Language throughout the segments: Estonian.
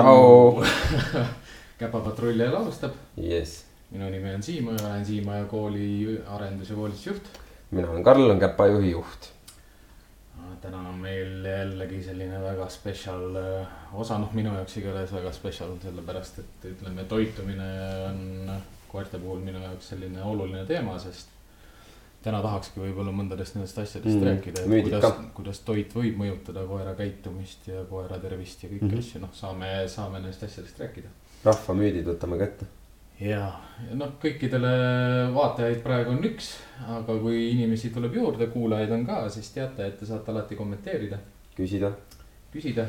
Tšau. käpapatrull jälle alustab, jess, minu nimi on Siim, olen Siimaja kooli arendus- ja koolitusjuht. mina olen Karl, olen Käpajuhi juht. täna on meil jällegi selline väga spetsial äh, osa, noh, minu jaoks igatahes väga spetsial, sellepärast et ütleme, toitumine on koerte puhul minu jaoks selline oluline teema, sest täna tahakski võib-olla mõndadest nendest asjadest Mm, rääkida, et kuidas kuidas toit võib mõjutada koera käitumist ja koera tervist ja kõiki mm. -hmm. asju, noh, saame, saame nendest asjadest rääkida rahvamüüdid võtame kätte. ja, ja noh, kõikidele vaatajaid praegu on üks, aga kui inimesi tuleb juurde, kuulajaid on ka, siis teate, et te saate alati kommenteerida, küsida. küsida.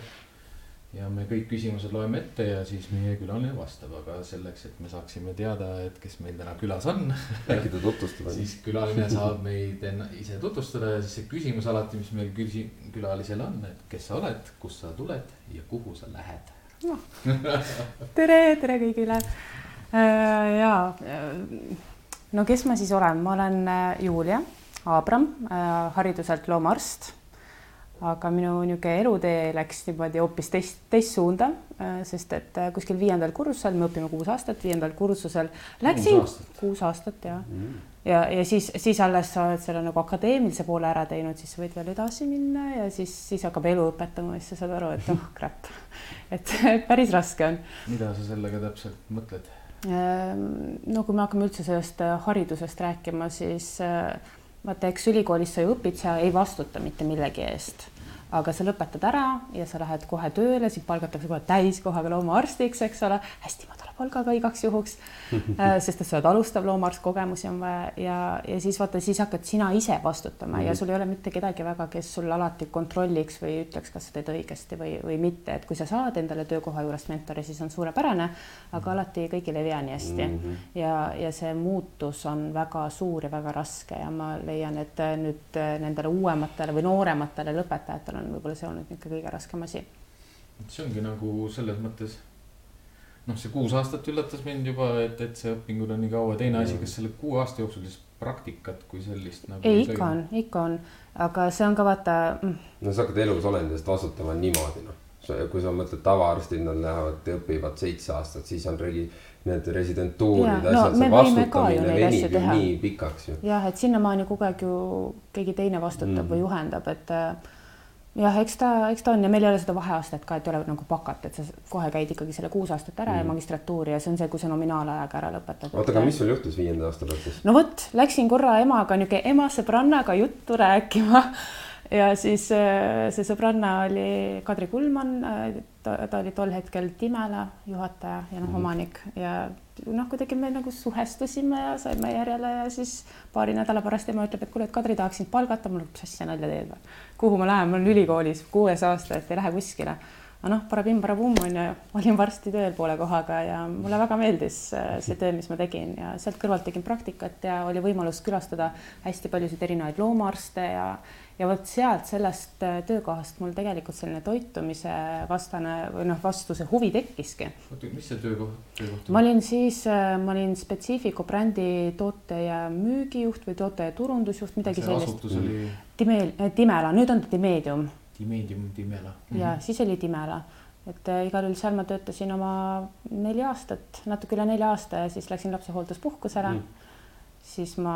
Ja me kõik küsimused loeme ette ja siis meie külaline vastab, aga selleks, et me saaksime teada, et kes meil täna külas on, äkki ta tutvustab ennast? siis külaline saab meid enna- ise tutvustada ja siis see küsimus alati, mis meil küsi-, külalisel on, et kes sa oled, kust sa tuled ja kuhu sa lähed. tere, tere kõigile. ja no kes ma siis olen, ma olen äh, Julia Abram, hariduselt loomaarst. Aga minu niisugune elutee läks niimoodi hoopis teist, teist suunda, sest et äh, kuskil viiendal kursusel, me õpime kuus aastat, viiendal kursusel läksin aastat. kuus aastat ja, Mm. ja, ja siis, siis alles sa oled selle nagu akadeemilise poole ära teinud, siis võid veel edasi minna ja siis, siis hakkab elu õpetama ja siis sa saad aru, et oh crap, et päris raske on mida sa sellega täpselt mõtled? Ehm, no kui me hakkame üldse sellest äh, haridusest rääkima, siis äh, vaata, eks ülikoolis sa ju õpid, sa ei vastuta mitte millegi eest, aga sa lõpetad ära ja sa lähed kohe tööle, sind palgatakse kohe täiskohaga loomaarstiks, eks ole, hästi madala palgaga igaks juhuks. sest et sa oled alustav loomaarst, kogemusi on vaja ja, ja siis vaata, siis hakkad sina ise vastutama mm -hmm. ja sul ei ole mitte kedagi väga, kes sul alati kontrolliks või ütleks, kas sa teed õigesti või, või mitte, et kui sa saad endale töökoha juurest mentori, siis on suurepärane, aga alati kõigil ei vea nii hästi mm. Mhm. -hmm. ja, ja see muutus on väga suur ja väga raske ja ma leian, et äh, nüüd äh, nendele uuematele või noorematele lõpetajatele on võib-olla see olnud ikka kõige raskem asi. see ongi nagu selles mõttes. noh, see kuus aastat üllatas mind juba, et, et see õpingud on nii kaua, teine asi, kas selle kuue aasta jooksul siis praktikat kui sellist nagu ei, ikka on, ikka on, aga see on ka vaata mm, no sa hakkad elus olendist vastutama niimoodi noh. kui sa mõtled tavaarstid, nad lähevad, õpivad seitse aastat, siis on regi-, need residentuurid, no asjad, me see vastutamine venib ju nii pikaks ju. jah, et sinnamaani kogu aeg ju keegi teine vastutab mm. Või juhendab, et äh, jah, eks ta, eks ta on ja meil ei ole seda vaheastet ka, et ei ole nagu bakat, et sa kohe käid ikkagi selle kuus aastat ära mm. ja Mhm. magistratuuri ja see on see, kui sa nominaalajaga ära lõpetad. oota, aga mis sul juhtus viienda aasta pealt siis? no vot, läksin korra emaga niisugune ema sõbrannaga juttu rääkima ja siis äh, see sõbranna oli Kadri Kulman, ta, ta oli tol hetkel Timela juhataja ja noh, Mhm. omanik ja noh, kuidagi me nagu suhestusime ja saime järjele ja siis paari nädala pärast ema ütleb, et kuule, et Kadri tahaks sind palgata, mul, mis asja nalja teed või, kuhu ma lähen, ma olen ülikoolis kuues aasta, et ei lähe kuskile aga noh, parabim-parabum on ju, olin varsti tööl poole kohaga ja mulle väga meeldis äh, see töö, mis ma tegin ja sealt kõrvalt tegin praktikat ja oli võimalus külastada hästi paljusid erinevaid loomaarste ja ja vot sealt sellest äh, töökohast mul tegelikult selline toitumise vastane või noh, vastu see huvi tekkiski. oota, mis see töökoht, töökoht ma olin siis, ma olin Specifico brändi toote ja müügijuht või toote ja turundusjuht, midagi see sellist. asutus oli Timel-, Timela, nüüd on ta Timedium Dimedium Dimela. ja siis oli Timela, et äh, igal juhul seal ma töötasin oma neli aastat, natuke üle nelja aasta ja siis läksin lapsehoolduspuhkusele Mm. mm.. siis ma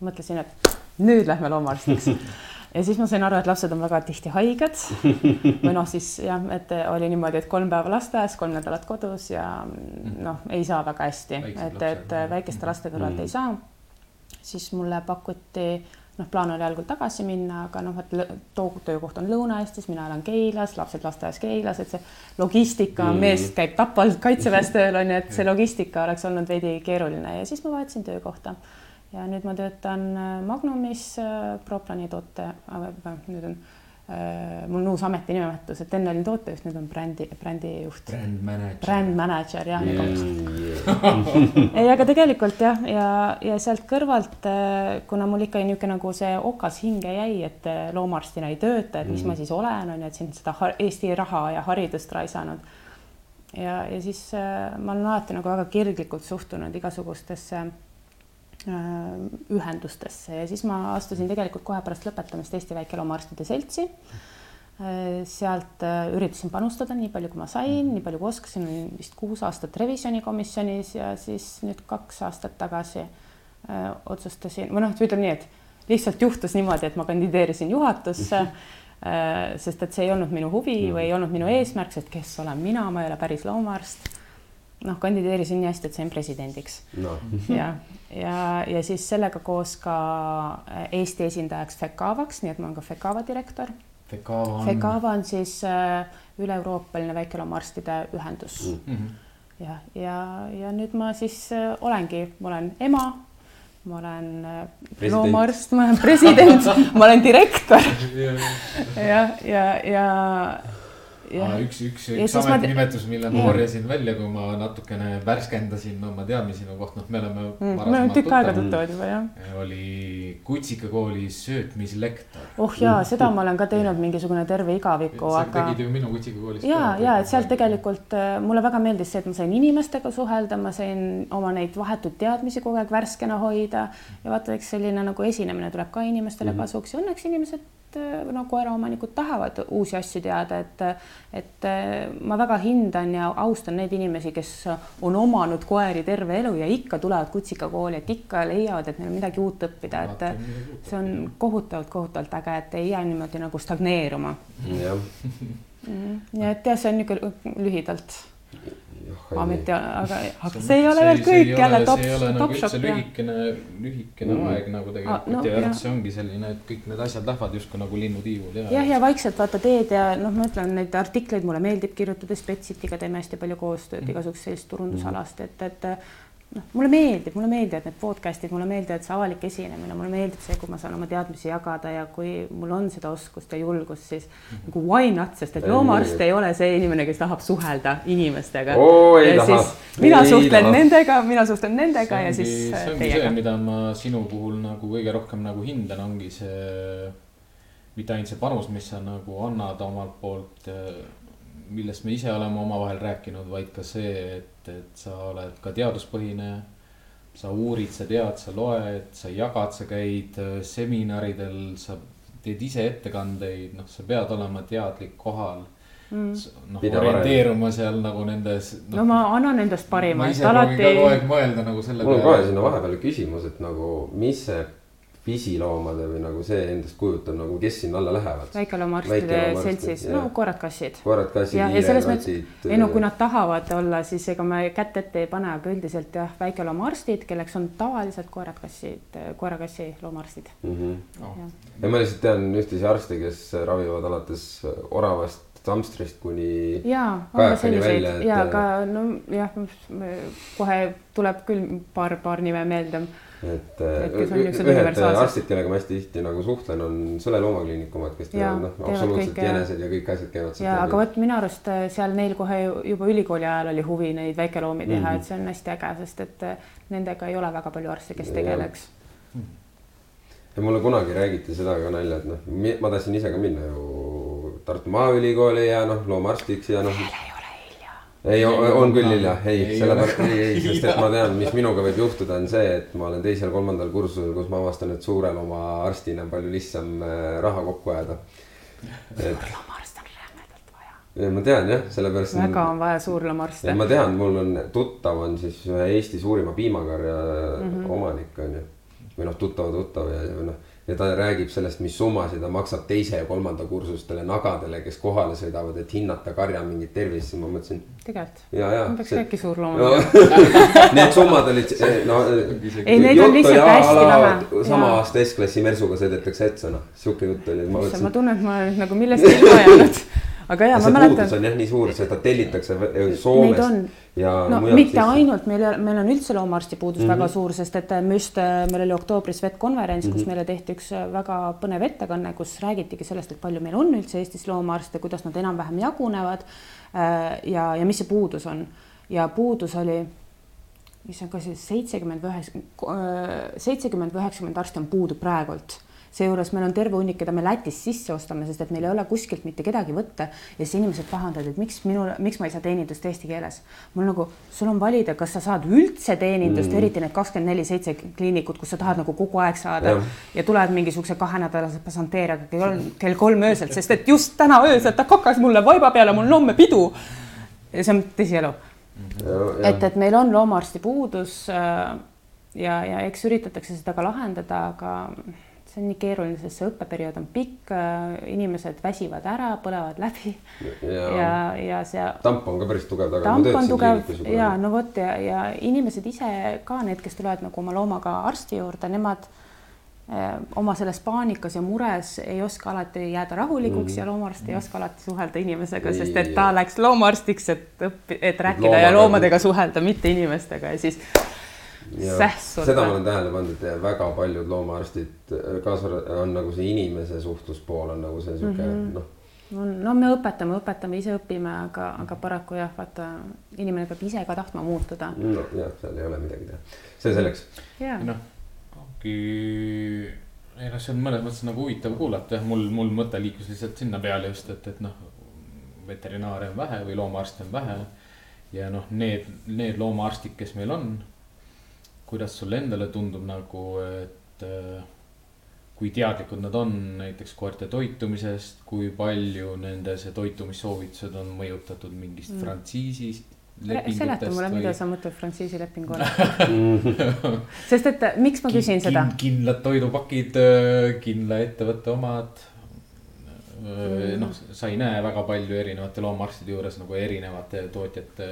mõtlesin, et nüüd lähme loomaarstiks ja siis ma sain aru, et lapsed on väga tihti haiged või noh, siis jah, et oli niimoodi, et kolm päeva lasteaias, kolm nädalat kodus ja noh, ei saa väga hästi, et, et jah. väikeste laste kõrvalt Mm. ei saa. siis mulle pakuti noh, plaan oli algul tagasi minna, aga noh, et too töökoht on Lõuna-Eestis, mina elan Keilas, lapsed lasteaias Keilas, et see logistika mm., mees käib Tapal kaitseväes tööl on ju, et see logistika oleks olnud veidi keeruline ja siis ma vahetasin töökohta ja nüüd ma töötan äh, Magnumis äh, Proplani toote, nüüd on äh, mul on uus ametinimetus, et enne olin tootejuht, nüüd on brändi, brändijuht, Brand manager. brand manager jah yeah.. ei, aga tegelikult jah, ja, ja sealt kõrvalt, kuna mul ikka niisugune nagu see okas hinge jäi, et äh, loomaarstina ei tööta, et mis Mhm. ma siis olen, on ju, et siin seda Eesti raha ja haridust raisanud. ja, ja siis äh, ma olen alati nagu väga kirglikult suhtunud igasugustesse äh, ühendustesse. Ja siis ma astusin tegelikult kohe pärast lõpetamist Eesti Väikeloomaarstide Seltsi. Sealt üritasin panustada nii palju, kui ma sain, nii palju kui oskasin, olin vist kuus aastat revisjonikomisjonis ja siis nüüd kaks aastat tagasi otsustasin või noh, ütleme nii, et lihtsalt juhtus niimoodi, et ma kandideerisin juhatusse sest et see ei olnud minu huvi või ei olnud minu eesmärk, sest kes olen mina, ma ei ole päris loomaarst noh, kandideerisin nii hästi, et sain presidendiks no. ja, ja, ja siis sellega koos ka äh, Eesti esindajaks FECAVaks, nii et ma olen ka FECAVA direktor. FECAVA on, FECAVA on siis äh, üle-euroopaline väikeloomaarstide ühendus mm. -hmm. ja, ja, ja nüüd ma siis äh, olengi, ma olen ema, ma olen loomaarst, ma olen president ma olen direktor ja, ja, ja Ah, üks, üks, üks ametinimetus, mille ma korjasin välja, kui ma natukene värskendasin oma teadmisi sinu kohta, noh, me oleme mm,. me oleme tükk aega tuttavad juba jah. oli Kutsikakooli söötmislektor. oh jaa, seda ma olen ka teinud mingisugune terve igaviku, aga. sa tegid ju minu Kutsikakoolis. ja, ja et sealt tegelikult äh, mulle väga meeldis see, et ma sain inimestega suhelda, ma sain oma neid vahetuid teadmisi kogu aeg värskena hoida ja vaata, eks selline nagu esinemine tuleb ka inimestele mm -hmm. kasuks ja õnneks inimesed Äh, no koeraomanikud tahavad uusi asju teada, et, et äh, ma väga hindan ja austan neid inimesi, kes on omanud koeri terve elu ja ikka tulevad kutsikakooli, et ikka leiavad, et neil on midagi uut õppida, et see on kohutavalt, kohutavalt äge, et ei jää niimoodi nagu stagneeruma. jah. Nii et jah, see on niisugune lühidalt ameti, aga, aga see ei ole veel kõik jälle top, top shop. lühikene, lühikene mm. aeg nagu tegelikult no, ja, ja see ongi selline, et kõik need asjad lähevad justkui nagu linnutiivul ja. jah, ja vaikselt vaata teed ja noh, ma ütlen neid artikleid mulle meeldib kirjutada, Spetsitiga teeme hästi palju koostööd mm. igasugust sellist turundusalast, et, et noh, mulle meeldib, mulle meeldivad need podcast'id, mulle meeldivad see avalik esinemine, mulle meeldib see, kui ma saan oma teadmisi jagada ja kui mul on seda oskust ja julgust, siis -hmm. nagu why not, sest et loomaarst ei ole see inimene, kes tahab suhelda inimestega oh,. ja taha. siis mina ei suhtlen taha. nendega, mina suhtlen nendega ongi, ja siis see ongi teiega. see, mida ma sinu puhul nagu kõige rohkem nagu hindan, ongi see mitte ainult see panus, mis sa nagu annad omalt poolt millest me ise oleme omavahel rääkinud, vaid ka see, et, et sa oled ka teaduspõhine. sa uurid, sa tead, sa loed, sa jagad, sa käid äh, seminaridel, sa teed ise ettekandeid, noh, sa pead olema teadlik kohal mm.. noh, orienteeruma seal nagu nendes no,. no ma annan endast parima. ma ise alati... kogu aeg mõelda nagu selle peale. mul on kohe sinna vahepeale küsimus, et nagu, mis see pisiloomade või nagu see endast kujutab nagu, kes sinna alla lähevad? väikeloomaarstide seltsis, no koerad-kassid. koerad-kassid, hiired-kassid. ei no kui nad tahavad olla, siis ega me kätt ette ei pane, aga üldiselt jah, väikeloomaarstid, kelleks on tavaliselt koerad-kassid, koera-kassi loomaarstid mm. -hmm. Oh. ja ma lihtsalt tean ühtesid arste, kes ravivad alates oravast hamstrist kuni. ja, on ka selliseid et... ja ka nojah, kohe tuleb küll paar, paar nime meelde et, et ühed arstid, kellega ma hästi tihti nagu suhtlen, on Sõle loomakliinik omad, kes teevad noh, absoluutselt kõik, jänesed ja kõik asjad käivad. ja aga vot minu arust äh, seal neil kohe juba ülikooli ajal oli huvi neid väikeloomi teha mm, -hmm. et see on hästi äge, sest et äh, nendega ei ole väga palju arste, kes tegeleks. ja mulle kunagi räägiti seda ka nalja, et noh, ma tahtsin ise ka minna ju Tartu Maaülikooli ja noh, loomaarstiks ja noh ei, on küll hilja, ei, sellepärast ei, ei, sest et ma tean, mis minuga võib juhtuda, on see, et ma olen teisel-kolmandal kursusel, kus ma avastan, et suureloma arstina on palju lihtsam äh, raha kokku ajada. suurloomaarst on rämedalt vaja. ja ma tean jah, sellepärast. väga on vaja suurloomaarste. ma tean, mul on tuttav on siis ühe Eesti suurima piimakarja mm -hmm. omanik on ju. või noh, tuttav, tuttav ja, ja noh ja ta räägib sellest, mis summasid ta maksab teise ja kolmanda kursustele nagadele, kes kohale sõidavad, et hinnata karja mingit tervist, siis ma mõtlesin. tegelikult. ja, ja. peaks äkki suurloomad no, Need summad olid, no. ei, neid on lihtsalt hästi vähe. sama aasta S-klassi mersuga sõidetakse ette, noh, sihuke jutt oli. ma tunnen, et ma olen nagu millestki ilma jäänud aga ja, ma mäletan. puudus on jah nii suur, seda tellitakse Soomest ja. no mitte Eestis. ainult, meil, meil on üldse loomaarsti puudus mm -hmm. väga suur, sest et me just, meil oli oktoobris vetkonverents mm, -hmm. kus mhm. meile tehti üks väga põnev ettekanne, kus räägitigi sellest, et palju meil on üldse Eestis loomaarste, kuidas nad enam-vähem jagunevad. Äh, ja, ja mis see puudus on ja puudus oli mis on ka siis seitsekümmend või üheksakümmend, seitsekümmend või üheksakümmend arsti on puudu praegult seejuures meil on terve hunnik, keda me Lätist sisse ostame, sest et meil ei ole kuskilt mitte kedagi võtta ja siis inimesed pahandavad, et miks minul, miks ma ei saa teenindust eesti keeles. mul nagu, sul on valida, kas sa saad üldse teenindust mm., eriti need kakskümmend neli seitse kliinikut, kus sa tahad nagu kogu aeg saada ja, ja tuled mingisuguse kahenädalase pasanteeriaga kell, kell kolm öösel, sest et just täna öösel ta kakas mulle vaiba peale, mul on homme pidu. ja see on tõsielu. et, et meil on loomaarsti puudus äh, ja, ja eks üritatakse seda ka lahendada, aga see on nii keeruline, sest see õppeperiood on pikk, inimesed väsivad ära, põlevad läbi ja, ja, ja see. tamp on ka päris tugev taga. tamp on tugev ja no vot ja, ja inimesed ise ka need, kes tulevad nagu oma loomaga arsti juurde, nemad eh, oma selles paanikas ja mures ei oska alati jääda rahulikuks mm. ja loomaarst ei oska alati suhelda inimesega, sest et ta läks loomaarstiks, et õppi-, et rääkida Loomaga. ja loomadega suhelda, mitte inimestega ja siis. Seda ma olen tähele pannud, et väga paljud loomaarstid, kaasa on nagu see inimese suhtluspool on nagu see sihuke mm -hmm. noh no me õpetame, õpetame, ise õpime, aga, aga paraku jah, vaata inimene peab ise ka tahtma muutuda. no jah, seal ei ole midagi teha, see selleks. noh, ongi, ei noh, see on mõnes mõttes nagu huvitav kuulata jah, mul, mul mõte liikus lihtsalt sinna peale just, et, et noh, veterinaare on vähe või loomaarste on vähe. ja noh, need, need loomaarstid, kes meil on kuidas sulle endale tundub nagu, et äh, kui teadlikud nad on näiteks koerte toitumisest, kui palju nende see toitumissoovitused on mõjutatud mingist mm. frantsiisist? seleta mulle, mida sa mõtled frantsiisi lepingu all sest et miks ma küsin seda? kindlad toidupakid, äh, kindla ettevõtte omad mm.. noh, sa ei näe väga palju erinevate loomaarstide juures nagu erinevate tootjate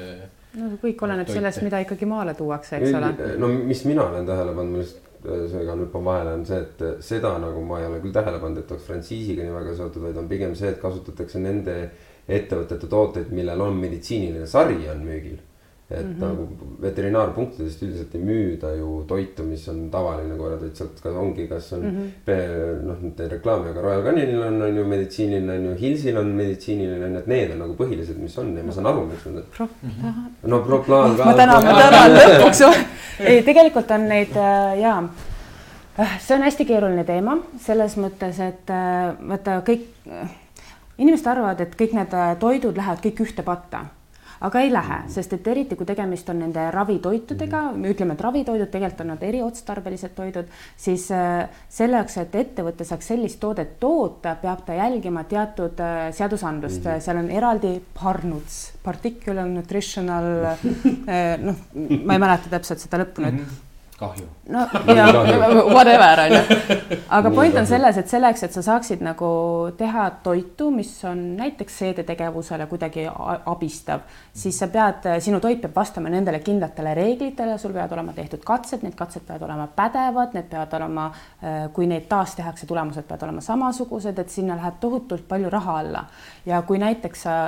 no kõik oleneb sellest, mida ikkagi maale tuuakse, eks ole. no mis mina olen tähele pannud, ma lihtsalt äh, segan hüppan vahele, on see, et äh, seda nagu ma ei ole küll tähele pannud, et oleks frantsiisiga nii väga seotud, vaid on pigem see, et kasutatakse nende ettevõtete tooteid, millel on meditsiiniline sari on müügil et mm -hmm. nagu veterinaarpunktidest üldiselt ei müüda ju toitu, mis on tavaline koeratoit, sealt kas ongi, kas on mm -hmm. noh, teen reklaami, aga Royal Caninil on, on ju meditsiiniline on ju, Hillsil on meditsiiniline et need on nagu põhilised, mis on ja ma saan aru, miks nad. no proplaan ka. ma tänan, ma tänan lõpuks ei, tegelikult on neid äh, ja äh, see on hästi keeruline teema selles mõttes, et äh, vaata kõik inimesed arvavad, et kõik need toidud lähevad kõik ühte patta aga ei lähe, sest et eriti kui tegemist on nende ravitoitudega, me ütleme, et ravitoidud, tegelikult on nad eriotstarbelised toidud, siis äh, selleks, et ettevõte saaks sellist toodet toota, peab ta jälgima teatud äh, seadusandlust mm, -hmm. seal on eraldi PARNUTS, particular nutritional äh, noh, ma ei mäleta täpselt seda lõppu nüüd mm. -hmm kahju. no ja whatever on ju, aga point on selles, et selleks, et sa saaksid nagu teha toitu, mis on näiteks seedetegevusele kuidagi abistav, siis sa pead, sinu toit peab vastama nendele kindlatele reeglitele, sul peavad olema tehtud katsed, need katsed peavad olema pädevad, need peavad olema, äh, kui neid taas tehakse, tulemused peavad olema samasugused, et sinna läheb tohutult palju raha alla. Ja kui näiteks sa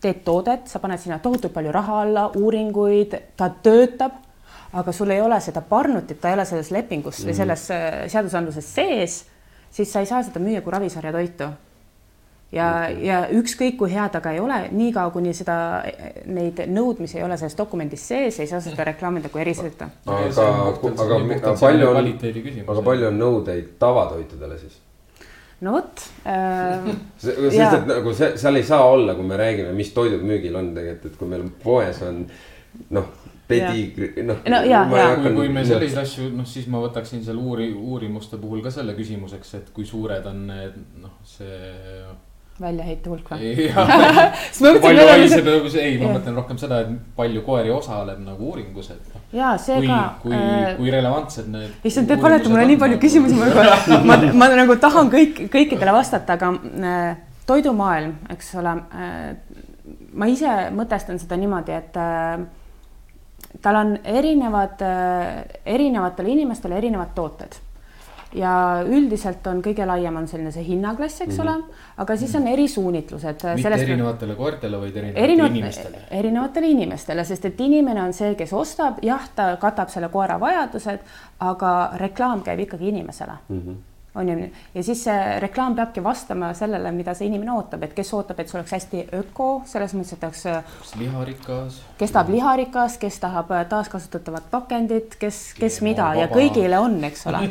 teed toodet, sa paned sinna tohutult palju raha alla, uuringuid, ta töötab aga sul ei ole seda parnutit, ta ei ole selles lepingus mm -hmm. või mhm. selles äh, seadusandluses sees, siis sa ei saa seda müüa kui ravisarja toitu. ja okay., ja ükskõik kui hea ta ka ei ole, niikaua kuni seda, neid nõudmisi ei ole selles dokumendis sees, ei saa seda reklaamida kui erisõitu. aga, aga, aga palju on, aga palju on nõudeid tavatoitudele siis? no vot äh,. sest et nagu see, seal ei saa olla, kui me räägime, mis toidud müügil on tegelikult, et kui meil poes on noh pedigri, noh. no ja, ja. kui, kui me selliseid asju, noh, siis ma võtaksin seal uuri-, uurimuste puhul ka selle küsimuseks, et kui suured on need, noh, see. väljaheite hulk või? palju haiseb, ei, ma mõtlen rohkem seda, et palju koeri osaleb nagu uuringus, et noh. ja see ka. kui, kui, äh, kui relevantsed need. issand, te panete mulle nii palju nagu... küsimusi, ma juba, ma, ma nagu tahan kõik, kõikidele vastata, aga äh, toidumaailm, eks ole äh,. ma ise mõtestan seda niimoodi, et äh, tal on erinevad, äh, erinevatele inimestele erinevad tooted ja üldiselt on kõige laiem on selline see hinnaklass, eks mm ole, aga siis on erisuunitlused. mitte sellest, erinevatele koertele, vaid erinevatele erinevat, inimestele. erinevatele inimestele, sest et inimene on see, kes ostab, jah, ta katab selle koera vajadused, aga reklaam käib ikkagi inimesele mm. -hmm on ju, ja siis see reklaam peabki vastama sellele, mida see inimene ootab, et kes ootab, et see oleks hästi öko, selles mõttes, et oleks kas liharikas? kes tahab liharikas, kes tahab äh, taaskasutatavat pakendit, kes, kes mida ja kõigile on, eks ole.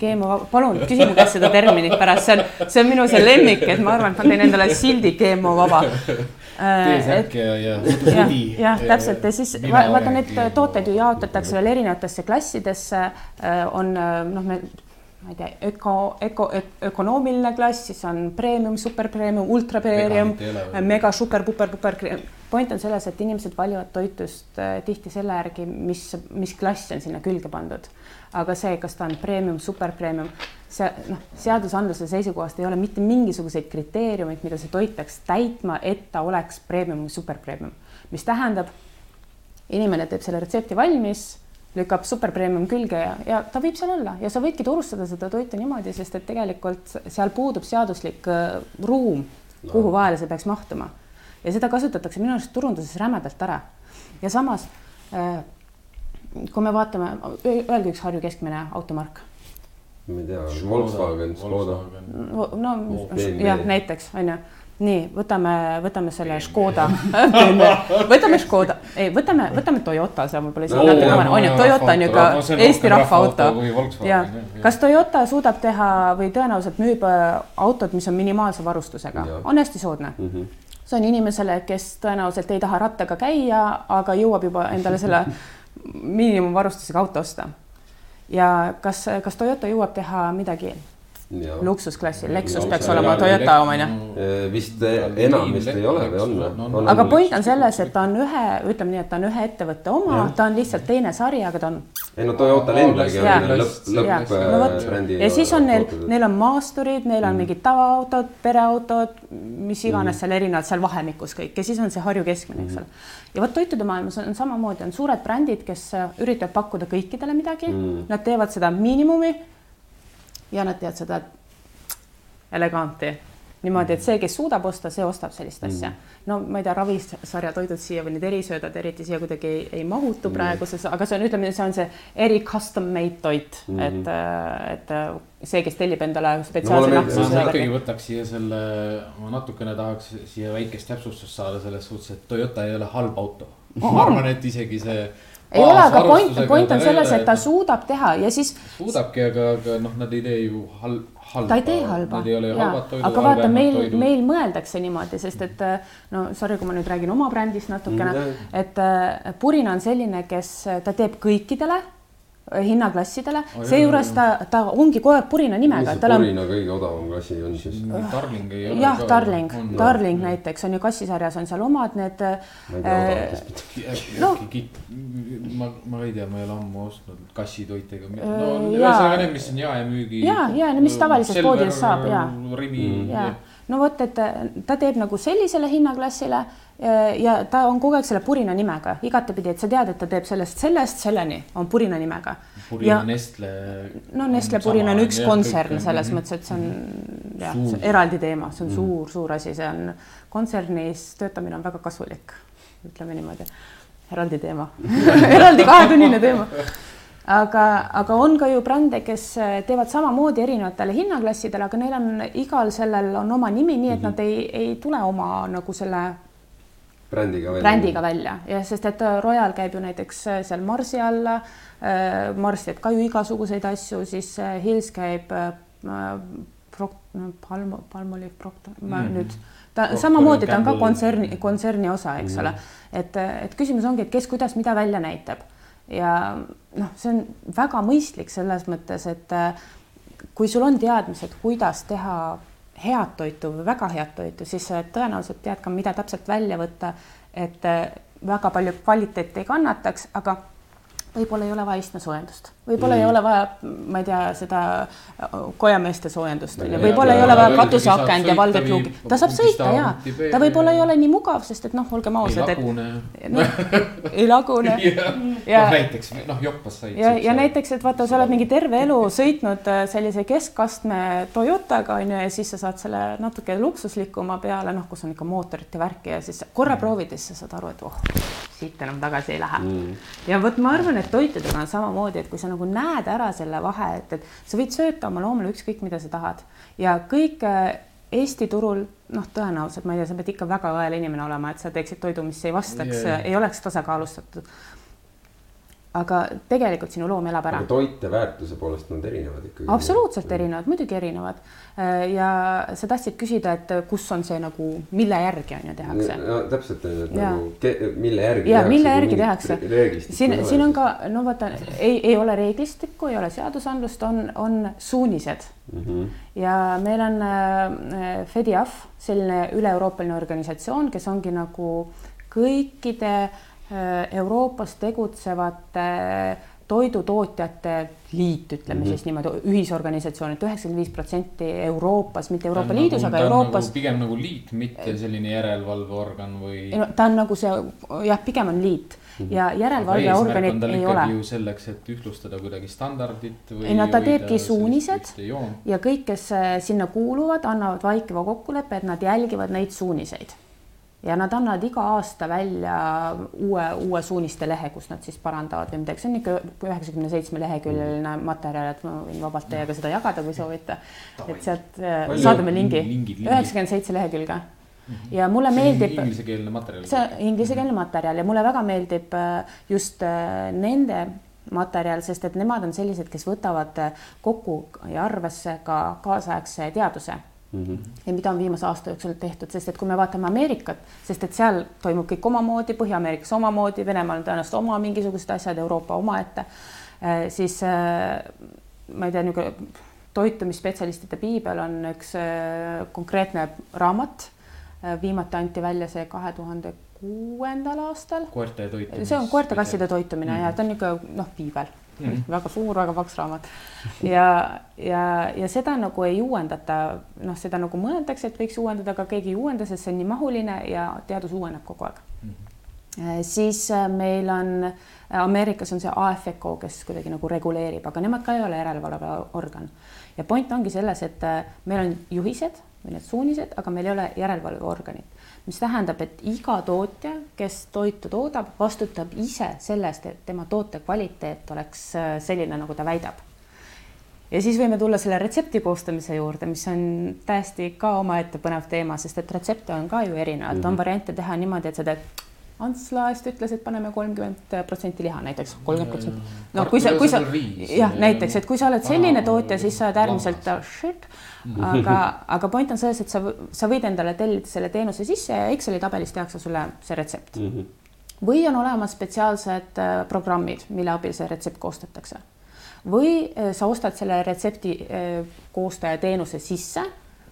GMO, palun küsi mu käest seda terminit pärast, see on, see on minu see lemmik, et ma arvan, et ma teen endale sildi GMO vaba teesärk ja, ja hudi. jah, täpselt ja siis vaata, need tooted ju jaotatakse veel erinevatesse klassidesse. Äh, on noh, me ma ei tea, öko, öko, ökonoomiline klass, siis on premium, super premium, ultra premium, mega, super, puper, puper. point on selles, et inimesed valivad toitust äh, tihti selle järgi, mis, mis klass on sinna külge pandud. aga see, kas ta on premium, super premium, see noh, seadusandluse seisukohast ei ole mitte mingisuguseid kriteeriumeid, mida see toit peaks täitma, et ta oleks premium super premium, mis tähendab, inimene teeb selle retsepti valmis lükkab super premium külge ja, ja ta võib seal olla ja sa võidki turustada seda toitu niimoodi, sest et tegelikult seal puudub seaduslik äh, ruum, kuhu vahele see peaks mahtuma. ja seda kasutatakse minu arust turunduses rämedalt ära. ja samas äh, kui me vaatame, öelge üks Harju keskmine automark. ma ei tea, Volkswagen, Škoda. no jah, näiteks on ju nii, võtame, võtame selle Škoda. Võtame Škoda, ei, võtame, võtame Toyota, see on võib-olla isegi natuke no, on ju, Toyota on ju ka Eesti rahvaauto. ja kas Toyota suudab teha või tõenäoliselt müüb äh, autot, mis on minimaalse varustusega, on hästi soodne. Mm. -hmm. see on inimesele, kes tõenäoliselt ei taha rattaga käia, aga jõuab juba endale selle miinimumvarustusega auto osta. ja kas, kas Toyota jõuab teha midagi luksusklassi, Lexus ja, peaks olema Toyota oma onju. vist enam vist ei ole või on? aga point on selles, et ta on ühe, ütleme nii, et ta on ühe ettevõtte oma, ta on lihtsalt teine sari, aga ta on. ei no Toyotal endalgi on lõpp, lõpp-brändi. ja siis on neil, neil on maasturid, neil on mm. mingid tavaautod, pereautod, mis iganes mm. seal erinevad seal vahemikus kõik ja siis on see Harju keskmine, eks mm. ole. ja vot toitude maailmas on samamoodi, on suured brändid, kes üritavad pakkuda kõikidele midagi, nad teevad seda miinimumi ja nad teevad seda eleganti niimoodi, et see, kes suudab osta, see ostab sellist mm. asja. no ma ei tea, ravisarja toidud siia või need erisöödad eriti siia kuidagi ei, ei mahutu mm. praeguses, aga see on, ütleme, see on see eri custom made toit mm, -hmm. et, äh, et äh, see, kes tellib endale spetsiaalse no, naksu. ma ikkagi võtaks siia selle, ma natukene tahaks siia väikest täpsustust saada selles suhtes, et Toyota ei ole halb auto. ma arvan, et isegi see ei ole, aga point, point on selles, et ta suudab teha ja siis. suudabki, aga, aga noh, nad ei tee ju hal-, halba. ta ei tee halba. Nad ei ole ju halvad toidud. aga vaata, meil, meil mõeldakse niimoodi, sest et no sorry, kui ma nüüd räägin oma brändist natukene mm, -hmm. et äh, Purina on selline, kes ta teeb kõikidele hinnaklassidele oh,, seejuures ta, ta ongi kogu aeg Purina nimega. Purina on... kõige odavam klassi on siis? Darling ei ole. jah, Darling, Darling näiteks on ju kassisarjas on seal omad need. ma ei tea äh,. no ma, ma ei tea, ma ei ole ammu ostnud kassitoite ega no,. ühesõnaga need, mis on jaemüügi. ja, ja mis tavalises poodides saab ja. Rimi mm.. Ja no vot, et ta teeb nagu sellisele hinnaklassile ja ta on kogu aeg selle Purina nimega igatepidi, et sa tead, et ta teeb sellest, sellest selleni on Purina nimega. Purina, Nestle. no Nestle Purina on üks kontsern selles mõttes, et see on jah, see on eraldi teema, see on mm. suur, suur asi, see on kontsernis töötamine on väga kasulik, ütleme niimoodi. eraldi teema eraldi kahetunnine teema aga, aga on ka ju brände, kes teevad samamoodi erinevatele hinnaklassidele, aga neil on igal sellel on oma nimi, nii et mm -hmm. nad ei, ei tule oma nagu selle brändiga välja. brändiga välja ja sest, et äh, Royal käib ju näiteks äh, seal Marsi alla. Äh, Mars teeb ka ju igasuguseid asju, siis Hills käib Palmo, Palmolive Procter, ma mm. nüüd ta Procter samamoodi, ta on ka kontserni, kontserni osa, eks mm. ole. et, et küsimus ongi, et kes, kuidas, mida välja näitab ja noh, see on väga mõistlik selles mõttes, et kui sul on teadmised, kuidas teha head toitu või väga head toitu, siis tõenäoliselt tead ka, mida täpselt välja võtta, et äh, väga palju kvaliteeti ei kannataks, aga võib-olla ei ole vaja istmesoojendust, võib-olla mm. ei ole vaja, ma ei tea, seda äh, kojameeste soojendust. On ju, võib-olla ei ole vaja katuseakent ja valget luugi, ta saab sõita ja ta võib-olla ei ole nii mugav, sest et noh, olgem ausad, et no, ei lagune. Ja, ja no, näiteks noh, joppas said. ja, ja näiteks, et vaata, sa oled mingi terve elu sõitnud äh, sellise keskastme Toyotaga on ju ja siis sa saad selle natuke luksuslikuma peale, noh, kus on ikka mootorit ja värki ja siis korra proovides sa saad aru, et oh siit enam tagasi ei lähe. Mm. ja vot ma arvan, et toitudega on samamoodi, et kui sa nagu näed ära selle vahe, et, et sa võid sööta oma loomale ükskõik, mida sa tahad ja kõik äh, Eesti turul noh, tõenäoliselt ma ei tea, sa pead ikka väga õel inimene olema, et sa teeksid toidu, mis ei vastaks yeah., ei oleks tasakaalustatud aga tegelikult sinu loom elab ära. toite väärtuse poolest nad erinevad ikkagi. absoluutselt erinevad, muidugi erinevad. Ja sa tahtsid küsida, et kus on see nagu, mille järgi on ju tehakse? no täpselt et ja. nagu ke, mille järgi. ja mille järgi tehakse. siin, siin on ka, no vaata, ei, ei ole reeglistikku, ei ole seadusandlust, on, on suunised mm. -hmm. ja meil on äh, FEDIAF, selline üle-euroopaline organisatsioon, kes ongi nagu kõikide Äh, Euroopas tegutsevate toidutootjate liit, ütleme mm -hmm. siis niimoodi, ühisorganisatsioon et, üheksakümmend viis protsenti Euroopas, mitte Euroopa nagu- Liidus nagu,, aga Euroopas nagu,. pigem nagu liit, mitte selline järelevalveorgan või. no ta on nagu see, jah, pigem on liit mhm. ja järelevalveorganid ei ole. selleks, et ühtlustada kuidagi standardit või. ei no ta teebki suunised ja kõik, kes äh, sinna kuuluvad, annavad vaikiva kokkuleppe, et nad jälgivad neid suuniseid ja nad annavad iga aasta välja uue, uue suuniste lehe, kus nad siis parandavad või midagi, see on ikka üheksakümne seitsme leheküljeline materjal, et ma võin vabalt teiega seda jagada, kui soovite. et sealt äh, saadame lingi, üheksakümmend seitse lehekülge mhm. ja mulle see meeldib. inglisekeelne materjal. see on inglisekeelne materjal ja mulle väga meeldib äh, just äh, nende materjal, sest et nemad on sellised, kes võtavad kokku ja arvesse ka kaasaegse teaduse Mm -hmm. ja mida on viimase aasta jooksul tehtud, sest et kui me vaatame Ameerikat, sest et seal toimub kõik omamoodi, Põhja-Ameerikas omamoodi, Venemaal on tõenäoliselt oma mingisugused asjad, Euroopa omaette, äh, siis äh, ma ei tea, niisugune toitumisspetsialistide piibel on üks äh, konkreetne raamat. viimati anti välja see kahe tuhande kuuendal aastal. koerte toitumine. see on koerte-kasside toitumine mm -hmm. ja ta on niisugune noh, piibel mm. -hmm. väga suur, väga paks raamat ja, ja, ja seda nagu ei uuendata, noh, seda nagu mõeldakse, et võiks uuendada, aga keegi ei uuenda, sest see on nii mahuline ja teadus uueneb kogu aeg mm. -hmm. siis äh, meil on äh, Ameerikas on see AFECO, kes kuidagi nagu reguleerib, aga nemad ka ei ole järelevalveorgan. ja point ongi selles, et meil on juhised või need suunised, aga meil ei ole järelevalveorganit mis tähendab, et iga tootja, kes toitu toodab, vastutab ise selle eest, et tema toote kvaliteet oleks äh, selline, nagu ta väidab. ja siis võime tulla selle retsepti koostamise juurde, mis on täiesti ka omaette põnev teema, sest et retsepte on ka ju erinevaid mm, -hmm. on variante teha niimoodi, et sa teed Ants Laest ütles, et paneme kolmkümmend protsenti liha näiteks, kolmkümmend protsenti. no kui sa, kui sa jah, näiteks, et kui sa oled selline tootja, siis sa oled äärmiselt shit aga, aga point on selles, et sa, sa võid endale tellida selle teenuse sisse ja Exceli tabelis tehakse sulle see retsept mm. -hmm. või on olemas spetsiaalsed äh, programmid, mille abil see retsept koostatakse. või äh, sa ostad selle retsepti äh, koostaja teenuse sisse,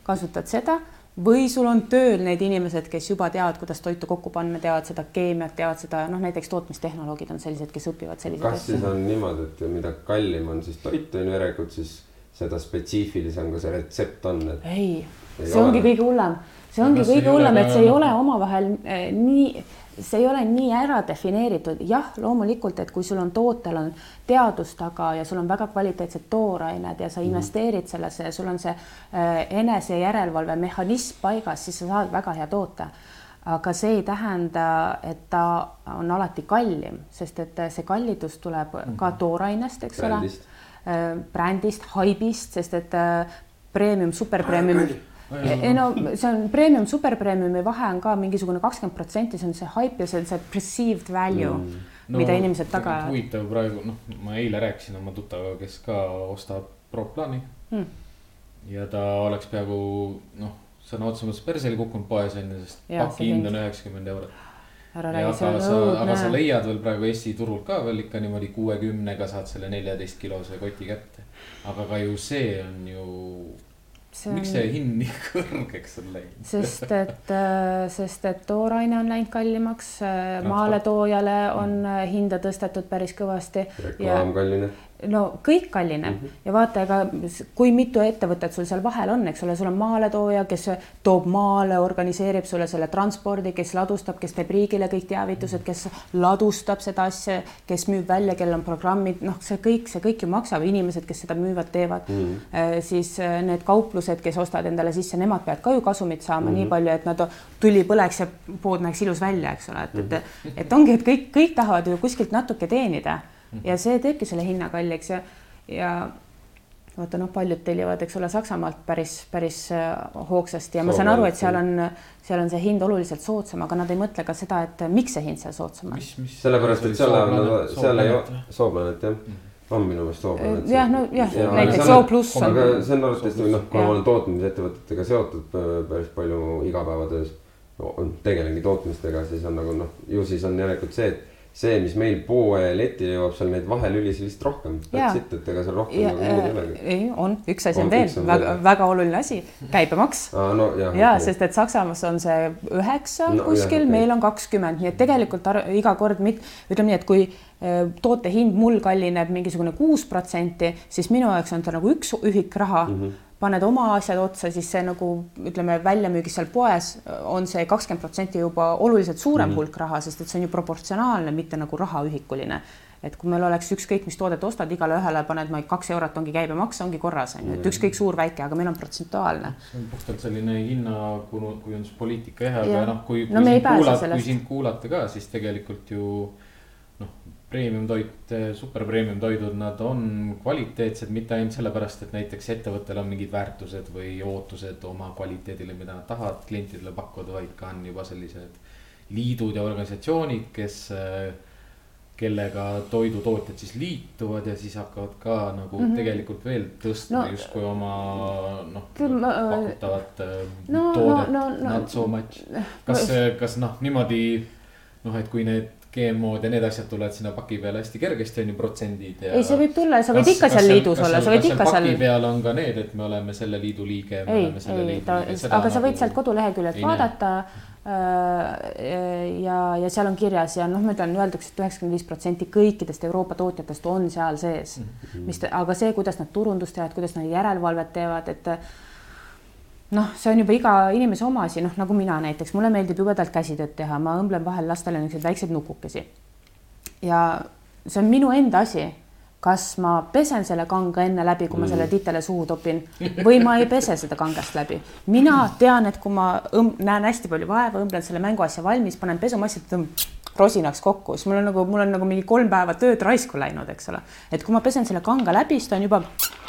kasutad seda või sul on tööl need inimesed, kes juba teavad, kuidas toitu kokku panna, teavad seda keemiat, teavad seda, noh, näiteks tootmistehnoloogid on sellised, kes õpivad selliseid asju. kas siis on niimoodi, et mida kallim on siis toit on järelikult, siis seda spetsiifilisem ka see retsept on, et. ei, ei, see ole. ongi kõige hullem, see ongi kõige hullem, et see ei ole omavahel eh, nii, see ei ole nii ära defineeritud, jah, loomulikult, et kui sul on tootel on teadus taga ja sul on väga kvaliteetsed toorained ja sa mm -hmm. investeerid sellesse ja sul on see eh, enesejärelevalve mehhanism paigas, siis sa saad väga hea toote aga see ei tähenda, et ta on alati kallim, sest et see kallidus tuleb ka mhm. toorainest, eks Brändist. ole brändist, haibist, sest et äh, premium, super premium ei no see on premium, super premiumi vahe on ka mingisugune kakskümmend protsenti, see on see haip ja see on see perceived value mm. no,, mida inimesed taga. huvitav praegu, noh, ma eile rääkisin oma tuttavaga, kes ka ostab Proplaani mm.. ja ta oleks peaaegu noh, sõna otseses mõttes persele kukkunud poes on ju, sest paki hind on üheksakümmend eurot ära räägi, see on õudne. aga sa leiad veel praegu Eesti turul ka veel ikka niimoodi kuuekümnega saad selle neljateist kilose koti kätte. aga ka ju see on ju see on... miks see hind nii kõrgeks on läinud? sest et, äh, sest et tooraine on läinud kallimaks, äh, maaletoojale on äh, hinda tõstetud päris kõvasti. reklaam kallineb. No kõik kallineb mm -hmm. ja vaata, ega kui mitu ettevõtet sul seal vahel on, eks ole, sul on maaletooja, kes toob maale, organiseerib sulle selle transpordi, kes ladustab, kes teeb riigile kõik teavitused, kes ladustab seda asja, kes müüb välja, kellel on programmid, noh, see kõik, see kõik ju maksab, inimesed, kes seda müüvad, teevad mm. -hmm. siis äh, need kauplused, kes ostavad endale sisse, nemad peavad ka ju kasumit saama mm -hmm. nii palju, et nad tuli põleks ja pood näeks ilus välja, eks ole, et, et, mhm. et ongi, et kõik, kõik tahavad ju kuskilt natuke teenida ja see teebki selle hinna kalliks ja, ja vaata noh, paljud tellivad, eks ole, Saksamaalt päris, päris äh, hoogsasti ja ma saan aru, et seal on, seal on see hind oluliselt soodsam, aga nad ei mõtle ka seda, et miks see hind seal soodsam on. sellepärast, et seal lähevad, seal ei ole, Sooplanet jah mm, -hmm on minu meelest Sooplanet. jah, no jah ja, näiteks Soo pluss on. aga see on arvatavasti noh, kuna ma olen tootmisettevõtetega seotud päris palju igapäevatöös no,, tegelengi tootmistega, siis on nagu noh, ju siis on järelikult see, et see, mis meil poeletti jõuab, seal neid vahelülisi lihtsalt rohkem. That's it, et ega seal rohkem ja, nagu muud ei olegi. ei, on, üks asi on, on veel, väga, väga oluline asi, käibemaks ah,. No, ja, ja okay. sest et Saksamaas on see üheksa no, kuskil, meil on kakskümmend, nii et tegelikult iga kord mit-, ütleme nii, et kui äh, toote hind mul kallineb mingisugune kuus protsenti, siis minu jaoks on ta nagu üks ühik raha mm. -hmm paned oma asjad otsa, siis see nagu ütleme, väljamüügis seal poes on see kakskümmend protsenti juba oluliselt suurem mm. hulk raha, sest et see on ju proportsionaalne, mitte nagu rahaühikuline. et kui meil oleks ükskõik, mis toodet ostad, igale ühele paned, ma ei, kaks eurot ongi käibemaks, ongi korras, on ju, et ükskõik suur-väike, aga meil on protsentuaalne. see on puhtalt selline hinnakujunduspoliitika jah, aga noh, kui, kui no, sind kuulata, kui sind kuulata ka, siis tegelikult ju premium toit, super premium toidud, nad on kvaliteetsed mitte ainult sellepärast, et näiteks ettevõttel on mingid väärtused või ootused oma kvaliteedile, mida nad tahavad klientidele pakkuda, vaid ka on juba sellised liidud ja organisatsioonid, kes, kellega toidutootjad siis liituvad ja siis hakkavad ka nagu mm -hmm. tegelikult veel tõstma no, justkui oma noh, pakutavat no, toodet no, no, no, not so much. kas, kas noh, niimoodi noh, et kui need GMO-d ja need asjad tulevad sinna paki peale hästi kergesti on ju protsendid ja. ei, see võib tulla, sa võid kas, ikka seal liidus olla, sa võid ikka seal. paki peal on ka need, et me oleme selle liidu liige. ei, ei, ta, aga nagu... sa võid sealt koduleheküljelt vaadata äh, ja, ja seal on kirjas ja noh, ma ütlen, öeldakse et üheksakümmend viis protsenti kõikidest Euroopa tootjatest on seal sees mm. -hmm. mis, aga see, kuidas nad turundust teevad, kuidas nad järelevalvet teevad, et noh, see on juba iga inimese oma asi, noh nagu mina näiteks, mulle meeldib jubedalt käsitööd teha, ma õmblen vahel lastele niisuguseid väikseid nukukesi. ja see on minu enda asi, kas ma pesen selle kanga enne läbi, kui ma selle titele suhu topin või ma ei pese seda kangast läbi. mina tean, et kui ma õmb, näen hästi palju vaeva, õmblen selle mänguasja valmis, panen pesumassi, rosinaks kokku, siis mul on nagu, mul on nagu mingi kolm päeva tööd raisku läinud, eks ole. et kui ma pesen selle kanga läbi, siis ta on juba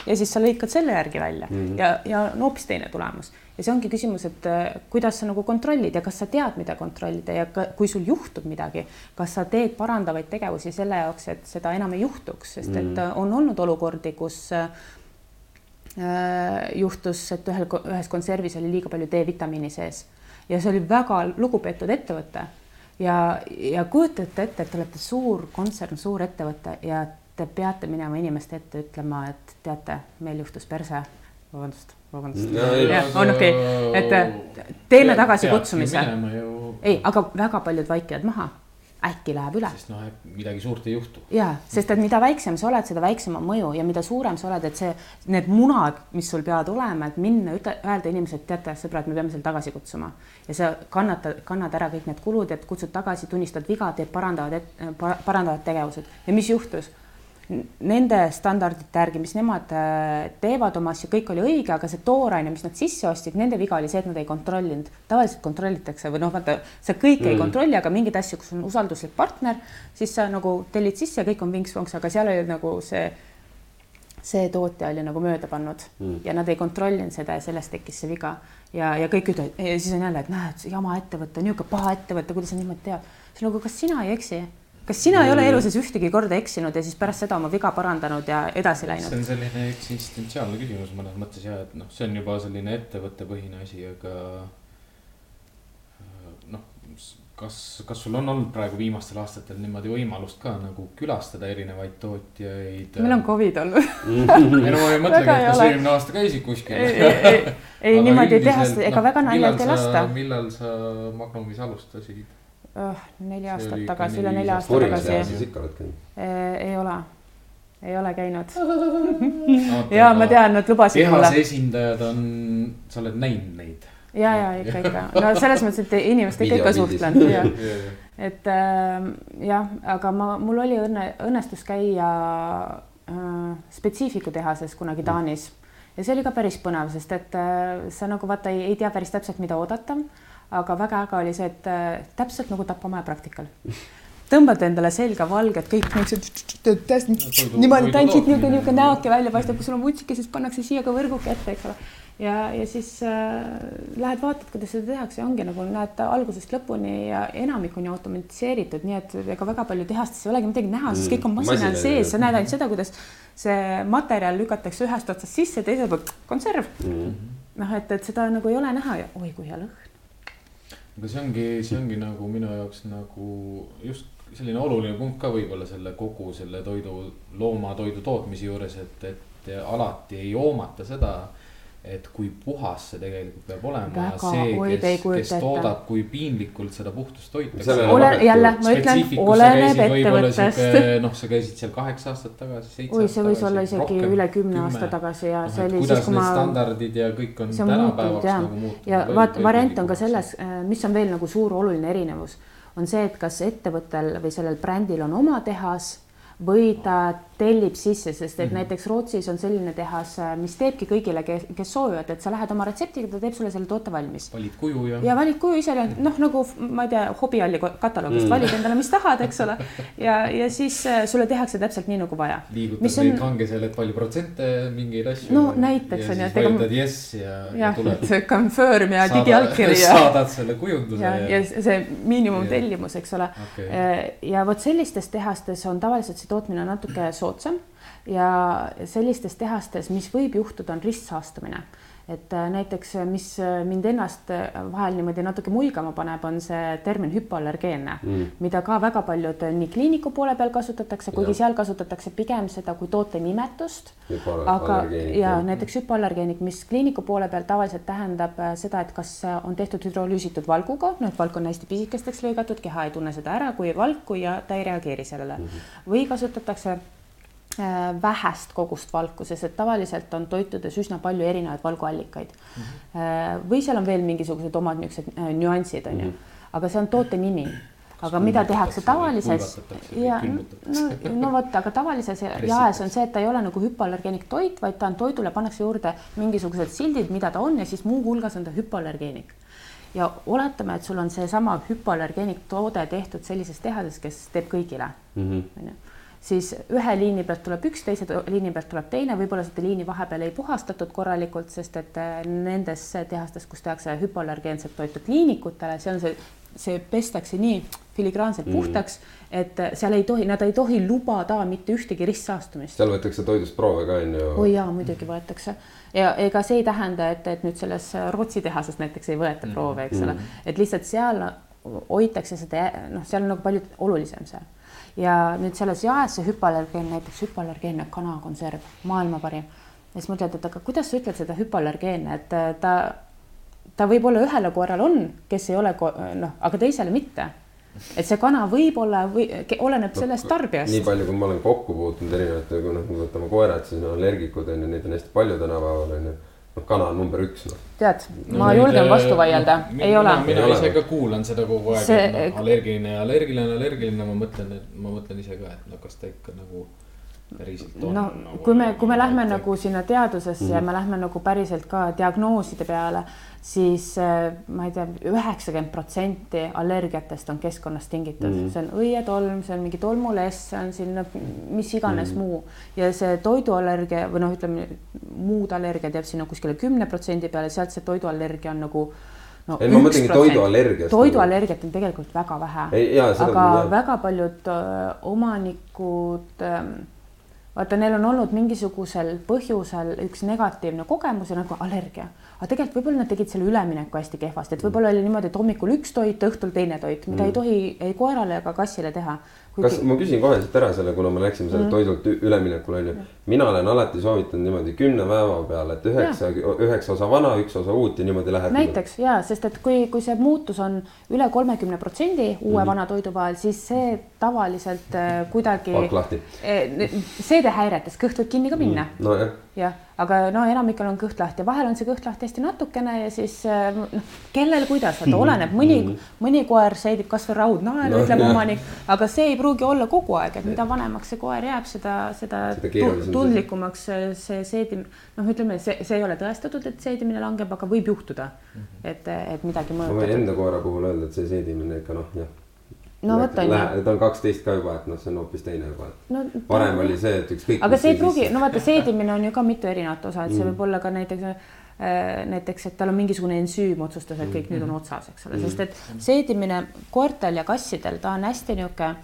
ja siis sa lõikad selle järgi välja mm -hmm. ja, ja on hoopis teine tulemus. ja see ongi küsimus, et äh, kuidas sa nagu kontrollid ja kas sa tead, mida kontrollida ja ka, kui sul juhtub midagi, kas sa teed parandavaid tegevusi selle jaoks, et seda enam ei juhtuks, sest mm -hmm. et äh, on olnud olukordi, kus äh, juhtus, et ühel, ühes konservis oli liiga palju D-vitamiini sees ja see oli väga lugupeetud ettevõte ja, ja kujutate ette, et te olete suur kontsern, suur ettevõte ja te peate minema inimeste ette ütlema, et teate, meil juhtus perse, vabandust, vabandust. on okei okay., et äh, teeme tagasikutsumise. ei, aga väga paljud vaikivad maha äkki läheb üle. sest noh, midagi suurt ei juhtu. ja, sest et mida väiksem sa oled, seda väiksem on mõju ja mida suurem sa oled, et see, need munad, mis sul peavad olema, et minna, ütle, öelda inimesele, et teate, sõbrad, me peame selle tagasi kutsuma. ja sa kannatad, kannad ära kõik need kulud, et kutsud tagasi, tunnistad viga, teed parandavad, parandavad tegevused ja mis juhtus nende standardite järgi, mis nemad äh, teevad oma asju, kõik oli õige, aga see tooraine, mis nad sisse ostsid, nende viga oli see, et nad ei kontrollinud. tavaliselt kontrollitakse või noh, vaata sa kõike mm. ei kontrolli, aga mingeid asju, kus on usalduslik partner, siis sa nagu tellid sisse ja kõik on vinks-vonks, aga seal oli nagu see, see tootja oli nagu mööda pannud mm. ja nad ei kontrollinud seda ja sellest tekkis see viga ja, ja kõik ütlevad siis on jälle, et näed, jama ettevõte, niisugune paha ettevõte, kuidas sa niimoodi tead. siis nagu, kas sina ei eksi? Kas sina ei ole elu sees ühtegi korda eksinud ja siis pärast seda oma viga parandanud ja edasi läinud? see on selline eksistentsiaalne küsimus mõnes mõttes ja et noh, see on juba selline ettevõttepõhine asi, aga äh, noh, kas, kas sul on olnud praegu viimastel aastatel niimoodi võimalust ka nagu külastada erinevaid tootjaid? meil on Covid olnud ei no ma ei mõtlegi, et kas eelmine aasta käisid kuskil. ei, ei, ei niimoodi ei teha, ega no, väga naljalt ei lasta. millal sa Magnumis alustasid? Oh, neli aastat tagasi, üle nelja aasta tagasi. siis ikka oled käinud? ei ole, ei ole käinud ja ma tean, nad lubasid mulle. tehase esindajad on, sa oled näinud neid? ja, ja ikka, ikka, no selles mõttes, et inimestega ikka suhtlen ja et äh, jah, aga ma, mul oli õnne, õnnestus käia äh, spetsiifiku tehases kunagi Taanis ja see oli ka päris põnev, sest et äh, sa nagu vaata ei, ei tea päris täpselt, mida oodata. Aga väga äge oli see, et äh, täpselt nagu tapamaja praktikal tõmbad endale selga valged kõik niisugused, niimoodi tantsid niisugune, niisugune näoke välja paistab, kui sul on vutsike, siis pannakse siia ka võrguke ette, eks ole. ja, ja siis äh, lähed vaatad, kuidas seda tehakse ongi nagu näed algusest lõpuni ja enamik on ju automatiseeritud, nii et ega väga palju tehastes ei olegi midagi näha, sest kõik on masina all sees, sa näed ainult seda, kuidas see materjal lükatakse ühest otsast sisse, teiselt poolt konserv mm noh, et, et seda nagu ei ole näha ja oi kui hea lõhn aga see ongi, see ongi nagu minu jaoks nagu just selline oluline punkt ka võib-olla selle kogu selle toidu, loomatoidu tootmise juures, et, et alati ei hoomata seda et kui puhas see tegelikult peab olema. see, kes, kes toodab, kui piinlikult seda puhtust hoitakse. ole, jälle ma ütlen, oleneb ettevõttest. noh, sa käisid seal kaheksa aastat tagasi, seitse aastat tagasi. oi, see võis olla isegi rohkem, üle kümne aasta tagasi ja no, see oli siis, kui ma. standardid ja kõik on tänapäevaks nagu muutunud. ja vaat variant on ka selles, äh, mis on veel nagu suur oluline erinevus, on see, et kas ettevõttel või sellel brändil on oma tehas või ta tellib sisse, sest et mm -hmm. näiteks Rootsis on selline tehas, mis teebki kõigile, kes soovivad, et sa lähed oma retseptiga, ta teeb sulle selle toote valmis. valid kuju ja. ja valid kuju ise, noh, nagu ma ei tea, hobialli kataloogist mm. valid endale, mis tahad, eks ole. ja, ja siis äh, sulle tehakse täpselt nii nagu vaja. liigutad neid on... kangesel, et palju protsente mingeid asju. no näiteks on ju. ja siis vajutad yes ja, ja, ja tuleb. Confirm ja digiallkiri ja. saadad selle kujunduse. ja, ja, ja see miinimumtellimus, eks ole okay.. Äh, ja vot sellistes tehastes on tavaliselt see tootmine natuke soodsam ja sellistes tehastes, mis võib juhtuda, on ristsaastamine. et äh, näiteks, mis äh, mind ennast äh, vahel niimoodi natuke muigama paneb, on see termin hüpoallergeenne mm., mida ka väga paljud nii kliiniku poole peal kasutatakse, kuigi ja. seal kasutatakse pigem seda kui toote nimetust. aga ja näiteks hüpoallergeenik, mis kliiniku poole peal tavaliselt tähendab seda, et kas on tehtud hüdrolüüsitud valguga, noh, et valk on hästi pisikesteks lõigatud, keha ei tunne seda ära kui valku ja ta ei reageeri sellele mm -hmm. või kasutatakse Äh, vähest kogust valku, sest et tavaliselt on toitudes üsna palju erinevaid valguallikaid mm. -hmm. või seal on veel mingisugused omad niisugused äh, nüansid, on ju, mhm. aga see on toote nimi. aga mida tehakse tavalises ja no, no vot, aga tavalises jaes on see, et ta ei ole nagu hüpoallergeenik toit, vaid ta on toidule pannakse juurde mingisugused sildid, mida ta on ja siis muuhulgas on ta hüpoallergeenik ja oletame, et sul on seesama hüpoallergeenik toode tehtud sellises tehases, kes teeb kõigile, mhm. onju siis ühe liini pealt tuleb üks, teise liini pealt tuleb teine, võib-olla seda liini vahepeal ei puhastatud korralikult, sest et äh, nendes tehastes, kus tehakse hüpoallergeenset toitu kliinikutele, see on see, see pestakse nii filigraanselt mm. puhtaks, et äh, seal ei tohi, nad ei tohi lubada mitte ühtegi ristsaastumist. seal võetakse toidust proove ka on ju? oi jaa, muidugi võetakse ja ega see ei tähenda, et, et nüüd selles Rootsi tehases näiteks ei võeta mm. proove, eks ole mm., et lihtsalt seal hoitakse seda, noh, seal on nagu palju olulisem see ja nüüd selles jaes see hüpoallergeen, näiteks hüpoallergeenne kanakonserv, maailma parim. ja siis mõtled, et aga kuidas sa ütled seda hüpoallergeenne, et äh, ta, ta võib-olla ühele koerale on, kes ei ole noh, aga teisele mitte et see kana võib-olla või oleneb sellest tarbijast. nii palju, kui ma olen kokku puutunud erinevate, kui noh, võtame koerad, siis on allergikud on ju, neid on hästi palju tänapäeval on ju kana on number üks noh. tead, ma no, julgen vastu vaielda no,, ei ole. mina ise ka kuulan seda kogu aeg see..., et noh, allergiline ja allergiline, allergiline, ma mõtlen, et ma mõtlen ise ka, et no kas ta ikka nagu päriselt on. no nagu, kui me, kui me lähme nagu sinna teadusesse mm -hmm. ja me lähme nagu päriselt ka diagnooside peale, siis äh, ma ei tea, üheksakümmend protsenti allergiatest on keskkonnast tingitud mm., see on õietolm, see on mingi tolmuless, see on siin mis iganes mm. muu ja see toiduallergia või noh, ütleme muud allergiad jääb sinna kuskile kümne protsendi peale, sealt see toiduallergia on nagu no ei, ma mõtlengi toiduallergiast. toiduallergiat on tegelikult väga vähe, aga väga paljud äh, omanikud ähm, vaata, neil on olnud mingisugusel põhjusel üks negatiivne kogemus ja nagu allergia aga tegelikult võib-olla nad tegid selle ülemineku hästi kehvasti, et võib-olla oli niimoodi, et hommikul üks toit, õhtul teine toit, mida mm. ei tohi ei koerale ega kassile teha. Kas ma küsin kohe siit ära selle, kuna me läksime selle mm. toidult üleminekule onju. mina olen alati soovitanud niimoodi kümne päeva peale, et üheksa, üheksa osa vana, üks osa uut ja niimoodi läheb. näiteks ja, sest et kui, kui see muutus on üle kolmekümne protsendi uue mm. vana toidu vahel, siis see tavaliselt äh, kuidagi. palk lahti äh,. see seedehäiretes kõht võib kinni ka minna mm. nojah, jah, aga no enamikel on kõht lahti vahel on see kõht lahti hästi natukene ja siis noh, kellel kuidas, vaata oleneb, mõni, mõni koer seedib kasvõi raudnaelu No ütleb omanik, aga see ei pruugi olla kogu aeg, et mida vanemaks see koer jääb, seda, seda, Seda tundlikumaks see, see seedim-, noh, ütleme, see, see ei ole tõestatud, et seedimine langeb, aga võib juhtuda, et, et midagi ma võin mõjutab. enda koera puhul öelda, et see seedimine ikka noh, jah. no vot on ju, ta on kaksteist ka juba, et noh, see on hoopis teine juba, no varem oli see, et ükskõik. aga see ei pruugi, no vaata, seedimine on ju ka mitu erinevat osa, et see Mm. võib olla ka näiteks äh, näiteks, et tal on mingisugune ensüüm otsustas, et kõik nüüd on otsas, eks ole, sest et seedimine koertel ja kassidel, ta on hästi niisugune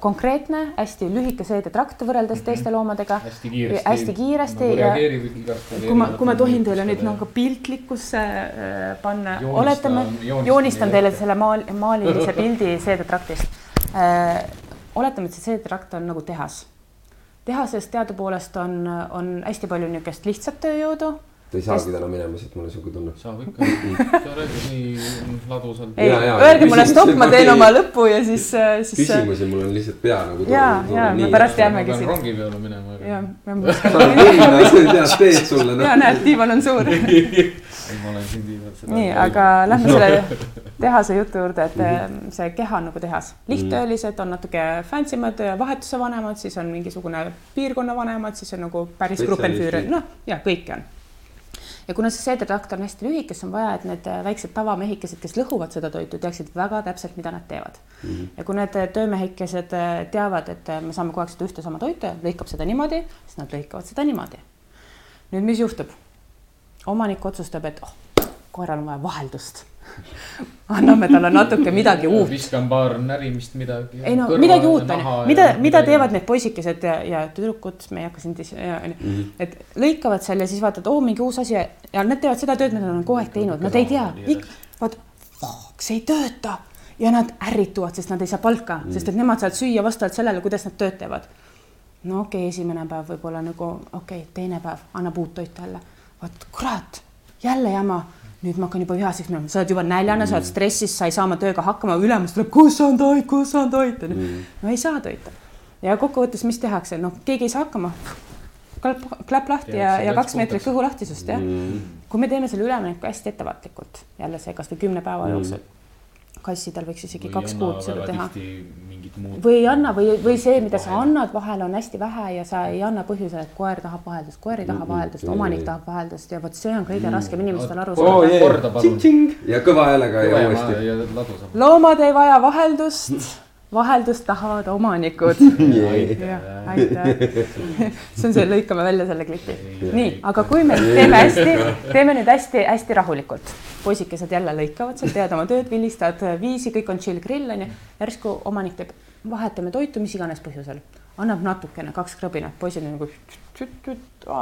konkreetne, hästi lühike seedetrakt võrreldes teiste loomadega. hästi kiiresti. hästi kiiresti nagu ja kui ma, kui ma tohin teile nüüd nagu piltlikkusse äh, panna, oletame, joonistan teile selle maal, maalilise pildi seedetraktist äh,. oletame, et see seedetrakt on nagu tehas. tehases teadupoolest on, on hästi palju niisugust lihtsat tööjõudu ta ei saagi täna minema, siit mul on siuke tunne. saab ikka, sa räägid nii ladusalt. ei, öelge mulle stopp, ma ma teen oma lõpu ja siis, siis. küsimusi mul on lihtsalt pea nagu. Jaa, jaa, me pärast jäämegi ma siit. rongi peale minema. ja, tead, teed sulle ja noh. näed, diivan on suur. ei, ma olen siin viimased. nii, aga lähme selle tehase jutu juurde, et mm. see keha on nagu tehas. lihttöölised on natuke fancy mad, vahetuse vanemad, siis on mingisugune piirkonna vanemad, siis on nagu päris gruppenfüürer, noh ja kõike on. Ja kuna see seedetrakt on hästi lühike, siis on vaja, et need väiksed tavamehikesed, kes lõhuvad seda toitu, teaksid väga täpselt, mida nad teevad mm. -hmm. ja kui need töömehikesed äh, teavad, et me saame kogu aeg seda ühte sama toitu ja lõikab seda niimoodi, siis nad lõikavad seda niimoodi. nüüd, mis juhtub? omanik otsustab, et oh, koeral on vaja vaheldust. anname talle natuke midagi uut. viskan paar närimist midagi. ei no midagi uut on ju, mida, mida teevad need poisikesed ja, ja tüdrukud, me ei hakka siin dis-, onju, et lõikavad seal ja siis vaatad, oo mingi uus asi. Ja, ja nad teevad seda tööd, mida nad on kogu aeg teinud, nad ei tea, vaat, see ei tööta. Ja nad ärrituvad, sest nad ei saa palka. Mm., sest et nemad saavad süüa vastavalt sellele, kuidas nad tööd teevad. no okei okay,, esimene päev võib-olla nagu okei okay,, teine päev annab uut toitu jälle, vaat kurat, jälle jama nüüd ma hakkan juba vihaseks minema, sa oled juba näljane mm., sa oled stressis, sa ei saa oma tööga hakkama, ülemus tuleb, kus on toit, kus on toit, onju. no ei saa toita. ja kokkuvõttes, mis tehakse, noh, keegi ei saa hakkama. klapp, klapp lahti ja, ja läks kaks meetrit puhtaks. kõhu lahtisust, jah mm.. kui me teeme selle ülemineku hästi ettevaatlikult, jälle see kasvõi kümne päeva mm. jooksul. Kassidel võiks isegi kaks kuud seda teha. või ei anna või, või see, mida sa annad, vahel on hästi vähe ja sa ei anna põhjusel, et koer tahab vaheldust, koer ei taha vaheldust, omanik tahab vaheldust ja vot see on kõige raskem inimestel aru saada. Korda palun., ja kõva häälega ja uuesti. loomad ei vaja vaheldust, vaheldust tahavad omanikud. jah, aitäh. see on see, lõikame välja selle klipi. nii, aga kui me teeme hästi, teeme nüüd hästi-hästi rahulikult. poisikesed jälle lõikavad seal, teevad oma tööd, vilistavad viisi, kõik on chill grill onju. järsku omanik teeb, vahetame toitu mis iganes põhjusel, annab natukene, kaks krõbinat, poisid on nagu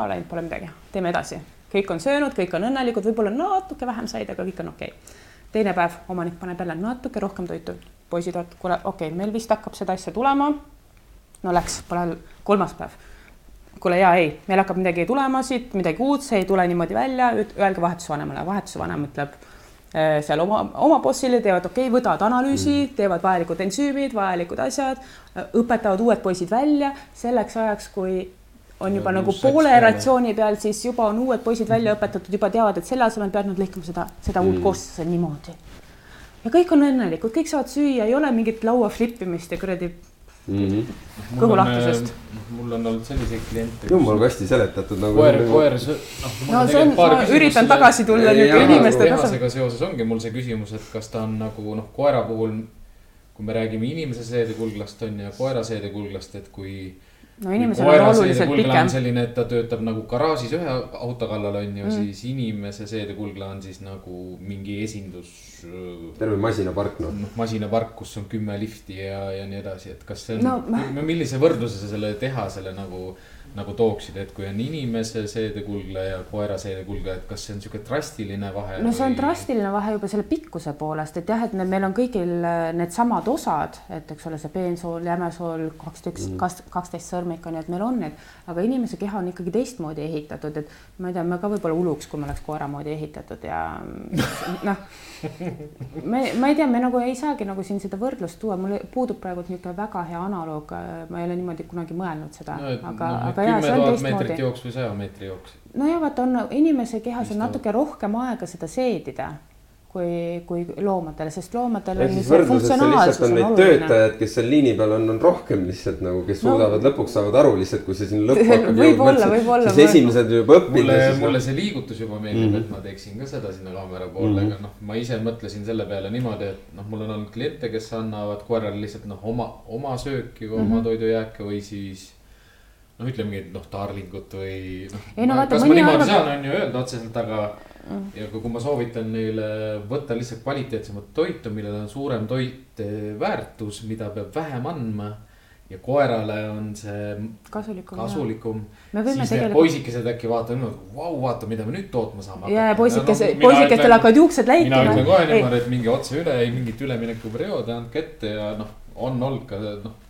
läinud, pole midagi, teeme edasi. kõik on söönud, kõik on õnnelikud, võib-olla natuke vähem said, aga kõik on okei okay. teine päev omanik paneb jälle natuke rohkem toitu, poisid vaatavad, kuule, okei okay,, meil vist hakkab seda asja tulema. no läks, pole kolmas päev. kuule ja ei, meil hakkab midagi tulema siit, midagi uut, see ei tule niimoodi välja, öelge vahetusvanemale, vahetusvanem ütleb eh, seal oma, oma bossile teevad, okei okay,, võtavad analüüsi mm., teevad vajalikud ensüümid, vajalikud asjad, õpetavad uued poisid välja selleks ajaks, kui on juba Ja nagu läks poole ratsiooni peal, siis juba on uued poisid välja õpetatud, juba teavad, et selle asemel peavad nad lõikama seda, seda uut koosluse niimoodi. Ja kõik on õnnelikud, kõik saavad süüa, ei ole mingit laua flippimist ja kuradi kõhu lahtisust.. mul on olnud selliseid kliente. jumal kasti seletatud nagu. koer, koer, noh. no see on, ma üritan tagasi tulla nüüd inimeste tasemele. tehasega seoses ongi mul see küsimus, et kas ta on nagu noh, koera puhul, kui me räägime inimese seedekulglast on ju, koera seedekulglast, et kui no inimesel on oluliselt pikem selline, et ta töötab nagu garaažis ühe auto kallal on ju Mm. siis inimese seedekulgla on siis nagu mingi esindus. terve masinapark noh. noh, masinapark, kus on kümme lifti ja, ja nii edasi, et kas see on No no, ma-, millise võrdluse sa selle tehasele nagu nagu tooksid, et kui on inimese seedekulge ja koera seedekulge, et kas see on sihuke drastiline vahe? no see on drastiline vahe juba selle pikkuse poolest, et jah, et meil on kõigil äh, needsamad osad, et eks ole, see peensool, jämesool, kaksteist mm., kaksteist sõrmik on ju, et meil on need, aga inimese keha on ikkagi teistmoodi ehitatud, et ma ei tea, me ka võib-olla uluks, kui me oleks koera moodi ehitatud ja noh, me, ma ei tea, me nagu ei saagi nagu siin seda võrdlust tuua, mul puudub praegu niisugune väga hea analoog, ma ei ole niimoodi kunagi mõelnud seda no,, aga no,, aga jaa, see on meetrit teistmoodi jooks või saja meetri jooks. no ja vaata, on inimese kehas on natuke rohkem aega seda seedida kui, kui loomadel, sest loomadel on see funktsionaalsus on oluline. töötajaid, kes seal liini peal on, on rohkem lihtsalt nagu, kes No- suudavad lõpuks saavad aru lihtsalt, kui see sinna lõppu hakkab võib-olla, siis esimesed juba õppinud mulle mulle see liigutus juba meeldib mm, -hmm. et ma teeksin ka seda sinna kaamera poole mm, Mhm. -hmm. aga noh, ma ise mõtlesin selle peale niimoodi, et noh, mul on olnud kliente, kes annavad koerale lihtsalt noh, oma, oma sööki või Mhm. oma toidujääke või siis. noh, ütlemegi, et noh, darlingut või noh Ei, no vaata, mõni arvab- saan, on ju öelda otseselt, aga mm.. ja kui, kui ma soovitan neile võtta lihtsalt kvaliteetsemat toitu, millel on suurem toiteväärtus, mida peab vähem andma. ja koerale on see kasulikum. kasulikum. Siis need tegelikult- poisikesed äkki vaatavad vau, vaata, mida me nüüd tootma saame. ja, ja poisikese, poisikestel hakkavad juuksed mina läikima ütlen kohe. niimoodi, et minge otse üle, ei mingit üleminekuperioodi, andke ette ja noh, on olnud ka noh.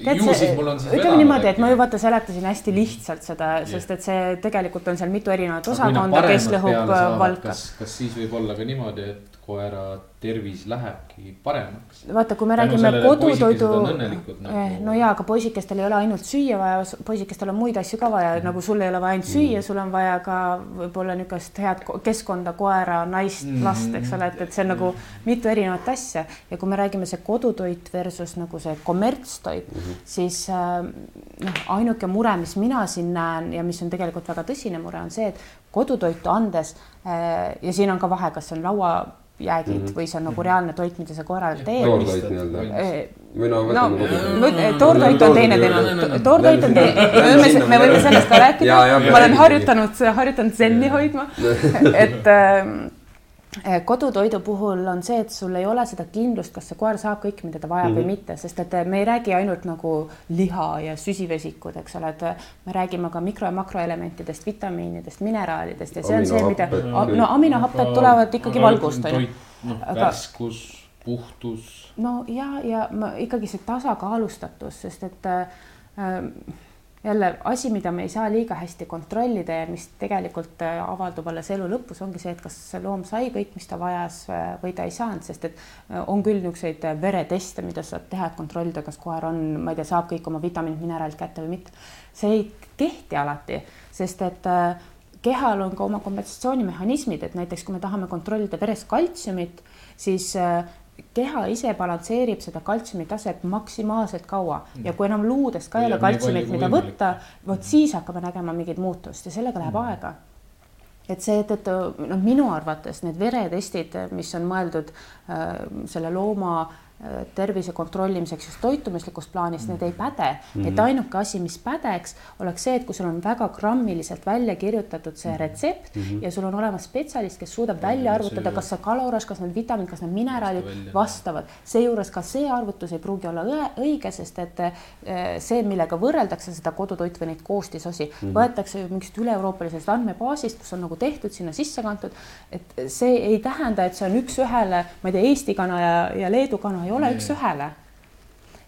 Ütleme niimoodi, et ma ju vaata seletasin hästi lihtsalt seda, sest et see tegelikult on seal mitu erinevat osakonda, kes lõhub äh, valka. kas siis võib olla ka niimoodi, et koera tervis lähebki paremaks? vaata, kui me räägime kodutoidu õnnelikud nagu- eh,, no jaa, aga poisikestel ei ole ainult süüa vaja, poisikestel on muid asju ka vaja, Mhm. nagu sul ei ole vaja ainult süüa, sul on vaja ka võib-olla niisugust head ko- keskkonda, koera, naist, Mhm. last, eks ole, et, et see on nagu mitu erinevat asja ja kui me räägime see kodutoit versus nagu see kommertstoit mm, -hmm. siis äh, noh, ainuke mure, mis mina siin näen ja mis on tegelikult väga tõsine mure, on see, et kodutoitu andes ja siin on ka vahe, kas see on lauajäägid mm -hmm. või see on nagu reaalne toit, mida sa koerale teed. toortoit nii-öelda. Eh, või no no võtame kogu. vot- toortoit on teine teema, toortoit on teine, me võime, me võime sellest ka rääkida, ma olen harjutanud, harjutanud zenni hoidma, et ähm, kodutoidu puhul on see, et sul ei ole seda kindlust, kas see koer saab kõik, mida ta vajab mm -hmm. või mitte, sest et eh, me ei räägi ainult nagu liha ja süsivesikud, eks ole, et eh, me räägime ka mikro- ja makroelementidest, vitamiinidest, mineraalidest ja see on see, mida no aminohapped tulevad ikkagi valgust on ju. noh, Aga- värskus, puhtus. no ja, ja ma ikkagi see tasakaalustatus, sest et äh, jälle asi, mida me ei saa liiga hästi kontrollida ja mis tegelikult äh, avaldub alles elu lõpus, ongi see, et kas loom sai kõik, mis ta vajas äh, või ta ei saanud, sest et äh, on küll niisuguseid vereteste, mida saab teha, et kontrollida, kas koer on, ma ei tea, saab kõik oma vitamiinid, mineraalid kätte või mitte. see ei kehti alati, sest et kehal on ka oma kompensatsioonimehhanismid, et näiteks kui me tahame kontrollida veres kaltsiumit, siis keha ise balansseerib seda kaltsiumi taset maksimaalselt kaua. Ja kui enam luudest ka ei ole kaltsiumit, mida võtta, vot siis hakkame nägema mingit muutust ja sellega läheb aega. Et seetõttu noh, minu arvates need veretestid, mis on mõeldud äh, selle looma äh, tervise kontrollimiseks just toitumuslikus plaanis, need ei päde mm. -hmm. et ainuke asi, mis pädeks, oleks see, et kui sul on väga grammiliselt välja kirjutatud see retsept mm -hmm. ja sul on olemas spetsialist, kes suudab välja arvutada, kas see kaloras, kas need vitamiinid, kas need mineraalid vastavad. seejuures ka see arvutus ei pruugi olla õige, sest et äh, see, millega võrreldakse seda kodutoitu või neid koostisosi mm, -hmm. võetakse ju mingist üle-euroopalisest andmebaasist, kus on nagu tehtud sinna sisse kantud. et see ei tähenda, et see on üks-ühele, ma ei tea, Eesti kana ja, ja Leedu kana ei ole Nee. üks-ühele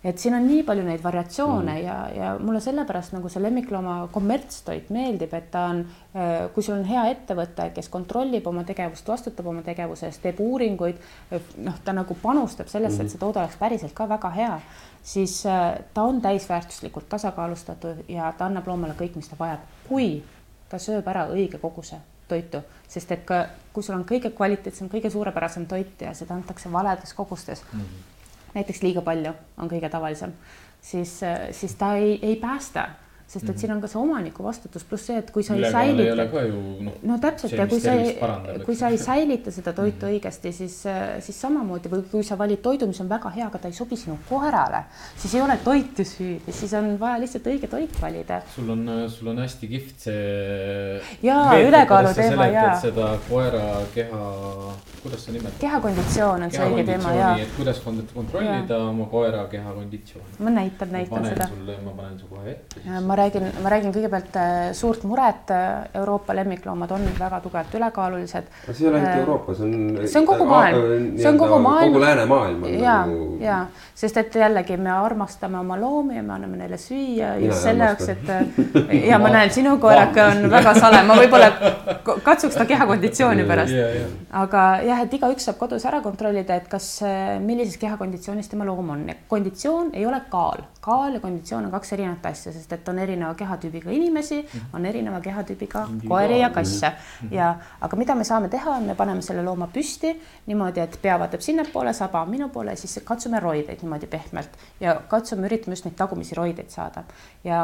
et siin on nii palju neid variatsioone mm. ja, ja mulle sellepärast nagu see lemmiklooma kommertstoit meeldib, et ta on, kui sul on hea ettevõte, kes kontrollib oma tegevust, vastutab oma tegevuse eest, teeb uuringuid, noh, ta nagu panustab sellesse mm, et see toode oleks päriselt ka väga hea, siis äh, ta on täisväärtuslikult tasakaalustatud ja ta annab loomale kõik, mis ta vajab, kui ta sööb ära õige koguse toitu, sest et ka kui sul on kõige kvaliteetsem, kõige suurepärasem toit ja seda antakse valedes kogustes mm, -hmm. näiteks liiga palju on kõige tavalisem, siis, siis ta ei, ei päästa, sest et mm -hmm. siin on ka see omaniku vastutus, pluss see, et kui sa ei säilita ka ju noh. no täpselt see, ja kui sa ei kui sa ei säilita seda toitu õigesti, siis, siis samamoodi või kui sa valid toidu, mis on väga hea, aga ta ei sobi sinu koerale, siis ei ole toitu süüdi, siis on vaja lihtsalt õige toit valida. sul on, sul on hästi kihvt see. Jaa, ülekaalu teema, jaa. seda koera keha, kuidas sa nimetad? kehakonditsioon on see õige teema ja et kuidas kont- kontrollida oma koera kehakonditsiooni. ma näitan, ma näitan panen seda. sulle, ma panen su kohe ette. Ma räägin, ma räägin kõigepealt äh, suurt muret, Euroopa lemmikloomad on väga tugevalt ülekaalulised. see ei ole ainult Euroopa, see on. see on kogu maailm, see on kogu maailm. kogu läänemaailm on ja nagu..., ja, sest et jällegi me armastame oma loomi ja me anname neile süüa just selle jaoks, et ja ma näen, sinu koerake on väga sale, ma võib-olla katsuks ta kehakonditsiooni pärast. aga jah, et igaüks saab kodus ära kontrollida, et kas, millises kehakonditsioonis tema loom on. konditsioon ei ole kaal, kaal ja konditsioon on kaks erinevat asja, sest et on erineva kehatüübiga inimesi, on erineva kehatüübiga koeri ja kasse. Ja, aga mida me saame teha, me paneme selle looma püsti niimoodi, et pea vaatab sinnapoole, saba minu poole, siis katsume roideid niimoodi pehmelt. Ja katsume, üritame just neid tagumisi roideid saada. ja,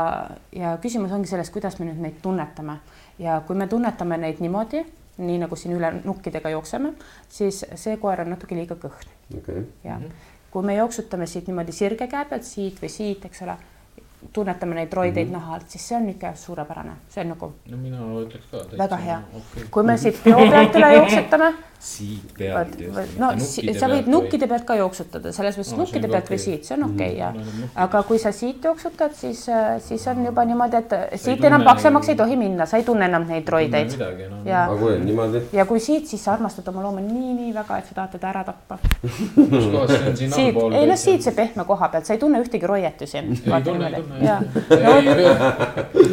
ja küsimus ongi selles, kuidas me nüüd neid tunnetame. Ja kui me tunnetame neid niimoodi nii nagu siin üle nukkidega jookseme, siis see koer on natuke liiga kõhn. Okay.. ja mm -hmm. kui me jooksutame siit niimoodi sirge käe pealt siit või siit, eks ole, tunnetame neid roideid mm -hmm. naha alt, siis see on ikka suurepärane, see on nagu. no mina ütleks ka. väga hea okay., kui me siit peo pealt üle jooksutame siit pealt just. no sa võid nukkide pealt ka jooksutada, selles mõttes no, nukkide pealt okay. või siit, see on okei okay, ja no, aga kui sa siit jooksutad, siis, äh, siis on juba niimoodi, et siit enam paksemaks ei tohi minna, sa ei tunne enam neid roideid. No, ja, ja kui siit, siis sa armastad oma looma nii-nii väga, et sa tahad teda ära tappa. siin allpool? ei no siit see pehme koha pealt, sa ei tunne ühtegi ei tunne. ja,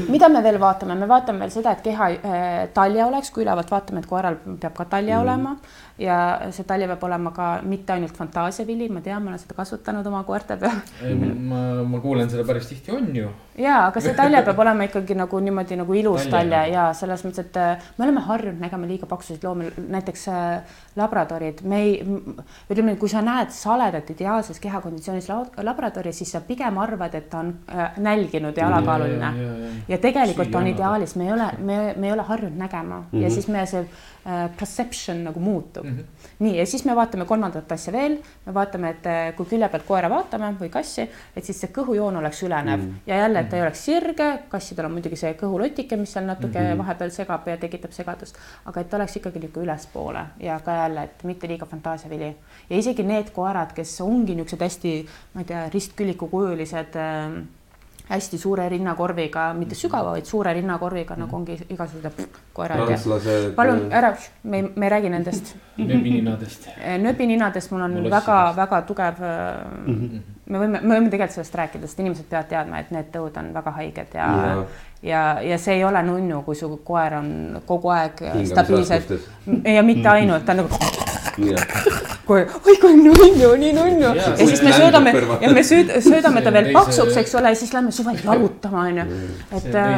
mida me veel vaatame, me vaatame veel seda, et keha äh, talja oleks, kui ülevalt vaatame, et koeral peab ka talja mm. olema ja see tali peab olema ka mitte ainult fantaasiavili, ma tean, ma olen seda kasvatanud oma koerte peal. ma, ma kuulen seda päris tihti, on ju. ja, aga see talje peab olema ikkagi nagu niimoodi nagu ilus talje, ja selles mõttes, et äh, me oleme harjunud nägema liiga paksusid loomi, näiteks äh, labradorid, me ei, ütleme, kui sa näed saledat ideaalses kehakonditsioonis labradori, siis sa pigem arvad, et ta on äh, nälginud ja alakaaluline. ja, tegelikult Siia on ideaalis, me ei ole, me, me ei ole harjunud nägema mm -hmm. ja mhm. siis me see perception nagu muutub mm. -hmm. nii, ja siis me vaatame kolmandat asja veel, me vaatame, et äh, kui külje pealt koera vaatame või kassi, et siis see kõhujoon oleks ülenev mm -hmm. ja jälle, et ta ei oleks sirge, kassidel on muidugi see kõhulotike, mis seal natuke mm -hmm. vahepeal segab ja tekitab segadust, aga et ta oleks ikkagi niisugune ülespoole ja ka jälle, et mitte liiga fantaasiavili. ja isegi need koerad, kes ongi niisugused hästi, ma ei tea, ristkülikukujulised äh, hästi suure rinnakorviga, mitte sügava, vaid suure rinnakorviga nagu ongi igasugused koerad ja palun ära, me me ei räägi nendest nööbininadest. nööbininadest mul on väga-väga tugev mm. -hmm. me võime, me võime tegelikult sellest rääkida, sest inimesed peavad teadma, et need tõud on väga haiged ja, ja ja, ja see ei ole nunnu, kui su koer on kogu aeg stabiilselt ja mitte ainult, ta on nagu kui, oi kui nunnu, nii nunnu ja, ja siis me söödame ja me sööd, söödame ta veel paksuks, eks ole, siis lähme suvel jalutama, onju. et. Äh,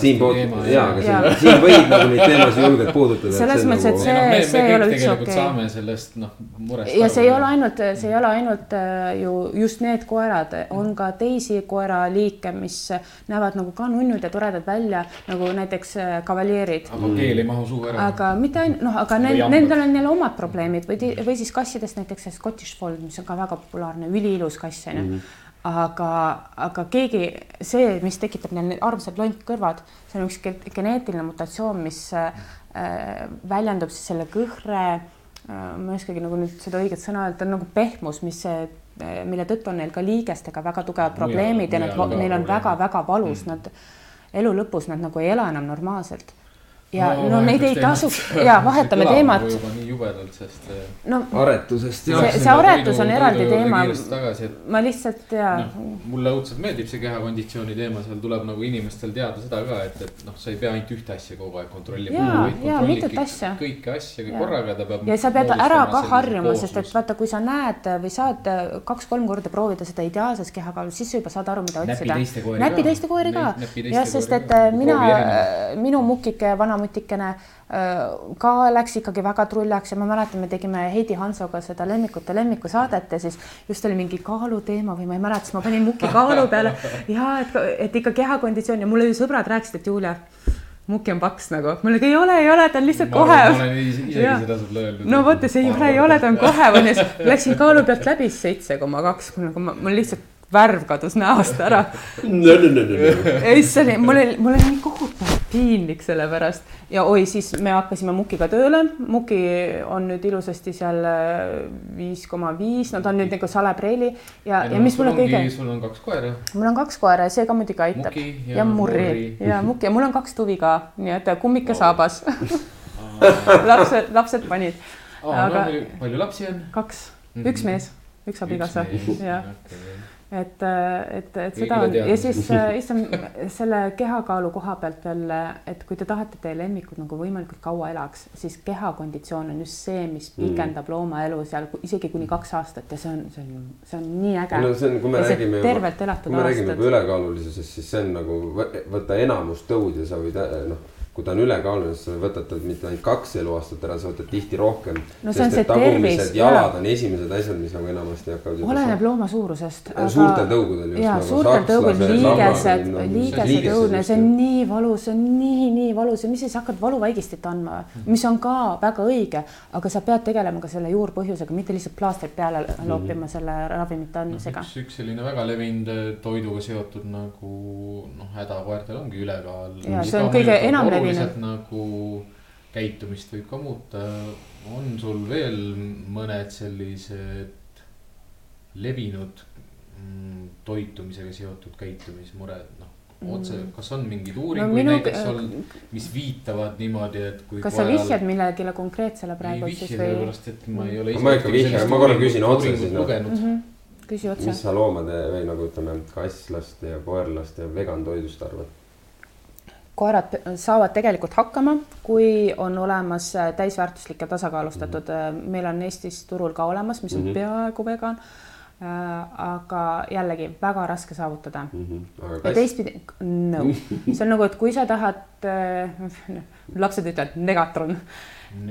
siin pood-, jaa, aga siin, siin võib nagu neid teemasid julgelt puudutada. selles mõttes, et see, nagu- see ei ole üldse okei. saame sellest noh, murest. ja see ei ole ainult, see ei ole ainult äh, ju just need koerad, on ka teisi koeraliike, mis näevad nagu ka nunnud ja toredad välja, nagu näiteks äh, kavaljeerid. aga keel ei mahu suhu ära. aga mitte ainult, noh, aga nendel on jälle omad probleemid probleemid või, või siis kassidest näiteks see Scottish Fold, mis on ka väga populaarne, üliilus kass on ju. Mm. -hmm aga, aga keegi, see, mis tekitab neil armsad lontkõrvad, see on üks geneetiline mutatsioon, mis äh, väljendub siis selle kõhre äh,, ma ei oskagi nagu nüüd seda õiget sõna öelda, nagu pehmus, mis see äh,, mille tõttu on neil ka liigestega väga tugevad probleemid ja, ja nad, neil on väga-väga valus mm, nad elu lõpus nad nagu ei ela enam normaalselt ja no, no neid ei tasuks ja vahetame teemat. juba nii jubedalt, sest. Eh, no aretusest. see, see aretus on eraldi teema. ma lihtsalt ja no,. mulle õudselt meeldib see kehakonditsiooni teema, seal tuleb nagu inimestel teada seda ka, et, et noh, sa ei pea ainult ühte asja kogu aeg kontrollima. ja, ja mitut asja. kõiki asju korraga ta peab. ja sa pead ära ka harjuma, sest et vaata, kui sa näed või saad kaks-kolm korda proovida seda ideaalses kehakaalus, siis sa juba saad aru, mida otsida. näpi teiste koeri ka. jah, sest et mina, minu mukike vana mutikene ka läks ikkagi väga trullaks ja ma mäletan, me tegime Heidi Hansoga seda lemmikute lemmiku saadet ja siis just oli mingi kaaluteema või ma ei mäleta, siis ma panin muki kaalu peale ja et, et ikka kehakonditsioon ja mulle ju sõbrad rääkisid, et Julia muki on paks nagu, ma olin, ei ole, ei ole, ta on lihtsalt ma kohe. ma olen isegi seda sulle öelnud. no vot, see ei ole, ei ole, ta on kohe, onju, siis läksin kaalu pealt läbi seitse koma kaks, nagu ma, mul lihtsalt värv kadus näost ära. ei, see oli, mul oli, mul oli nii kohutav piinlik selle pärast ja oi, siis me hakkasime Mukiga tööle. Muki on nüüd ilusasti seal äh, viis koma viis, no ta on nüüd nagu salepreili ja, ja mis mulle kõige. sul on kaks koera. mul on kaks koera ja see ka muidugi aitab. ja, ja Murri ja Muki ja mul on kaks tuvi ka, nii et kummik ja saabas lapsed, lapsed panid. aga no, palju lapsi on? kaks, üks mhm. mees, üks abikaasa, jah et, et, et seda on ja siis issand selle kehakaalu koha pealt veel, et kui te tahate, et teie lemmikud nagu võimalikult kaua elaks, siis kehakonditsioon on just see, mis mm. pikendab mm. looma elu seal isegi kuni kaks aastat ja see on, see on, see on nii äge. no see on, kui me ja räägime, tervelt elatud aastad. kui me räägime juba ülekaalulisusest, siis see on nagu võtta enamus tõud ja sa võid noh kui ta on ülekaaluline, siis sa võtad talt mitte ainult kaks eluaastat ära, sa võtad tihti rohkem. no see on see tervis. jalad on esimesed asjad, mis nagu enamasti hakkavad. oleneb looma suurusest. suurtel tõugudel jaa, nagu suurtel tõugudel liigesed, liigesed õudne, see on nii valus, see on nii, nii valus ja mis siis hakkad valuvaigistit andma, mis on ka väga õige, aga sa pead tegelema ka selle juurpõhjusega, mitte lihtsalt plaastrit peale mhm. loopima mm -hmm. selle ravimite andmisega. üks, üks selline väga levinud eh, toiduga seotud nagu noh, hädakoertel ongi ülekaal. ja see on kõige enam levinud oluliselt nagu käitumist võib ka muuta. on sul veel mõned sellised levinud mm, toitumisega seotud käitumismured, noh otse, mm. kas on mingeid uuringuid no, minu... näiteks olnud, mis viitavad niimoodi, et kui. kas sa vihjad millegile konkreetsele praegu siis või? sellepärast, et ma ei ole. ma ikka vihjan, ma korra küsin otse siis noh. Mm -hmm. küsi otse. mis sa loomade või nagu ütleme, kasslaste ja koerlaste ja vegan toidust arvad? Koerad saavad tegelikult hakkama, kui on olemas äh, täisväärtuslik ja tasakaalustatud mm, -hmm. meil on Eestis turul ka olemas, mis on mm -hmm. peaaegu vegan äh,. aga jällegi väga raske saavutada mm. -hmm. ja teistpidi, no see on nagu, et kui sa tahad äh,, lapsed ütlevad negatron,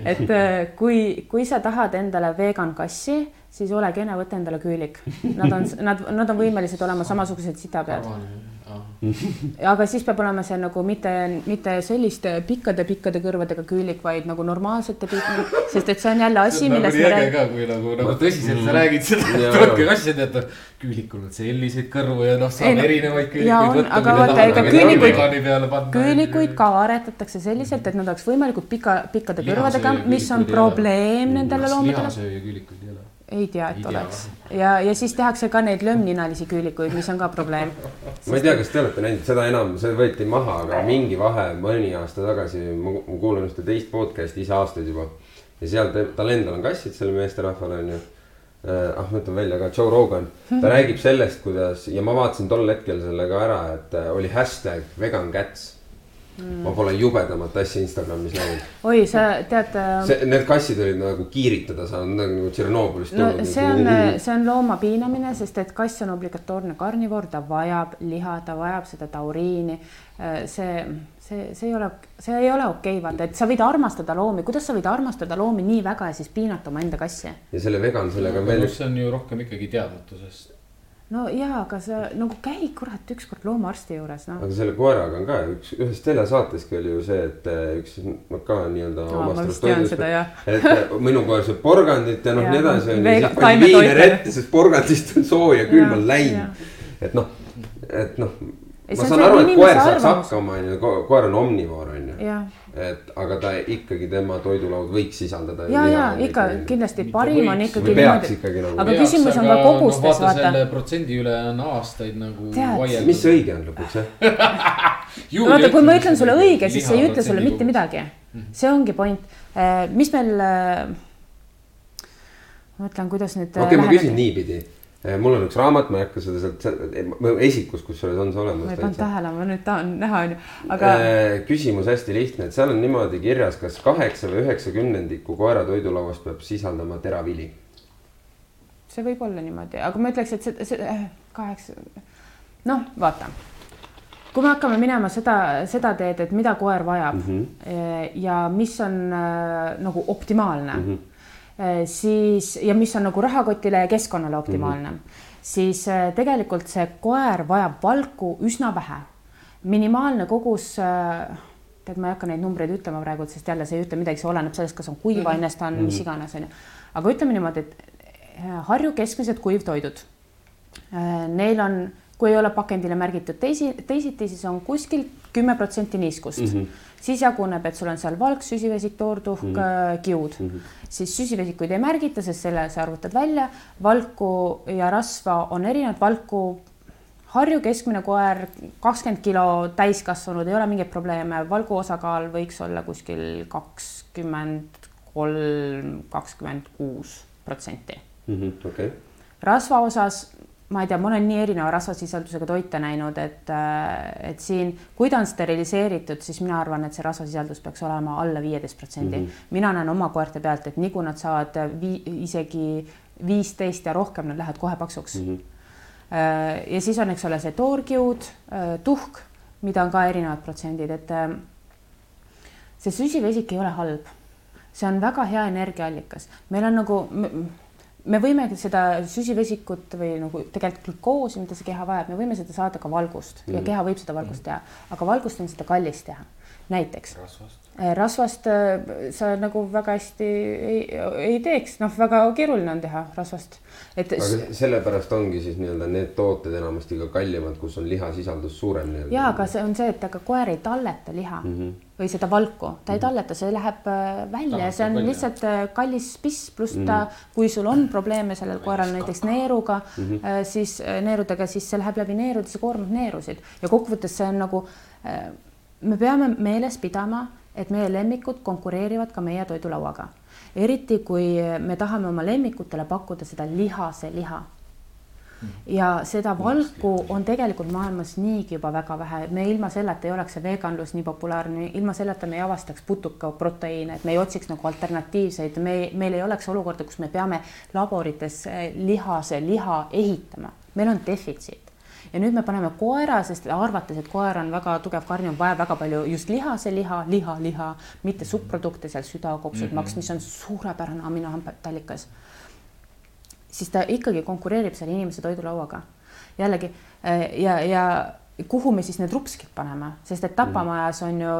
et äh, kui, kui sa tahad endale vegan kassi, siis ole kene, võta endale küülik. Nad on, nad, nad on võimelised olema samasugused sitapead aga siis peab olema see nagu mitte, mitte selliste pikkade-pikkade kõrvadega küülik, vaid nagu normaalsete pikk, sest et see on jälle asi, millest me räägime. ka, kui nagu, nagu tõsiselt sa räägid seda, võtke kassi, tead, küülikul on selliseid kõrvu ja noh, saab no, erinevaid küülikuid võtta. aga vaata, ega küülikuid, küülikuid ka aretatakse selliselt, et nad oleks võimalikult pika, pikkade kõrvadega, mis on probleem nendele loomadele. lihasööja küülikuid ei ole ei tea, et oleks. Ja, ja siis tehakse ka neid lömmninalisi küülikuid, mis on ka probleem. ma ei tea, kas te olete näinud, seda enam, see võeti maha, aga mingi vahe mõni aasta tagasi, ma kuulan ühte teist podcast'i ise aastaid juba. ja seal tal endal on kassid, sellel meesterahval on ju äh,. ah, ma ütlen välja ka, Joe Rogan, ta hmm. räägib sellest, kuidas ja ma vaatasin tol hetkel selle ka ära, et äh, oli hashtag vegan cats mm.. ma pole jubedamat asja Instagramis näinud. oi, sa tead äh.... see, need kassid olid nagu kiiritada saanud nagu Tšernobõlist no, tulnud. see on, see on looma piinamine, sest et kass on obligatoorne karnivoor, ta vajab liha, ta vajab seda tauriini. Äh, see, see, see ei ole, see ei ole okei okay,, vaata, et sa võid armastada loomi, kuidas sa võid armastada loomi nii väga ja siis piinata omaenda kassi? ja selle vegan, sellega no, veel. see on ju rohkem ikkagi teadmatusest no jaa, aga sa nagu käi kurat ükskord loomaarsti juures noh. aga selle koeraga on ka üks, ühes telesaateski oli ju see, et eh, üks no, ka nii-öelda no,. ma seda jah. et eh, minu koer sööb porgandit ja noh, nii edasi on ju, siis pandi viiner ette, sest porgandist on sooja külm on läinud. et noh, et noh ma saan aru, et koer saaks hakkama, on ju, koer on omnivoor, on ju. Et aga ta ikkagi, tema toidulaud võiks sisaldada. ja, ja ikka kindlasti parim on ikkagi niimoodi. Nagu. aga küsimus on ka kogustes no,. vaata selle protsendi üle on aastaid nagu. mis see õige on lõpuks jah vaata, kui ma ütlen sulle õige, siis see ei ütle sulle mitte midagi. Mhm. see ongi point, äh, mis meil. Äh, ma mõtlen, kuidas nüüd. okei okay,, ma küsin niipidi Eh, mul on üks raamat, ma ei hakka seda sealt, esikus, kusjuures on see olemas. ma ei pannud tähele, ma nüüd tahan näha, onju, aga. Eh, küsimus hästi lihtne, et seal on niimoodi kirjas, kas kaheksa või üheksa kümnendikku koera toidulauast peab sisaldama teravili? see võib olla niimoodi, aga ma ütleks, et see, see eh, kaheksa, noh, vaata. kui me hakkame minema seda, seda teed, et mida koer vajab mm -hmm. ja mis on äh, nagu optimaalne mm. -hmm siis ja mis on nagu rahakotile ja keskkonnale optimaalne mm, -hmm. siis äh, tegelikult see koer vajab valku üsna vähe. minimaalne kogus äh, tead, ma ei hakka neid numbreid ütlema praegu, sest jälle see ei ütle midagi, see oleneb sellest, kas on kuivainest on mm, -hmm. mis iganes onju. aga ütleme niimoodi, et Harju keskmised kuivtoidud. Neil on, kui ei ole pakendile märgitud teisi, teisiti, siis on kuskilt kümme protsenti niiskust mm, -hmm. Siis jaguneb, et sul on seal valk, süsivesik, toortuhk mm, -hmm. kiud mm, -hmm. siis süsivesikuid ei märgita, sest selle sa arvutad välja. valku ja rasva on erinevad, valku Harju keskmine koer, kakskümmend kilo täiskasvanud, ei ole mingeid probleeme, valgu osakaal võiks olla kuskil kakskümmend kolm, kakskümmend kuus protsenti. Mhm, okei. rasva osas ma ei tea, ma olen nii erineva rasvasisaldusega toite näinud, et, äh, et siin, kui ta on steriliseeritud, siis mina arvan, et see rasvasisaldus peaks olema alla viieteist protsendi. Mhm. mina näen oma koerte pealt, et nii kui nad saavad vii, isegi viisteist ja rohkem, nad lähevad kohe paksuks mm. -hmm. ja siis on, eks ole, see toorkiud, äh, tuhk, mida on ka erinevad protsendid, et see süsivesik ei ole halb. see on väga hea energiaallikas, meil on nagu me võime seda süsivesikut või nagu tegelikult glukoosi, mida see keha vajab, me võime seda saada ka valgust mm. ja keha võib seda valgust teha, aga valgust on seda kallis teha. näiteks rasvast, rasvast äh, sa nagu väga hästi ei, ei teeks, noh, väga keeruline on teha rasvast. et. aga sellepärast ongi siis nii-öelda need tooted enamasti ka kallimad, kus on lihasisaldus suurem. ja, aga see on see, et aga koer ei talleta liha mm. -hmm või seda valku, ta ei mhm. talleta, see läheb äh, välja, see on lihtsalt äh, kallis piss, pluss ta, mhm. kui sul on probleeme sellel koeral näiteks neeruga mm, -hmm. siis neerudega, siis see läheb läbi neerude, see koormab neerusid ja kokkuvõttes see on nagu, me peame meeles pidama, et meie lemmikud konkureerivad ka meie toidulauaga. eriti kui me tahame oma lemmikutele pakkuda seda lihase liha. Ja seda valku on tegelikult maailmas niigi juba väga vähe, me ilma selleta ei oleks see veganlus nii populaarne, ilma selleta me ei avastaks putukaproteiine, et me ei otsiks nagu alternatiivseid, me, meil ei oleks olukorda, kus me peame laborites eh, lihase liha ehitama, meil on defitsiit ja nüüd me paneme koera, sest arvates, et koer on väga tugev karni, on vaja väga palju just lihase liha, liha, liha, mitte subprodukte seal süda, kopsud mm, -hmm. maks, mis on suurepärane aminohappetallikas siis ta ikkagi konkureerib selle inimese toidulauaga. jällegi äh, ja, ja kuhu me siis need rupskid paneme, sest et tapamajas on ju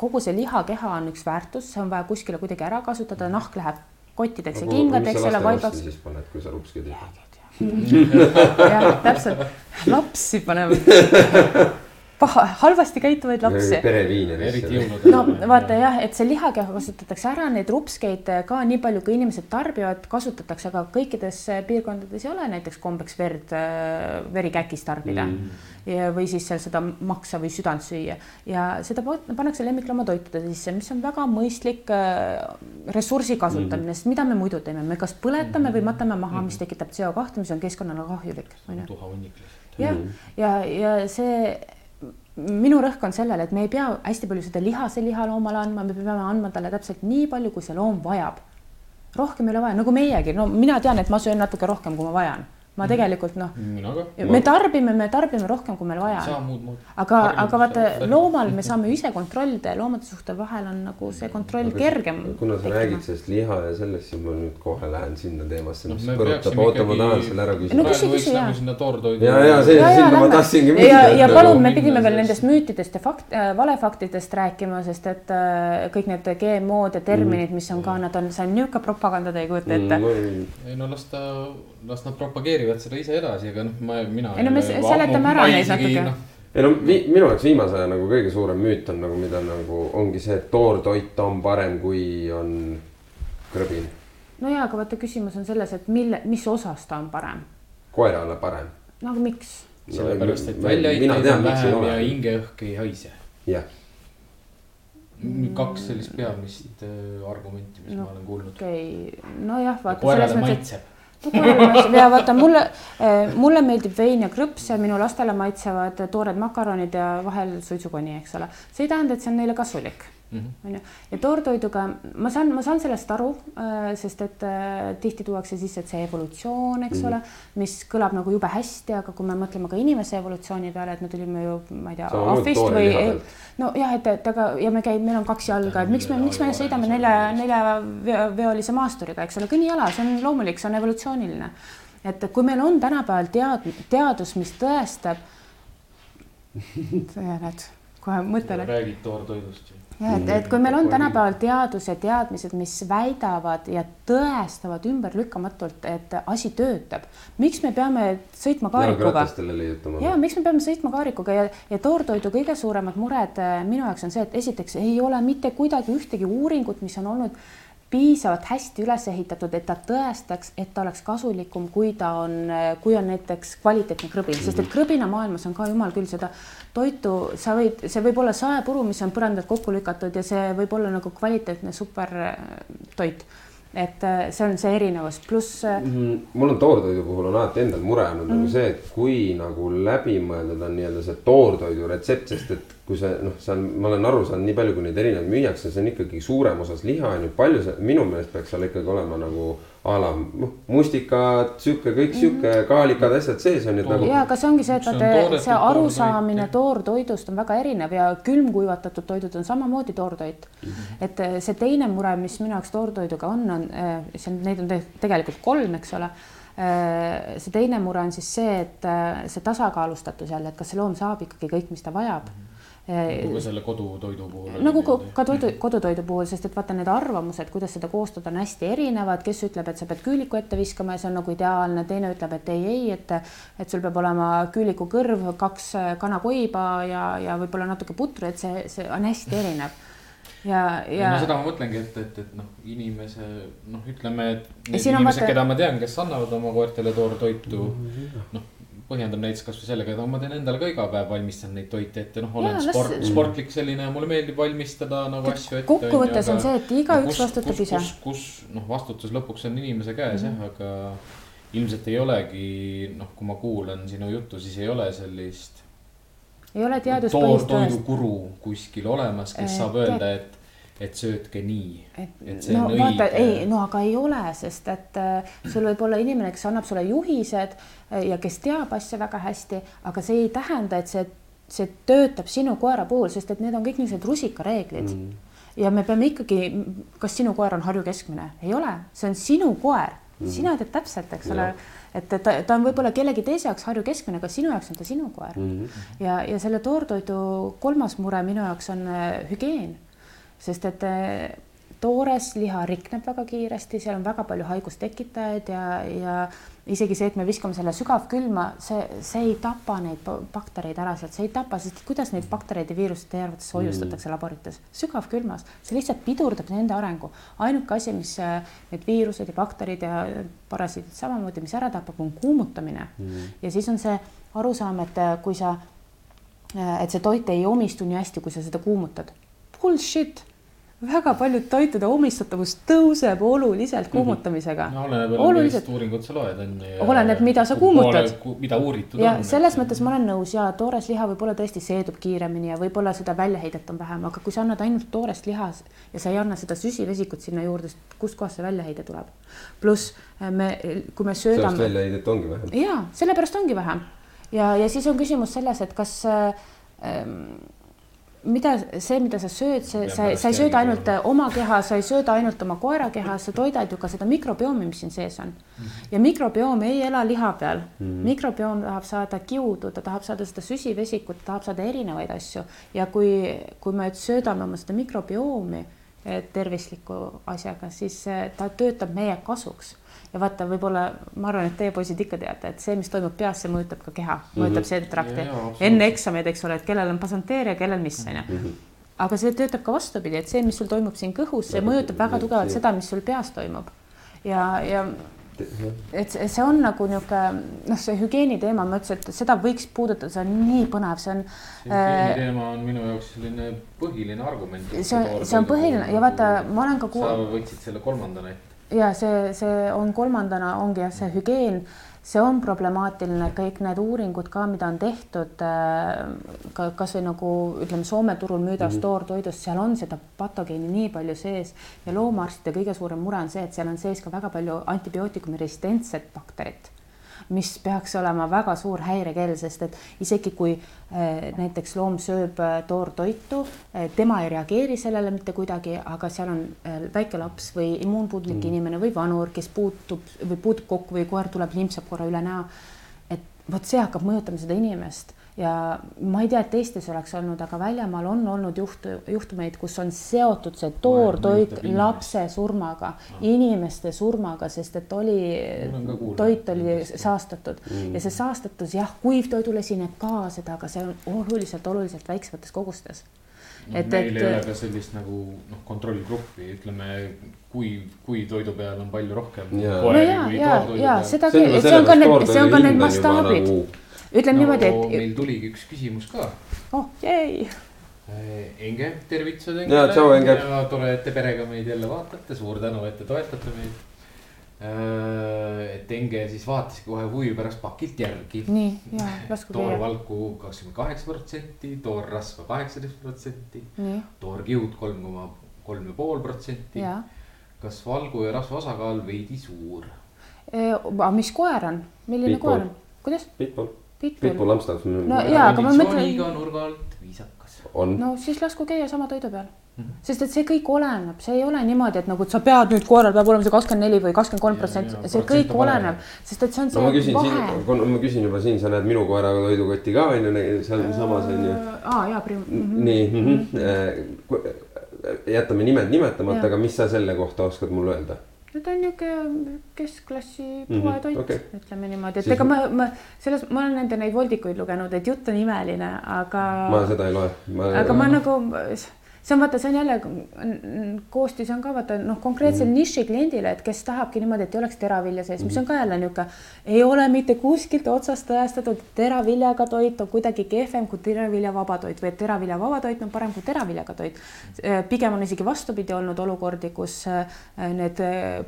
kogu see lihakeha on üks väärtus, see on vaja kuskile kuidagi ära kasutada, nahk läheb kottideks ja kingadeks, selle vaibaks. siis paned, kui sa rupskid ei taha. jah, täpselt, lapsi paneme paha, halvasti käituvaid lapsi. no vaata jah, et see lihakeha kasutatakse ära, neid rupskeid ka nii palju, kui inimesed tarbivad, kasutatakse, aga kõikides piirkondades ei ole näiteks kombeks verd, verikäkis tarbida mm. Ja, või siis seal seda maksa või südant süüa ja seda pannakse lemmikloomatoitude sisse, mis on väga mõistlik äh, ressursi kasutamine mm., sest mida me muidu teeme, me kas põletame või matame maha, mis tekitab CO2, mis on keskkonnale kahjulik. tuhahunnik lihtsalt. jah, ja, ja, ja see minu rõhk on sellel, et me ei pea hästi palju seda lihase liha loomale andma, me peame andma talle täpselt nii palju, kui see loom vajab. rohkem ei ole vaja, nagu meiegi, no mina tean, et ma söön natuke rohkem, kui ma vajan ma tegelikult noh, me tarbime, me tarbime rohkem, kui meil vaja on. aga, aga vaata loomal me saame ise kontrollida ja loomade suhte vahel on nagu see kontroll aga kergem. kuna sa räägid sellest liha ja sellest, siis ma nüüd kohe lähen sinna teemasse, mis no, kõrvutab, oota, ma tahan selle ära küsida. no küsi, küsi ja. ja, ja see, sinna ma tahtsingi minna. ja, ja palun, me pidime veel nendest müütidest ja fakt äh,, valefaktidest rääkima, sest et äh, kõik need GMO-d ja terminid, mis on ka, nad on, see on niisugune propaganda, te ei kujuta ette mm,. ei no las ta las nad propageerivad seda ise edasi, aga noh, ma, mina. ei no me seletame ära neid natuke no.. ei no minu jaoks viimase aja nagu kõige suurem müüt on nagu, mida nagu ongi see, et toortoit on parem, kui on krõbin. no ja, aga vaata, küsimus on selles, et mille, mis osas ta on parem. koerale parem. no aga miks? sellepärast, et väljaheiteid on vähem ja hingeõhk ei haise. jah kaks sellist peamist äh, argumenti, mis no, ma olen kuulnud. okei okay., nojah, vaata. koerale maitseb ja vaata mulle, eh, mulle meeldib vein ja krõps ja minu lastele maitsevad toored makaronid ja vahel suitsukoni, eks ole. see ei tähenda, et see on neile kasulik Mhm. on ju, ja toortoiduga ma saan, ma saan sellest aru, äh, sest et äh, tihti tuuakse sisse, et see evolutsioon, eks mm -hmm. ole, mis kõlab nagu jube hästi, aga kui me mõtleme ka inimese evolutsiooni peale, et me tulime ju, ma ei tea, ahvist või nojah, et, et aga ja me käime, meil on kaks jalga, et miks me, miks me sõidame nelja, neljaveolise maasturiga, eks ole, kõnnijala, see on loomulik, see on evolutsiooniline. et kui meil on tänapäeval tead-, teadus, mis tõestab, näed, kohe mõte läks. räägid toortoidust ju jah, et, et kui meil on tänapäeval teadus ja teadmised, mis väidavad ja tõestavad ümberlükkamatult, et asi töötab, miks me peame sõitma kaarikuga? ja miks me peame sõitma kaarikuga ja, ja toortoidu kõige suuremad mured äh, minu jaoks on see, et esiteks ei ole mitte kuidagi ühtegi uuringut, mis on olnud piisavalt hästi üles ehitatud, et ta tõestaks, et ta oleks kasulikum, kui ta on, kui on näiteks kvaliteetne krõbin, sest et krõbinamaailmas on ka jumal küll seda toitu, sa võid, see võib olla saepuru, mis on põrandalt kokku lükatud ja see võib olla nagu kvaliteetne supertoit et äh, see on see erinevus, pluss. Mhm. mul on toortoidu puhul on alati endal mure olnud mm nagu mhm. see, et kui nagu läbimõeldud on nii-öelda see toortoidu retsept, sest et kui see noh, see on, ma olen aru saanud, nii palju, kui neid erinevaid müüakse, see on ikkagi suurem osas liha on ju, palju see minu meelest peaks seal ikkagi olema nagu a la noh, mustikad, sihuke kõik sihuke mm -hmm. kaalikad asjad sees on ju nagu. ja, aga see ongi see, et vaata see arusaamine toortoidust on väga erinev ja külmkuivatatud toidud on samamoodi toortoit mm. -hmm. et eh, see teine mure, mis minu jaoks toortoiduga on, on eh, see, neid on tegelikult kolm, eks ole eh, see teine mure on siis see, et see tasakaalustatus jälle, et kas see loom saab ikkagi kõik, mis ta vajab mm. -hmm nagu ka selle kodutoidu puhul. nagu ka toidu, kodutoidu puhul, sest et vaata, need arvamused, kuidas seda koostada, on hästi erinevad, kes ütleb, et sa pead küüliku ette viskama ja see on nagu ideaalne, teine ütleb, et ei, ei, et et sul peab olema küüliku kõrv, kaks kanakoiba ja, ja võib-olla natuke putru, et see, see on hästi erinev ja, ja. no seda ma mõtlengi, et, et, et noh, inimese noh, ütleme, et need inimesed, keda ma tean, kes annavad oma koertele toortoitu mm -hmm. noh põhjendab näiteks kasvõi sellega, et ma teen endale ka iga päev valmistan neid toite ette, noh, olen ja, sport, las... sportlik selline ja mulle meeldib valmistada nagu Tek, asju ette. kokkuvõttes on see, et igaüks vastutab ise. kus, kus noh, vastutus lõpuks on inimese käes mm -hmm. jah, aga ilmselt ei olegi noh, kui ma kuulan sinu juttu, siis ei ole sellist. ei ole teaduspõhist tõest. toidukuru kuskil olemas, kes saab öelda, et et söötke nii. et see no, on vaata, õige. ei, no aga ei ole, sest et äh, sul võib olla inimene, kes annab sulle juhised äh, ja kes teab asja väga hästi, aga see ei tähenda, et see, see töötab sinu koera puhul, sest et need on kõik niisugused rusikareeglid mm. ja me peame ikkagi, kas sinu koer on Harju keskmine, ei ole, see on sinu koer mm., sina tead täpselt, eks ole et ta, ta on võib-olla kellegi teise jaoks Harju keskmine, aga sinu jaoks on ta sinu koer mm. -hmm. ja, ja selle toortoidu kolmas mure minu jaoks on äh, hügieen sest et eh, toores liha rikneb väga kiiresti, seal on väga palju haigustekitajaid ja, ja isegi see, et me viskame selle sügavkülma, see, see ei tapa neid baktereid ära sealt, see ei tapa, sest kuidas neid baktereid ja viiruseid teie arvates mm. hoiustatakse mm. laborites? sügavkülmas, see lihtsalt pidurdab nende arengu. ainuke asi, mis eh, need viirused ja bakterid ja parasiidid samamoodi, mis ära tapab, on kuumutamine mm. ja siis on see arusaam, et eh, kui sa, et see toit ei omistu nii hästi, kui sa seda kuumutad. Bullshit väga paljud toitude omistatavus tõuseb oluliselt mhm. kuumutamisega no,. oleneb jälle, millist uuringut sa loed, on ju. oleneb, mida sa kuumutad. mida uuritud ja on. selles mõttes ma olen nõus ja toores liha võib-olla tõesti seedub kiiremini ja võib-olla seda väljaheidet on vähem, aga kui sa annad ainult toorest liha ja sa ei anna seda süsivesikut sinna juurde, siis kustkohast see väljaheide tuleb. pluss äh, me, kui me söödame. sellest väljaheidet ongi vähem. ja sellepärast ongi vähem ja, ja siis on küsimus selles, et kas äh, ähm, mida see, mida sa sööd, see, sa, sa ei sööda ainult oma keha, sa ei sööda ainult oma koera keha, sa toidad ju ka seda mikrobiomi, mis siin sees on. ja mikrobiom ei ela liha peal mm. -hmm. mikrobioom tahab saada kiudu, ta tahab saada seda süsivesikut, ta tahab saada erinevaid asju ja kui, kui me söödame oma seda mikrobiomi eh, tervisliku asjaga, siis eh, ta töötab meie kasuks ja vaata, võib-olla ma arvan, et teie poisid ikka teate, et see, mis toimub peas, see mõjutab ka keha, mõjutab mm -hmm. seedetrakti. enne eksameid, eks ole, et kellel on pasanteeria, kellel mis on ju mm -hmm. aga see töötab ka vastupidi, et see, mis sul toimub siin kõhus, see mõjutab väga tugevalt seda, mis sul peas toimub. ja, ja et see on nagu niisugune noh, see hügieeni teema, ma ütlesin, et seda võiks puudutada, see on nii põnev, see on. hügieeni teema on minu jaoks selline põhiline argument. see on, see on põhiline ja vaata, ma olen ka kuulnud. sa võtsid selle kolmandana ette ja see, see on kolmandana ongi jah, see hügieen, see on problemaatiline, kõik need uuringud ka, mida on tehtud äh, ka kasvõi nagu ütleme, Soome turul müüdavast mm -hmm. toortoidust, seal on seda patogeeni nii palju sees ja loomaarstide kõige suurem mure on see, et seal on sees ka väga palju antibiootikumi resistentset bakterit mis peaks olema väga suur häirekell, sest et isegi kui äh, näiteks loom sööb äh, toortoitu, äh, tema ei reageeri sellele mitte kuidagi, aga seal on väike laps või immuunpuudulik mm. inimene või vanur, kes puutub või puutub kokku või koer tuleb, limpsab korra üle näo. et vot see hakkab mõjutama seda inimest ja ma ei tea, et Eestis oleks olnud, aga väljamaal on olnud juht, juhtumeid, kus on seotud see toortoit lapse surmaga, inimeste surmaga, sest et oli, toit oli saastatud mm. ja see saastatus jah, kuivtoidule esineb ka seda, aga see on oluliselt, oluliselt väiksemates kogustes no,. et, meil et, ei ole ka sellist nagu noh, kontrollgruppi, ütleme, kui, kui toidu peal on palju rohkem. no ja, ja, ja seda, see on ka need, see on ka need mastaabid nagu ütleme no, niimoodi, et. meil tuligi üks küsimus ka. oh, jäi. Äh, Enge, tervitused Engele. ja, tšau Enge. tore, et te perega meid jälle vaatate, suur tänu, et te toetate meid. Äh, et Enge siis vaataski kohe huvi pärast pakilt järgi. nii, ja lasku käia. toorvalku kakskümmend kaheksa protsenti, toorrasva kaheksateist protsenti. toorkiud kolm koma kolm ja pool protsenti. kas valgu ja rasva osakaal veidi suur? aga mis koer on, milline Pitbull. koer on, kuidas? Pitbull Pitbull Amsterdam. no jaa, aga ma mõtlen. nurga alt viisakas. no siis lasku käia sama toidu peal mm. -hmm. sest et see kõik oleneb, see ei ole niimoodi, et nagu sa pead nüüd koeral peab olema see kakskümmend neli või kakskümmend kolm protsenti, see kõik oleneb, sest et see on see no, ma küsin vahe. siin, ma küsin juba siin, sa näed minu koera toidukotti ka on ju sealsamas on ju. aa jaa, prim- mm. -hmm. nii mm, -hmm. jätame nimed nimetamata, aga mis sa selle kohta oskad mulle öelda? No ta on niisugune keskklassi poetoit mm, -hmm. okay. ütleme niimoodi, et siis ega ma, ma selles, ma olen nende neid voldikuid lugenud, et jutt on imeline, aga. ma seda ei loe. aga ma nagu see on vaata, see on jälle koostis on ka vaata noh, konkreetsel mm. niši kliendile, et kes tahabki niimoodi, et ei oleks teravilja sees mm., mis on ka jälle niisugune, ei ole mitte kuskilt otsast tõestatud, et teraviljaga toit on kuidagi kehvem kui teraviljavaba toit või et teraviljavaba toit on parem kui teraviljaga toit. pigem on isegi vastupidi olnud olukordi, kus äh, need äh,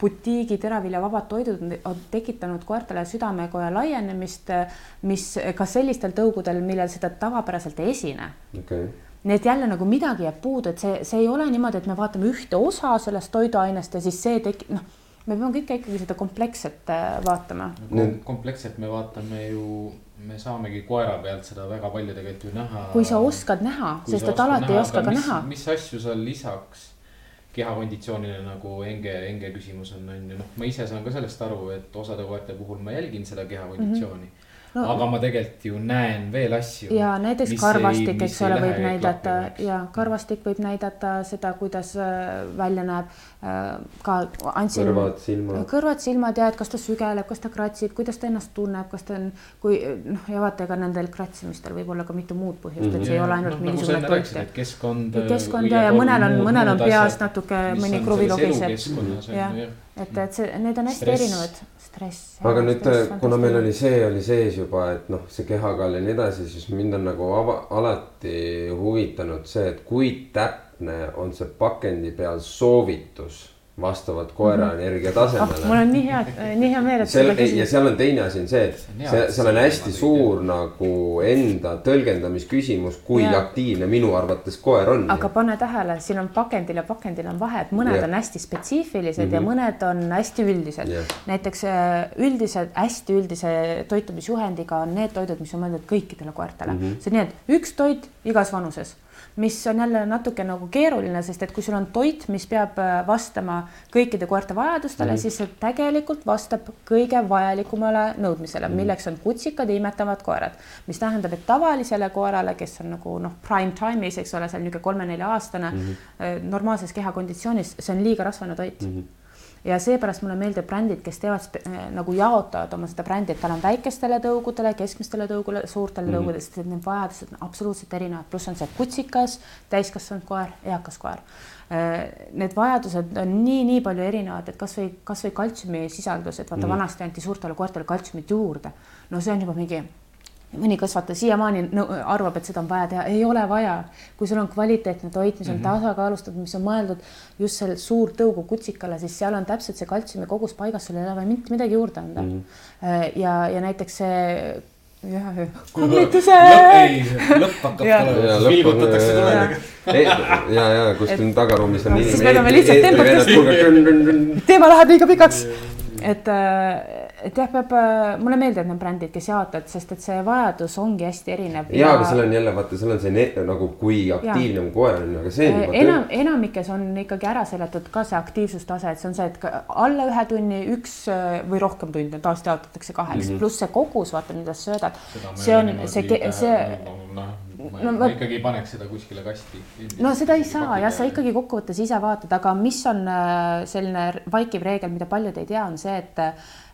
butiigi teraviljavabad toidud on tekitanud koertele südamekoja laienemist, mis ka sellistel tõugudel, millel seda tavapäraselt ei esine okay nii et jälle nagu midagi jääb puudu, et see, see ei ole niimoodi, et me vaatame ühte osa sellest toiduainest ja siis see tekib, noh, me peame kõike ikkagi seda kompleksset äh, vaatama Kom. kompleksselt me vaatame ju, me saamegi koera pealt seda väga palju tegelikult ju näha. kui sa oskad näha, sest et alati näha, ei oska ka mis, näha. mis asju sa lisaks kehakonditsioonile nagu Enge, Enge küsimus on, on ju, noh, ma ise saan ka sellest aru, et osade koerte puhul ma jälgin seda kehakonditsiooni mm. -hmm no, aga ma tegelikult ju näen veel asju. ja näiteks karvastik, eks ole, võib näidata ja karvastik võib näidata seda, kuidas äh, välja näeb äh, ka andsin. kõrvad, silmad. kõrvad, silmad ja et kas ta sügeleb, kas ta kratsib, kuidas ta ennast tunneb, kas ta on, kui noh, ja vaata, ega nendel kratsimistel võib olla ka mitu muud põhjust mm, -hmm. et see ei ole ainult no, mingisugune nagu toit. keskkond. keskkond ja, ja mõnel on, mõnel on peas natuke mõni kruvi logiseb. jah, et, et see, need on hästi Stress. erinevad stress. aga nüüd, kuna meil oli see oli sees juba, et noh, see kehakaal ja nii edasi, siis mind on nagu ava, alati huvitanud see, et kui täpne on see pakendi peal soovitus vastavalt koera mhm. energiatasemele oh,. mul on nii hea, nii hea meel, et seal, ja seal on teine asi on see, et see, seal on hästi suur nagu enda tõlgendamisküsimus, kui ja. aktiivne minu arvates koer on. aga pane tähele, siin on pakendil ja pakendil on vahe, et mõned ja. on hästi spetsiifilised mm -hmm. ja mhm. mõned on hästi üldised. näiteks äh, üldised, hästi üldise toitumisjuhendiga on need toidud, mis on mõeldud kõikidele koertele mm. -hmm. see on nii, et üks toit igas vanuses mis on jälle natuke nagu keeruline, sest et kui sul on toit, mis peab äh, vastama kõikide koerte vajadustele mm, -hmm. siis see tegelikult vastab kõige vajalikumale nõudmisele, mhm. milleks on kutsikad ja imetavad koerad. mis tähendab, et tavalisele koerale, kes on nagu noh, prime time'is, eks ole, seal niisugune kolme-nelja-aastane mm -hmm. normaalses kehakonditsioonis, see on liiga rasvane toit mm. -hmm ja seepärast mulle meeldib brändid, kes teevad äh, nagu jaotavad oma seda brändi, et tal on väikestele tõugudele, keskmistele tõugule, suurtele mm -hmm. tõugudele, sest need vajadused on absoluutselt erinevad, pluss on see kutsikas, täiskasvanud koer, eakas koer. Äh, need vajadused on nii-nii palju erinevad, et kasvõi, kasvõi kaltsiumi sisaldus, et vaata mm -hmm. vanasti anti suurtele koertele kaltsiumit juurde. no see on juba mingi mõni kasvataja siiamaani arvab, et seda on vaja teha, ei ole vaja. kui sul on kvaliteetne toit, mis on mm -hmm. tasakaalustatud, mis on mõeldud just selle suurtõugu kutsikale, siis seal on täpselt see kaltsiumi kogus paigas, sul ei ole vaja mitte midagi juurde anda mm. -hmm. ja, ja näiteks see jah, kognituse. ei, lõpp hakkab tulema, vilgutatakse tuledega. ja, ja kuskil tagaruumis on. siis me peame lihtsalt tempot tõstma. teema läheb liiga pikaks. et, äh, et jah, peab, mulle meeldivad need brändid, kes jaotavad, sest et see vajadus ongi hästi erinev. ja, aga seal on jälle vaata, seal on see ne, nagu kui aktiivne mu koer on, aga see. enam, enamikes on ikkagi ära seletud ka see aktiivsustase, et see on see, et alla ühe tunni üks või rohkem tunde tavaliselt jaotatakse kaheks mm -hmm., pluss see kogus, vaata, mida sa söödad. see on see, see. noh ma, no, ma ikkagi ei paneks seda kuskile kasti. no seda ei saa jah, sa ikkagi kokkuvõttes ise vaatad, aga mis on äh, selline vaikiv reegel, mida paljud ei tea, on see, et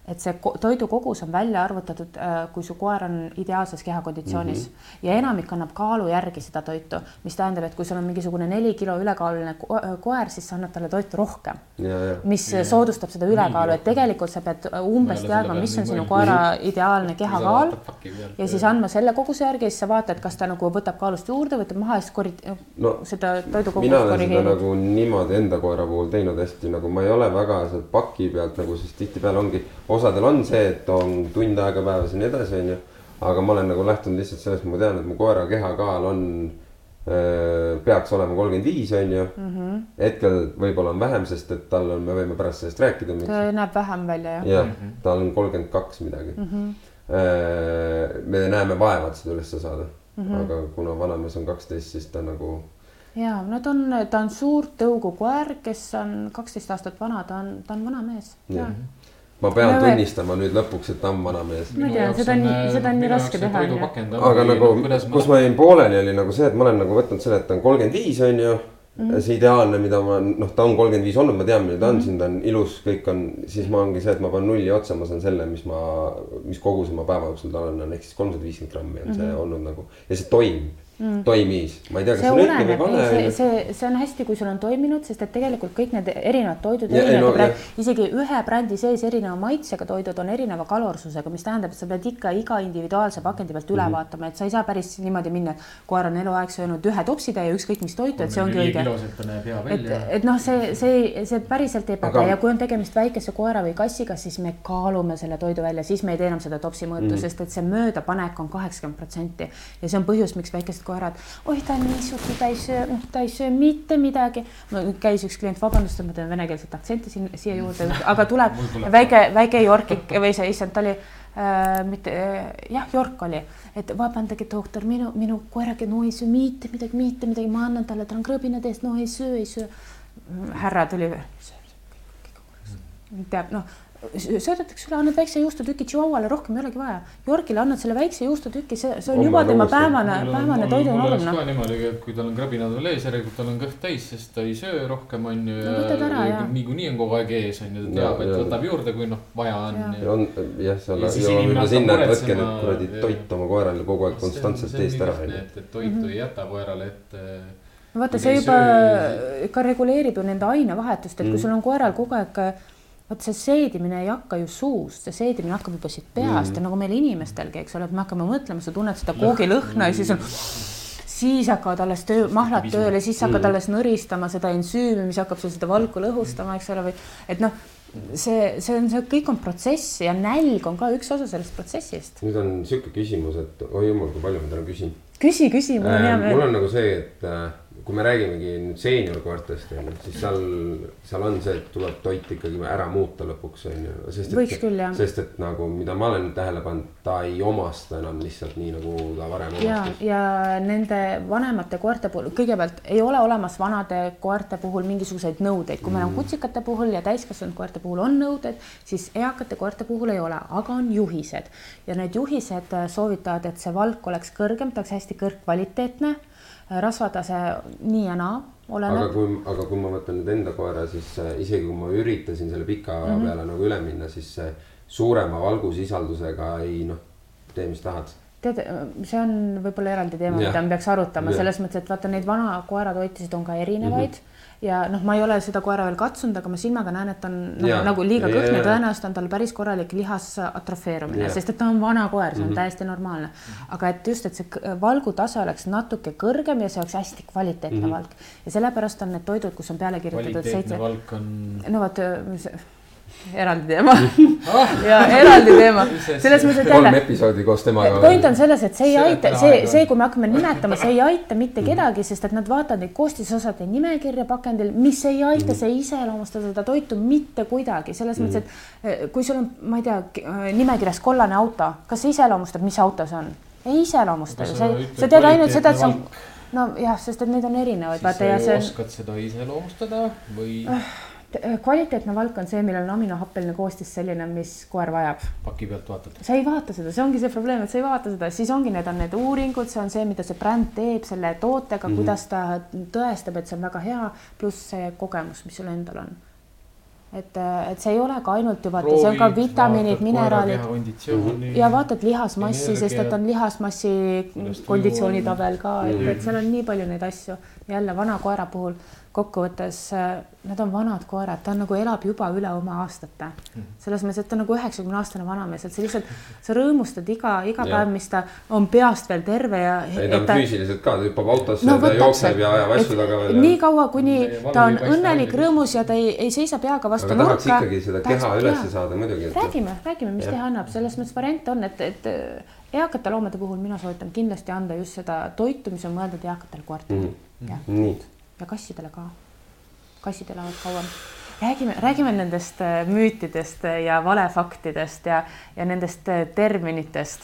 et see toidu kogus on välja arvutatud, äh, kui su koer on ideaalses kehakonditsioonis mm -hmm. ja enamik annab kaalu järgi seda toitu, mis tähendab, et kui sul on mingisugune neli kilo ülekaaluline äh, koer, siis sa annad talle toitu rohkem. mis ja, soodustab seda ülekaalu, et tegelikult sa pead umbes teadma, mis on sinu koera ideaalne kehakaal ja siis andma selle koguse järgi ja siis sa vaatad, kas ta nagu võtab kaalust juurde, võtab maha ja siis korri- no,, seda toidu kogust mina olen seda nagu niimoodi enda koera puhul teinud hästi, nagu ma ei ole väga sealt paki pealt nagu, sest tihtipeale ongi osadel on see, et on tund aega päevas ja nii edasi, onju. aga ma olen nagu lähtunud lihtsalt sellest, ma tean, et mu koera kehakaal on peaks olema kolmkümmend viis, onju. Mhm. hetkel võib-olla on vähem, sest et tal on, me võime pärast sellest rääkida. ta näeb vähem välja, jah. jah, mhm. tal on kolmkümmend kaks midagi mm. -hmm. me näeme vaeva, et seda ülesse saada mm. -hmm. aga kuna vanamees on kaksteist, siis ta nagu ja no ta on, ta on suur tõugukoer, kes on kaksteist aastat vana, ta on, ta on vana mees. Mm -hmm ma pean no, tunnistama nüüd lõpuks, et ta on vanamees. ma tean, seda on, seda on nii raske teha. aga nagu, kus ma jäin pooleli, oli nagu see, et ma olen nagu võtnud selle, et ta on kolmkümmend viis, on ju. -hmm. see ideaalne, mida ma, noh, ta on kolmkümmend viis olnud, ma tean, milline ta on mm, -hmm. siin ta on ilus, kõik on, siis ma ongi see, et ma panen nulli otsa, ma saan selle, mis ma, mis koguse ma päeva jooksul tal on, on ehk siis kolmsada viiskümmend grammi on mm -hmm. see mhm. olnud nagu ja see toimib mm. toimis, ma ei tea, kas see on õige või vale. see, see, see on hästi, kui sul on toiminud, sest et tegelikult kõik need erinevad toidud, no, isegi ühe brändi sees erineva maitsega toidud on erineva kalorsusega, mis tähendab, et sa pead ikka iga individuaalse pakendi pealt üle mm -hmm. vaatama, et sa ei saa päris niimoodi minna, et koer on eluaeg söönud ühe topsitäie, ükskõik mis toitu, et see ongi õige. et, et noh, see, see, see päriselt ei päde Aga... ja kui on tegemist väikese koera või kassiga, siis me kaalume selle toidu välja, siis me ei tee enam seda topsi mõõtu mm, -hmm. sest et see möödapanek on kaheksakümmend protsenti ja see on põhjus, miks väikesed koerad, oi, ta on nii suur, ta ei söö, noh, ta ei söö mitte midagi. no käis üks klient, vabandust, et ma teen venekeelset aktsenti siin siia juurde, aga tuleb väike, väike Yorkik või see, issand, ta oli äh, mitte äh, jah, York oli, et vabandage, doktor, minu, minu koerake, no ei söö mitte midagi, mitte midagi, ma annan talle, tal on krõbinad ees, no ei söö, ei söö. härra tuli, teab, noh söödetakse üle, annad väikse juustutüki Chihuahuale, rohkem ei olegi vaja. Yorgile annad selle väikse juustutüki, see, see on juba tema päevane, päevane toidunorm. ka niimoodi, et kui tal on krabinad veel ees, järelikult tal on kõht täis, sest ta ei söö rohkem, on ju. niikuinii on kogu aeg ees, on ju, ta teab, et võtab juurde, kui noh, vaja on. on jah, seal jõuame sinna, et võtke nüüd kuradi toit oma koerale kogu aeg konstantselt eest ära. et toitu ei jäta koerale ette no vaata, see juba ka reguleerib ju nende ainevahetust, et kui mm. sul on koeral kogu aeg vot see seedimine ei hakka ju suust, see seedimine hakkab juba siit peast mm. ja nagu meil inimestelgi, eks ole, et me hakkame mõtlema, sa tunned seda koogilõhna ja siis on, siis hakkavad alles töö, mahlad tööle, siis hakkad mm. alles nõristama seda ensüümi, mis hakkab sul seda valku lõhustama, eks ole, või et noh, see, see on, see kõik on protsess ja nälg on ka üks osa sellest protsessist. nüüd on sihuke küsimus, et oi jumal, kui palju ma täna küsin. küsi, küsi, mul on hea meel. mul on nagu see, et äh, kui me räägimegi nüüd seeniorkoertest on ju, siis seal, seal on see, et tuleb toit ikkagi ära muuta lõpuks on ju. küll jah. sest et nagu, mida ma olen tähele pannud, ta ei omasta enam lihtsalt nii, nagu ta varem omastas. ja, nende vanemate koerte puhul, kõigepealt ei ole olemas vanade koerte puhul mingisuguseid nõudeid, kui meil on mm. kutsikate puhul ja täiskasvanud koerte puhul on nõuded, siis eakate koerte puhul ei ole, aga on juhised ja need juhised soovitavad, et see valk oleks kõrgem, ta oleks hästi kõrgkvaliteetne rasvatase nii ja naa oleneb. aga kui, aga kui ma võtan nüüd enda koera, siis äh, isegi kui ma üritasin selle pika mm -hmm. peale nagu üle minna, siis suurema valgusisaldusega ei noh, tee, mis tahad tead, see on võib-olla eraldi teema, mida me peaks arutama selles mõttes, et vaata neid vana koeratoitisid on ka erinevaid mm. -hmm ja noh, ma ei ole seda koera veel katsunud, aga ma silmaga näen, et on nagu, nagu liiga kõhn ja tõenäoliselt on tal päris korralik lihas atrofeerumine, sest et ta on vana koer, see on mm -hmm. täiesti normaalne. aga et just, et see valgutase oleks natuke kõrgem ja see oleks hästi kvaliteetne mm -hmm. valk ja sellepärast on need toidud, kus on peale kirjutatud seitse. valk on. no vot eraldi teema. Ja eraldi teema, selles mõttes, et kolm episoodi koos temaga. point on selles, et see ei See aita, see, see, kui me hakkame nimetama, see ei aita mitte kedagi, sest et nad vaatavad neid koostisosade nimekirja pakendil, mis ei aita, see ei iseloomusta seda toitu mitte kuidagi, selles mõttes, et eh, kui sul on, ma ei tea, nimekirjas kollane auto, kas see iseloomustab, mis auto see on? ei iseloomusta ju, Aga sa tead ainult seda, et see on nojah, sest et neid on erinevaid, siis vaata sa ja ju see on oskad seda iseloomustada või kvaliteetne valk on see, millel on aminohappeline koostis selline, mis koer vajab paki pealt vaatad. sa ei vaata seda, see ongi see probleem, et sa ei vaata seda, siis ongi, need on need uuringud, see on see, mida see bränd teeb selle tootega mm, -hmm. kuidas ta tõestab, et see on väga hea, pluss see kogemus, mis sul endal on. et, et see ei ole ka ainult ju vaata, see on ka vitamiinid, mineraalid ja vaatad lihasmassi, sest et on lihasmassi konditsioonitabel ka, et Mhm. et seal on nii palju neid asju. jälle vana koera puhul kokkuvõttes äh, need on vanad koerad, ta on nagu elab juba üle oma aastate. Mhm. selles mõttes, et ta on nagu üheksakümne aastane vanamees, et sa lihtsalt, sa rõõmustad iga, iga päev, mis ta on peast veel terve ja. ei, ta on füüsiliselt ka, ta hüppab autosse no ta vot jookseb ja ajab asju taga veel. nii kaua, kuni ta on õnnelik, rõõmus ja ta ei, ei seisa peaga vastu aga tahaks nurka. ikkagi seda keha ülesse saada muidugi. räägime, räägime, mis Jah. teha annab, selles mõttes variante on, et, et äh, eakate loomade puhul mina soovitan kindlasti anda just seda toitu, mis on mõeldud eakatele koertele mm. -hmm. ja, nii, ja kassidele ka. kassid elavad kauem. räägime, räägime nendest äh, müütidest ja valefaktidest ja, ja nendest äh, terminitest.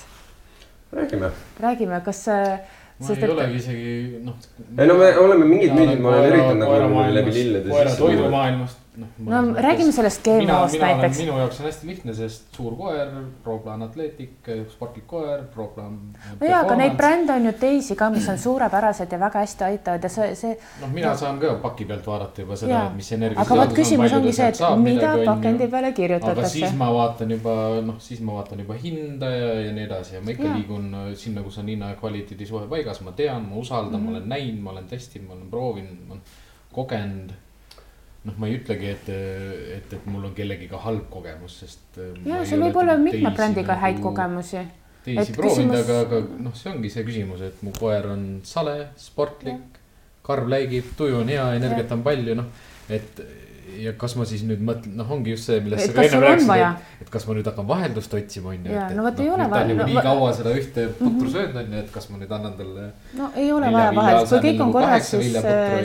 räägime. räägime, kas, äh, ma ei olegi isegi noh. ei no me oleme mingid müüdid, ma olen üritanud nagu läbi lillede koera sisse tuua. toidumaailmast, noh. no räägime sellest olen, näiteks. minu jaoks on hästi lihtne, sest suur koer, Pro-Plan Atletic, sportlik koer, Pro-Plan. no jaa, aga neid brände on ju teisi ka, mis on suurepärased ja väga hästi aitavad ja see, see noh, mina saan ka paki pealt vaadata juba seda mis energia. aga vot küsimus ongi see, et mida pakendi peale aga siis kirjutatakse. ma vaatan juba noh, siis ma vaatan juba hinda ja, ja nii edasi ja ma ikka Jaa. liigun äh, sinna, kus on hinna ja kvaliteedi suhe paigas, ma tean, ma usaldan mm, -hmm. ma olen näinud, ma olen testinud, ma olen proovinud, ma olen kogenud. noh, ma ei ütlegi, et, et, et mul on kellegiga halb kogemus, sest. äh, ja sul võib olla mitme brändiga häid. kogemusi. teisi proovinud küsimus- aga, aga noh, see ongi see küsimus, et mu koer on sale, sportlik, karv läigib, tuju on hea, energiat on palju, noh, et ja kas ma siis nüüd mõtlen, noh, ongi just see, millest sa ka enne rääkisid vaja?, et, kas ma nüüd hakkan vaheldust otsima, on ju. No vot ei ole vaja- no nii kaua seda ühte putru söönud, on ju, et kas ma nüüd annan talle. no ei ole vaja vahel, kui kõik on korras, siis,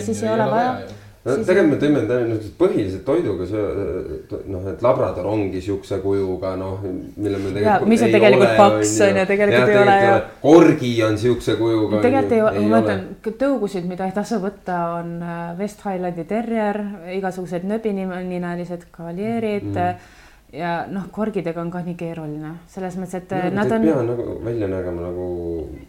siis ei ole vaja. No Siis- tegelikult me tõime täna põhiliselt toiduga see, noh, et labrador ongi siukse kujuga, noh, mille me tegelikult. mis on tegelikult paks, on ju, tegelikult ei ole, korgi on siukse kujuga. tegelikult ei ole, ma ütlen, tõugusid, mida ei tasu võtta, on äh, West Highlandi terrier, igasugused nööbininalised kavaljeerid Mm. mm. Ja noh, korgidega on ka nii keeruline, selles mõttes, et no,. nad on nagu välja nägema nagu.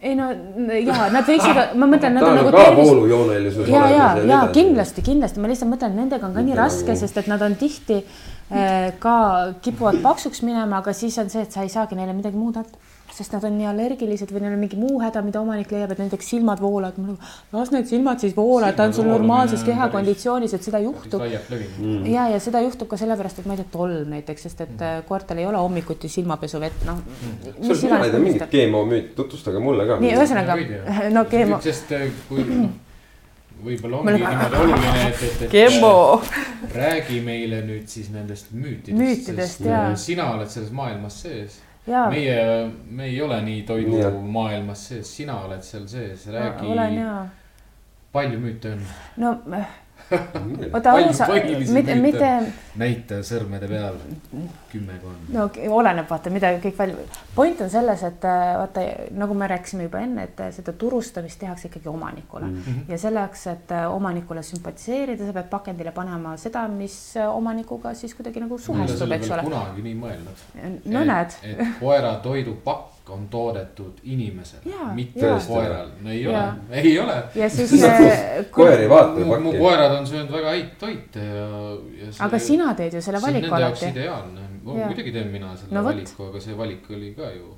ei no ja nad võiksid, ma mõtlen, nad on nagu tervis ja, ja, ja kindlasti, kindlasti, ma lihtsalt mõtlen, nendega on ka nii Mitte raske nagu-, sest et nad on tihti äh, ka kipuvad paksuks minema, aga siis on see, et sa ei saagi neile midagi muud anda sest nad on nii allergilised või neil on mingi muu häda, mida omanik leiab, et näiteks silmad voolavad, ma nagu las need silmad siis voolavad, ta on sul normaalses kehakonditsioonis, et seda juhtub. Mm. ja, ja seda juhtub ka sellepärast, et ma ei tea, tolm näiteks, sest et äh, koertel ei ole hommikuti silmapesuvett, noh. sul mina ei tea mingit GMO müüti, tutvustage mulle ka. nii, ühesõnaga no GMO, sest äh, kui noh, võib-olla Me ongi oleme- niimoodi oluline, et, et, et. GMO, räägi meile nüüd siis nendest müütidest. Müütidest, jaa. sina oled selles maailmas sees. meie, me ei ole nii toidumaailmas sees, sina oled seal sees, räägi, palju müüte on? no oota, ausa, mitte, mitte näita sõrmede peal, kümmekond. no oleneb, vaata, mida kõik välja, point on selles, et äh, vaata, nagu me rääkisime juba enne, et äh, seda turustamist tehakse ikkagi omanikule mm. Mhm. ja selleks, et äh, omanikule sümpatiseerida, sa pead pakendile panema seda, mis omanikuga siis kuidagi nagu suhestub, eks ole. kunagi nii mõelnud. no näed, et koera toidupakk on toodetud inimesele mitte koeral, no ei ole ei ole. ja siis äh, kui... koer ei vaata ju mu, pakki. koerad on söönud väga häid toite ja, ja. aga sina teed ju selle valiku alati. ideaalne, muidugi teen mina selle No valiku, aga see valik oli ka ju.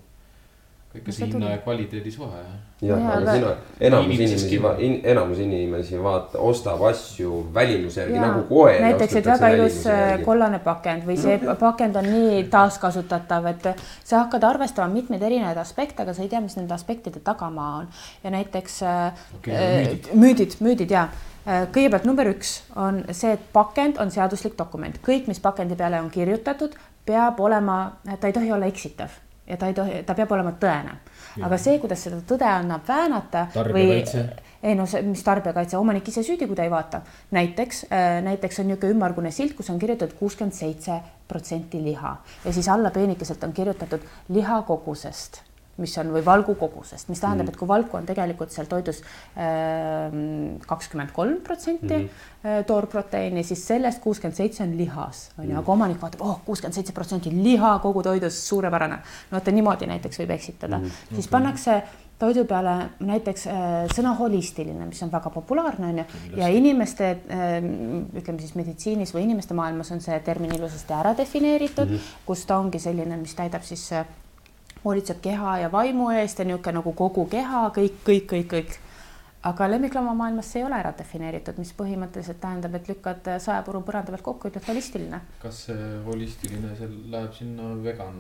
Ikka see hinna ja kvaliteedi suhe jah. aga sina, enamus inimesi in,, enamus inimesi vaata, ostab asju välimuse järgi nagu koer. näiteks, et väga ilus äh, kollane pakend või see pakend on nii taaskasutatav, et sa hakkad arvestama mitmeid erinevaid aspekte, aga sa ei tea, mis nende aspektide tagamaa on. Ja näiteks äh, Okei, äh, müüdid. müüdid, müüdid ja kõigepealt number üks on see, et pakend on seaduslik dokument, kõik, mis pakendi peale on kirjutatud, peab olema, ta ei tohi olla eksitav ja ta ei tohi, ta peab olema tõene. aga see, kuidas seda tõde annab väänata või ei no see, mis tarbijakaitse, omanik ise süüdi, kui ta ei vaata. näiteks, näiteks on niisugune ümmargune silt, kus on kirjutatud kuuskümmend seitse protsenti liha. Ja siis alla peenikeselt on kirjutatud liha kogusest mis on või valgu kogusest, mis tähendab, et kui valku on tegelikult seal toidus kakskümmend kolm protsenti toorproteiini, siis sellest kuuskümmend seitse on lihas, on ju, aga omanik vaatab, oh, kuuskümmend seitse protsenti liha kogu toidus, suurepärane. no vot niimoodi näiteks võib eksitada. Mm, -hmm. siis pannakse toidu peale näiteks äh, sõna holistiline, mis on väga populaarne on ju. Ja inimeste äh, ütleme siis meditsiinis või inimeste maailmas on see termin ilusasti ära defineeritud mm, -hmm. kus ta ongi selline, mis täidab siis äh, hoolitseb keha ja vaimu eest ja niisugune nagu kogu keha kõik, kõik, kõik, kõik. Aga lemmikloomamaailmas see ei ole ära defineeritud, mis põhimõtteliselt tähendab, et lükkad saepuru põranda pealt kokku, ütled holistiline. kas see holistiline, see läheb sinna vegan?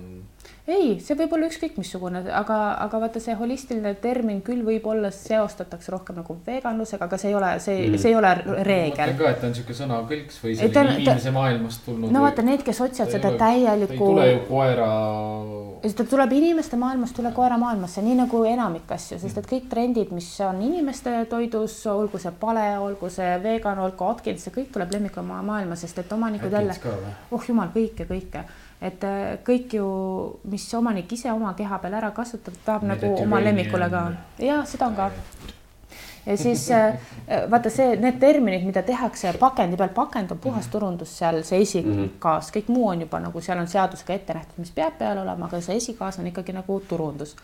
ei, see võib olla ükskõik missugune, aga, aga vaata see holistiline termin küll võib-olla seostatakse rohkem nagu veganlusega, aga see ei ole, see mm., see ei ole reegel mõtlen. ka, et ta on siuke sõnakõlks või ta selline ta- inimese maailmast tulnud. no vaata need, kes otsivad seda ta ei täielikku tule ju koera. ta tuleb inimeste maailmast üle koera maailmasse, nii nagu enamik asju, sest et kõik trendid, mis on inimeste toidus, olgu see pale, olgu see vegan, olgu Atkins, see kõik tuleb lemmiklooma maailma, sest et omanikud jälle oh jumal, kõike, kõike, et äh, kõik ju, mis omanik ise oma keha peal ära kasutab, tahab Need nagu oma lemmikule ka. ja seda on ka. Ja siis äh, vaata see, need terminid, mida tehakse pakendi peal, pakend on puhas turundus seal, see esikaas, kõik muu on juba nagu seal on seadusega ette nähtud, mis peab peal olema, aga see esikaas on ikkagi nagu turundus.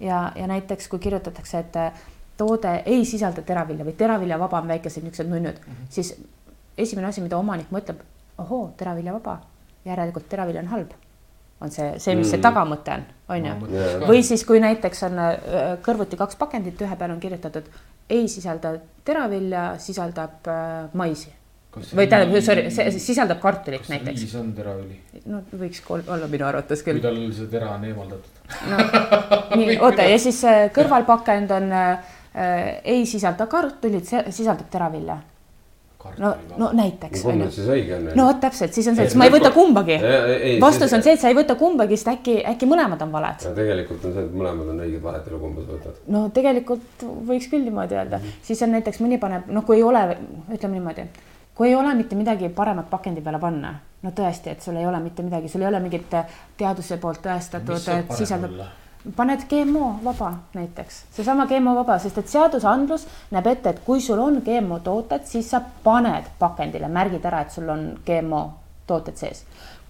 ja, ja näiteks kui kirjutatakse, et äh, toode ei sisalda teravilja või teraviljavaba on väikesed niisugused nunnud mm, -hmm. siis esimene asi, mida omanik mõtleb, ohoo, teraviljavaba, järelikult teravilja on halb. on see, see, mis see Mm. tagamõte on, on ju või siis, kui näiteks on äh, kõrvuti kaks pakendit, ühe peal on kirjutatud ei sisalda teravilja, sisaldab äh, maisi või tähendab, sorry, see see sisaldab kartulit kas näiteks. riis on teravili, no võiks olla minu arvates kui küll. tal see tera on eemaldatud? no nii, oota ja siis äh, kõrvalpakend on äh, ei sisalda kartulit, sisaldab teravilja. no, no näiteks kumb nüüd siis õige on? no vot täpselt, siis on see, et ma ei võta kumbagi. vastus on see, et sa ei võta kumbagi, sest äkki, äkki mõlemad on valed. ja tegelikult on see, et mõlemad on õiged, vahet ole, kumba sa võtad. no tegelikult võiks küll niimoodi öelda, siis on näiteks mõni paneb, noh, kui ei ole, ütleme niimoodi, kui ei ole mitte midagi paremat pakendi peale panna, no tõesti, et sul ei ole mitte midagi, sul ei ole mingit teaduse poolt tõestatud, et sisaldab, olla? Paned GMO vaba näiteks, seesama GMO vaba, sest et seadusandlus näeb ette, et kui sul on GMO tooted, siis sa paned pakendile, märgid ära, et sul on GMO tooted sees.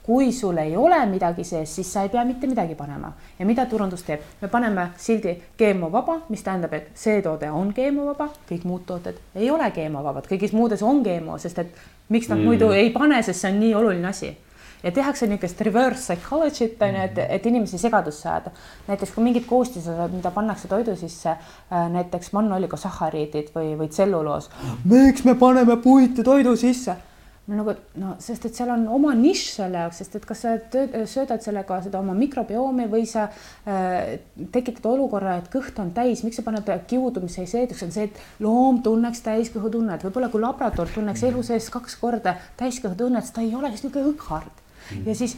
Kui sul ei ole midagi sees, siis sa ei pea mitte midagi panema. Ja mida turundus teeb, me paneme sildi GMO vaba, mis tähendab, et see toode on GMO vaba, kõik muud tooted ei ole GMO vabad, kõigis muudes on GMO, sest et miks nad mm. muidu ei pane, sest see on nii oluline asi ja tehakse niisugust reverse psychology't on ju, et, et inimesi segadusse ajada. näiteks kui mingid koostisosad, mida pannakse toidu sisse, näiteks monoligosahhariidid või, või tselluloos. miks me paneme puitu toidu sisse? nagu no sest, et seal on oma nišš selle jaoks, sest et kas sa tööd, söödad sellega seda oma mikrobiomi või sa äh, tekitad olukorra, et kõht on täis, miks sa paned kiudu, mis ei seeduks, on see, et loom tunneks täiskõhutunnet, võib-olla kui labradoor tunneks elu sees kaks korda täiskõhutunnet, siis ta ei oleks niisugune õghard ja siis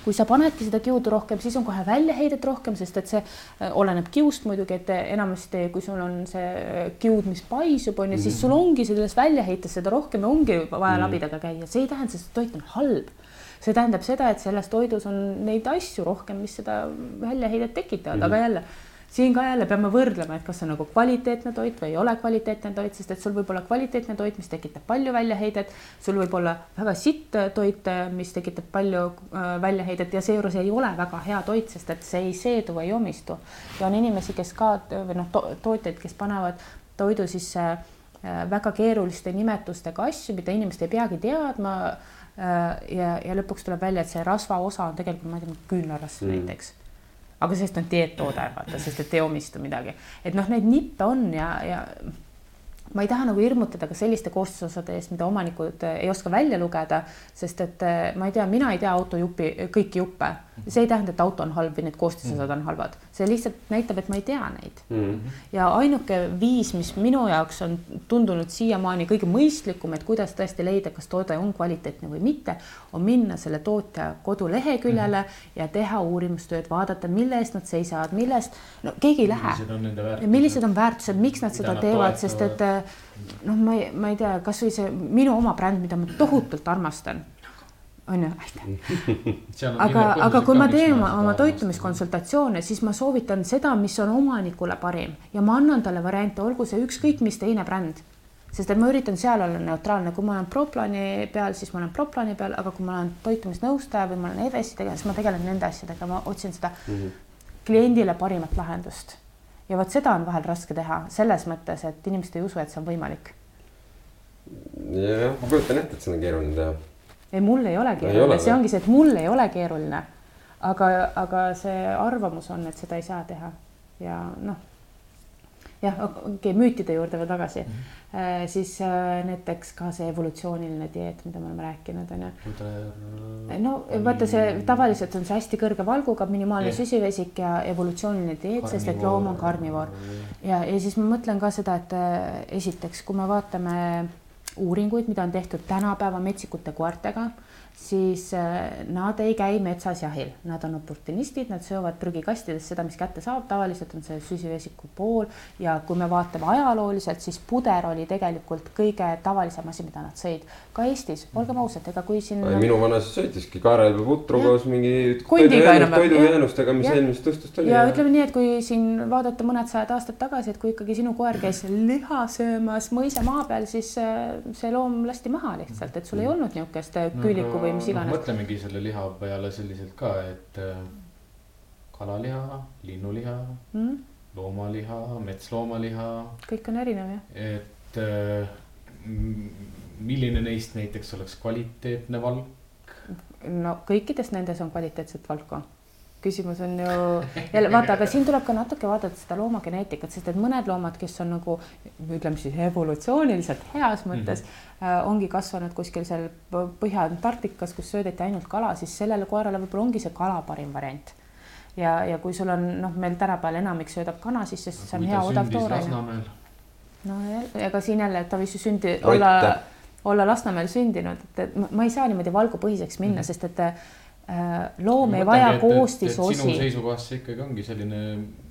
kui sa panedki seda kiudu rohkem, siis on kohe väljaheidet rohkem, sest et see äh, oleneb kiust muidugi, et enamasti, kui sul on see äh, kiud, mis paisub, on ju, siis sul ongi selles väljaheites seda rohkem ja ongi vaja labidaga käia, see ei tähenda, et toit on halb. See tähendab seda, et selles toidus on neid asju rohkem, mis seda väljaheidet tekitavad. Mm, aga jälle siin ka jälle peame võrdlema, et kas see on nagu kvaliteetne toit või ei ole kvaliteetne toit, sest et sul võib olla kvaliteetne toit, mis tekitab palju väljaheidet, sul võib olla väga sitt toit, mis tekitab palju äh, väljaheidet ja seejuures ei ole väga hea toit, sest et see ei seedu ei omistu. ja on inimesi, kes ka või noh to,, tootjaid, kes panevad toidu sisse äh, väga keeruliste nimetustega asju, mida inimesed ei peagi teadma äh, ja, ja lõpuks tuleb välja, et see rasva osa on tegelikult, ma ei tea, küünlarasv mm. näiteks aga sest on dieettoode, vaata, sest et ei omistu midagi, et noh, neid nippe on ja, ja ma ei taha nagu hirmutada ka selliste koostisosade eest, mida omanikud ei oska välja lugeda, sest et ma ei tea, mina ei tea autojupi kõiki juppe. See ei tähenda, et auto on halb või need koostisosad on halvad, see lihtsalt näitab, et ma ei tea neid mm. -hmm. ja ainuke viis, mis minu jaoks on tundunud siiamaani kõige mõistlikum, et kuidas tõesti leida, kas toode on kvaliteetne või mitte, on minna selle tootja koduleheküljele mm -hmm. ja teha uurimustööd, vaadata, mille eest nad seisavad, mille eest, no keegi ei lähe. millised on väärtused, miks nad seda teevad, sest et noh, ma ei, ma ei tea, kasvõi see minu oma bränd, mida ma tohutult armastan on ju, aitäh. aga, aga kui ma teen oma, oma toitumiskonsultatsioone, siis ma soovitan seda, mis on omanikule parim ja ma annan talle variante, olgu see ükskõik mis teine bränd. sest et ma üritan seal olla neutraalne, kui ma olen Proplani peal, siis ma olen Proplani peal, aga kui ma olen toitumisnõustaja või ma olen EVS-i tegelane, siis ma tegelen nende asjadega, ma otsin seda mm -hmm. kliendile parimat lahendust. ja vot seda on vahel raske teha selles mõttes, et inimesed ei usu, et see on võimalik. jah, ma kujutan ette, et seda on keeruline teha ei, mul ei ole keeruline, see ongi see, et mul ei ole keeruline. aga, aga see arvamus on, et seda ei saa teha ja noh, jah, okei okay,, müütide juurde veel tagasi mm. -hmm. siis äh, näiteks ka see evolutsiooniline dieet, mida me oleme rääkinud, on ju. no vaata, see tavaliselt on see hästi kõrge valguga, minimaalne yeah. süsivesik ja evolutsiooniline dieet, sest et loom on karnivoor. ja, ja siis ma mõtlen ka seda, et äh, esiteks, kui me vaatame uuringuid, mida on tehtud tänapäeva metsikute koertega siis äh, nad ei käi metsas jahil, nad on oportunistid, nad söövad prügikastides seda, mis kätte saab, tavaliselt on see süsivesiku pool. Ja kui me vaatame ajalooliselt, siis puder oli tegelikult kõige tavalisem asi, mida nad sõid. ka Eestis, olgem ausad, ega kui siin. minu vanaisa sõitiski kaarelbe putru koos mingi toidujäänustega, mis eelmisest õhtust oli. ja ütleme nii, et kui siin vaadata mõned sajad aastad tagasi, et kui ikkagi sinu koer käis liha söömas mõisamaa peal, siis äh, see loom lasti maha lihtsalt, et sul ei olnud niisugust küüliku või või mis iganes no,. mõtlemegi selle liha peale selliselt ka, et äh, kalaliha, linnuliha mm., loomaliha, metsloomaliha. kõik on erinev jah. et äh, milline neist näiteks oleks kvaliteetne valk? no kõikides nendes on kvaliteetset valku küsimus on ju jälle vaata, aga siin tuleb ka natuke vaadata seda loomageneetikat, sest et mõned loomad, kes on nagu ütleme siis evolutsiooniliselt heas mõttes mm, -hmm. ongi kasvanud kuskil seal Põhja-Antarktikas, kus söödeti ainult kala, siis sellele koerale võib-olla ongi see kala parim variant. ja, ja kui sul on noh, meil tänapäeval enamik söödab kana, siis see on hea odav tooraine. no ega siin jälle, et ta võis ju sündi olla, olla Lasnamäel sündinud, et ma ei saa niimoodi valgupõhiseks minna mm, -hmm. sest et Äh, loom ei vaja koostisosi. sinu seisukohast see ikkagi ongi selline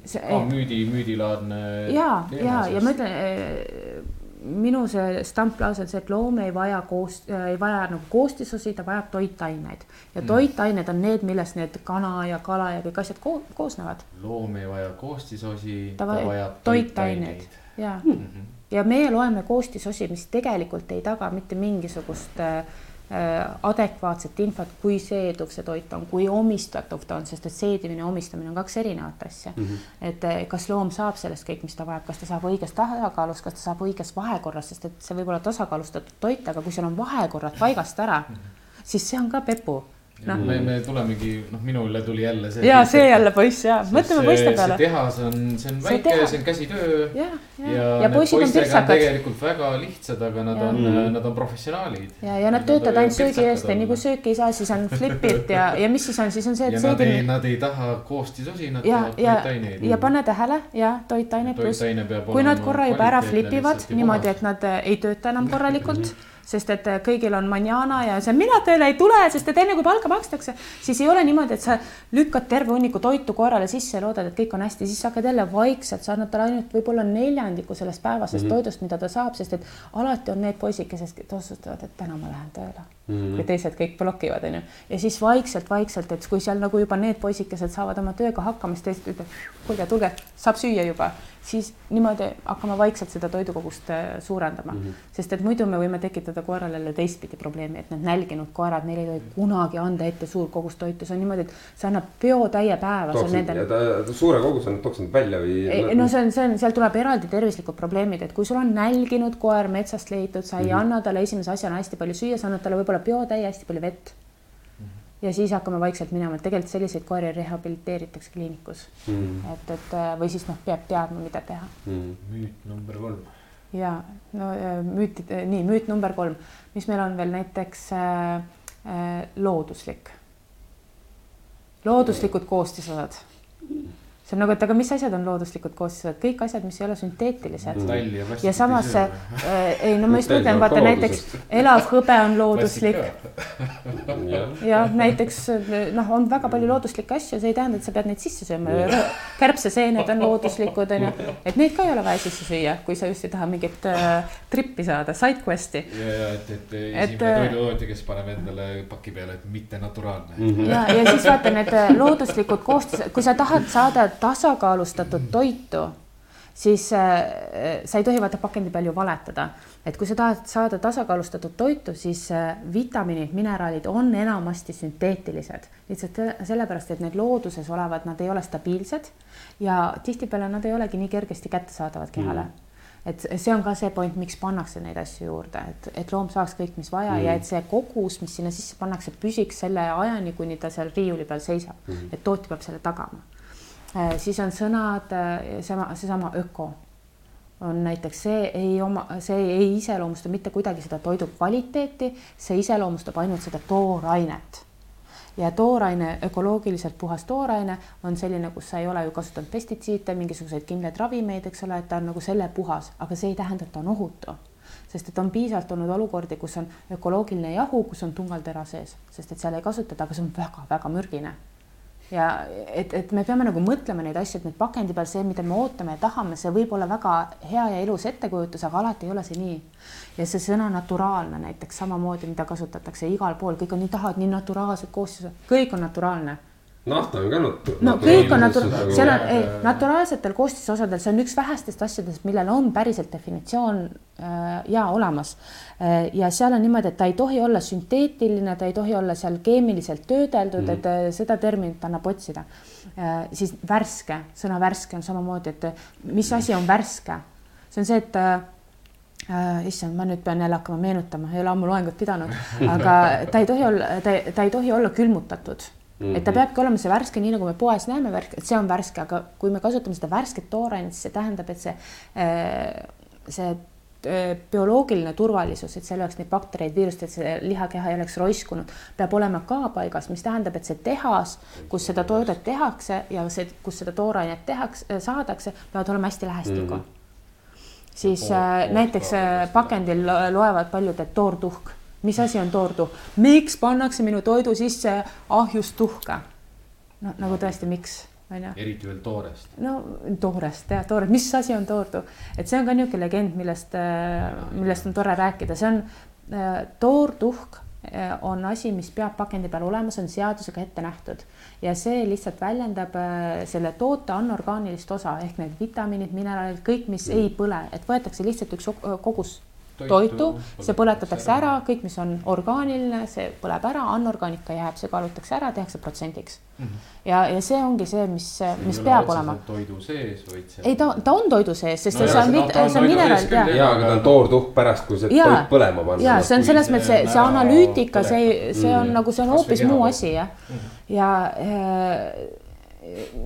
see, ka müüdi, müüdilaadne. ja, ja, ja ma ütlen, äh, minu see stamplause on see, et loom ei vaja koos, äh, ei vaja nagu koostisosi, ta vajab toitaineid ja mm. toitained on need, millest need kana ja kala ja kõik asjad ko koosnevad. loom ei vaja koostisosi, ta vajab, vajab toitaineid ja mm, -hmm. ja meie loeme koostisosi, mis tegelikult ei taga mitte mingisugust äh, Äh, adekvaatset infot, kui seeduv see toit on, kui omistatav ta on, sest et seedimine ja omistamine on kaks erinevat asja mm. -hmm. et äh, kas loom saab sellest kõik, mis ta vajab, kas ta saab õiges tasakaalus, kas ta saab õiges vahekorras, sest et see võib olla tasakaalustatud toit, aga kui seal on vahekorrad paigast ära mm, -hmm. siis see on ka pepu no.. me, me tulemegi, noh, minule tuli jälle see. ja see jälle poiss ja, mõtleme poiste peale. see tehas on, see on väike, see on käsitöö. ja, ja, ja, ja poisid on pirtsakad. tegelikult väga lihtsad, aga nad ja. on mm., nad on professionaalid. ja, ja nad töötavad ainult söögi eest ja nii kui sööki ei saa, siis on flipid ja, ja mis siis on, siis on see, et. ja nad ei, nad ei taha koostisosi, nad tahavad toitaineid. ja pane tähele ja toitaineid pluss, kui nad korra juba ära flipivad niimoodi, et nad ei tööta enam korralikult sest et äh, kõigil on manjana ja see mina tööle ei tule, sest et enne kui palka makstakse, siis ei ole niimoodi, et sa lükkad terve hunniku toitu koerale sisse ja loodad, et kõik on hästi, siis sa hakkad jälle vaikselt, sa annad talle ainult võib-olla neljandiku sellest päevasest mm -hmm. toidust, mida ta saab, sest et alati on need poisikesed, kes otsustavad, et täna ma lähen tööle mm. kui teised kõik blokivad, onju. ja siis vaikselt-vaikselt, et kui seal nagu juba need poisikesed saavad oma tööga hakkama, siis teised ütlevad, kuulge, tulge, saab süüa juba siis niimoodi hakkame vaikselt seda toidukogust äh, suurendama mm, -hmm. sest et muidu me võime tekitada koerale jälle teistpidi probleemi, et need nälginud koerad, neil ei tohi kunagi anda ette suur kogus toitu, see on niimoodi, et see annab peotäie päeva. Nendel... Ta, suure koguse nad tooks nad välja või? no see on, see on, seal tuleb eraldi tervislikud probleemid, et kui sul on nälginud koer metsast leitud, sa ei mm -hmm. anna talle esimese asjana hästi palju süüa, sa annad talle võib-olla peotäie hästi palju vett ja siis hakkame vaikselt minema, et tegelikult selliseid koeri rehabiliteeritakse kliinikus mm.. et, et äh, või siis noh, peab teadma, mida teha Mm. müüt number kolm. ja no äh, müütid, nii müüt number kolm, mis meil on veel näiteks äh, äh, looduslik. looduslikud koostisosad. See on nagu, et aga mis asjad on looduslikud koostisosad, kõik asjad, mis ei ole sünteetilised. metall ja samas see äh,, ei no ma just mõtlen, vaata näiteks elav hõbe on looduslik jah, ja näiteks noh, on väga palju looduslikke asju, see ei tähenda, et sa pead neid sisse sööma. kärbseseened on looduslikud, onju, et neid ka ei ole vaja sisse süüa, kui sa just ei taha mingit äh, trippi saada, side quest'i. ja, ja et, et esimene äh, toidutootja, kes paneb endale paki peale, et mitte naturaalne. Mhm. ja, ja siis vaata need äh, looduslikud koostised, kui sa tahad saada tasakaalustatud toitu, siis äh, sa ei tohi vaata pakendi peal ju valetada, et kui sa tahad saada tasakaalustatud toitu, siis äh, vitamiinid, mineraalid on enamasti sünteetilised, lihtsalt se- sellepärast, et need looduses olevad, nad ei ole stabiilsed ja tihtipeale nad ei olegi nii kergesti kättesaadavad kehale mm et see on ka see point, miks pannakse neid asju juurde, et, et loom saaks kõik, mis vaja mm. ja et see kogus, mis sinna sisse pannakse, püsiks selle ajani, kuni ta seal riiuli peal seisab mm., et tootja peab selle tagama. Siis on sõnad, sama, seesama öko. On näiteks see ei oma, see ei iseloomusta mitte kuidagi seda toidu kvaliteeti, see iseloomustab ainult seda toorainet. Ja tooraine, ökoloogiliselt puhas tooraine on selline, kus sa ei ole ju kasutanud pestitsiide, mingisuguseid kindlaid ravimeid, eks ole, et ta on nagu selle puhas, aga see ei tähenda, et ta on ohutu. sest et on piisavalt olnud olukordi, kus on ökoloogiline jahu, kus on tungaltera sees, sest et seal ei kasutata, aga see on väga-väga mürgine ja et, et me peame nagu mõtlema neid asju, et nüüd pakendi peal see, mida me ootame ja tahame, see võib olla väga hea ja ilus ettekujutus, aga alati ei ole see nii. ja see sõna naturaalne näiteks samamoodi, mida kasutatakse igal pool, kõik on nii tahavad nii naturaalsed koostised, kõik on naturaalne. Nafta on ka natu-. no kõik on natu-, seal on, nagu- ei, naturaalsetel koostisosadel, see on üks vähestest asjadest, millel on päriselt definitsioon äh, ja olemas äh,. ja seal on niimoodi, et ta ei tohi olla sünteetiline, ta ei tohi olla seal keemiliselt töödeldud mm, -hmm. et äh, seda terminit annab otsida äh,. siis värske, sõna värske on samamoodi, et äh, mis asi on värske, see on see, et äh, äh, issand, ma nüüd pean jälle hakkama meenutama, ei ole ammu loengut pidanud, aga ta ei tohi olla, ta ei tohi olla külmutatud mm. -hmm. et ta peabki olema see värske, nii nagu me poes näeme värske, et see on värske, aga kui me kasutame seda värsket toorainet, siis see tähendab, et see, see äh, bioloogiline turvalisus, et seal oleks neid baktereid, viirust, et see lihakeha ei oleks roiskunud, peab olema ka paigas, mis tähendab, et see tehas, kus seda toodet tehakse ja see, kus seda toorainet tehakse, saadakse, peavad olema hästi lähestikku mm. -hmm. siis Pool- äh, näiteks äh, kaardist. pakendil lo- loevad paljud, et toortuhk, mis asi on toortuhk, miks pannakse minu toidu sisse ahjust tuhka? no nagu tõesti, miks, onju eriti veel toorest. no toorest jah, toorest, mis asi on toortu, et see on ka niisugune legend, millest, millest on tore rääkida, see on äh, toortuhk äh, on asi, mis peab pakendi peal olema, see on seadusega ette nähtud. Ja see lihtsalt väljendab äh, selle toote anorgaanilist osa ehk need vitamiinid, mineraalid, kõik, mis ei põle, et võetakse lihtsalt üks kogus toitu, see põletatakse ära, kõik, mis on orgaaniline, see põleb ära, anorgaanika jääb, see kaalutakse ära, tehakse protsendiks mm. -hmm. ja, ja see ongi see, mis, mis peab olema. toidu sees, vaid see. ei, ta, ta on toidu sees, sest No no, jaa, see on on see on toidu mineral sees ja küll,, jaa, aga ta on toortuhk pärast, kui see Jaa. toit põlema panna. ja see on selles mõttes see, see see ära analüütika, see, see on nagu, see on hoopis muu asi jah Mhm. ja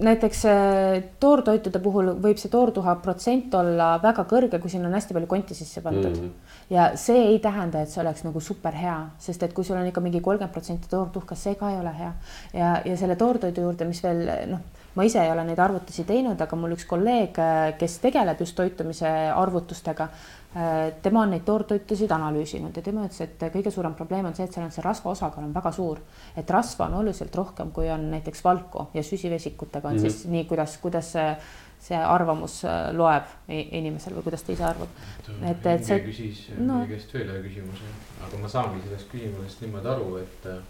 näiteks äh, toortoitude puhul võib see toortuha protsent olla väga kõrge, kui sinna on hästi palju konti sisse pandud mm. -hmm. ja see ei tähenda, et see oleks nagu super hea, sest et kui sul on ikka mingi kolmkümmend protsenti toortuhka, see ka ei ole hea. ja, ja selle toortoidu juurde, mis veel noh, ma ise ei ole neid arvutusi teinud, aga mul üks kolleeg, kes tegeleb just toitumise arvutustega, tema on neid toortoitusid analüüsinud ja tema ütles, et kõige suurem probleem on see, et seal on see rasva osakaal on väga suur. et rasva on oluliselt rohkem, kui on näiteks valku ja süsivesikutega on mm -hmm. siis nii, kuidas, kuidas see, see arvamus äh, loeb inimesel või kuidas ta ise arvab. Et- et see- küsis no. meie käest veel ühe küsimuse, aga ma saangi sellest küsimusest niimoodi aru, et äh,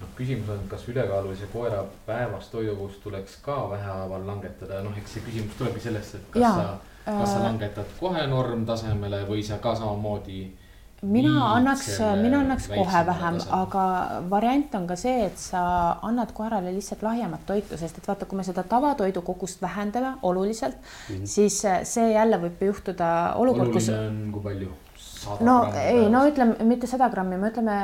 noh, küsimus on, kas ülekaalulise koera päevast toidukogust tuleks ka vähehaaval langetada, noh, eks see küsimus tulebki sellest, et kas Jaa, sa, kas sa äh, langetad kohe normtasemele või sa ka samamoodi mina annaks, selle mina annaks kohe vähem, aga variant on ka see, et sa annad koerale lihtsalt lahjemat toitu, sest et vaata, kui me seda tavatoidu kogust vähendame oluliselt mm, -hmm. siis äh, see jälle võib juhtuda olukord, kus oluline on, kui palju? No ei, no ütleme mitte sada grammi, me ütleme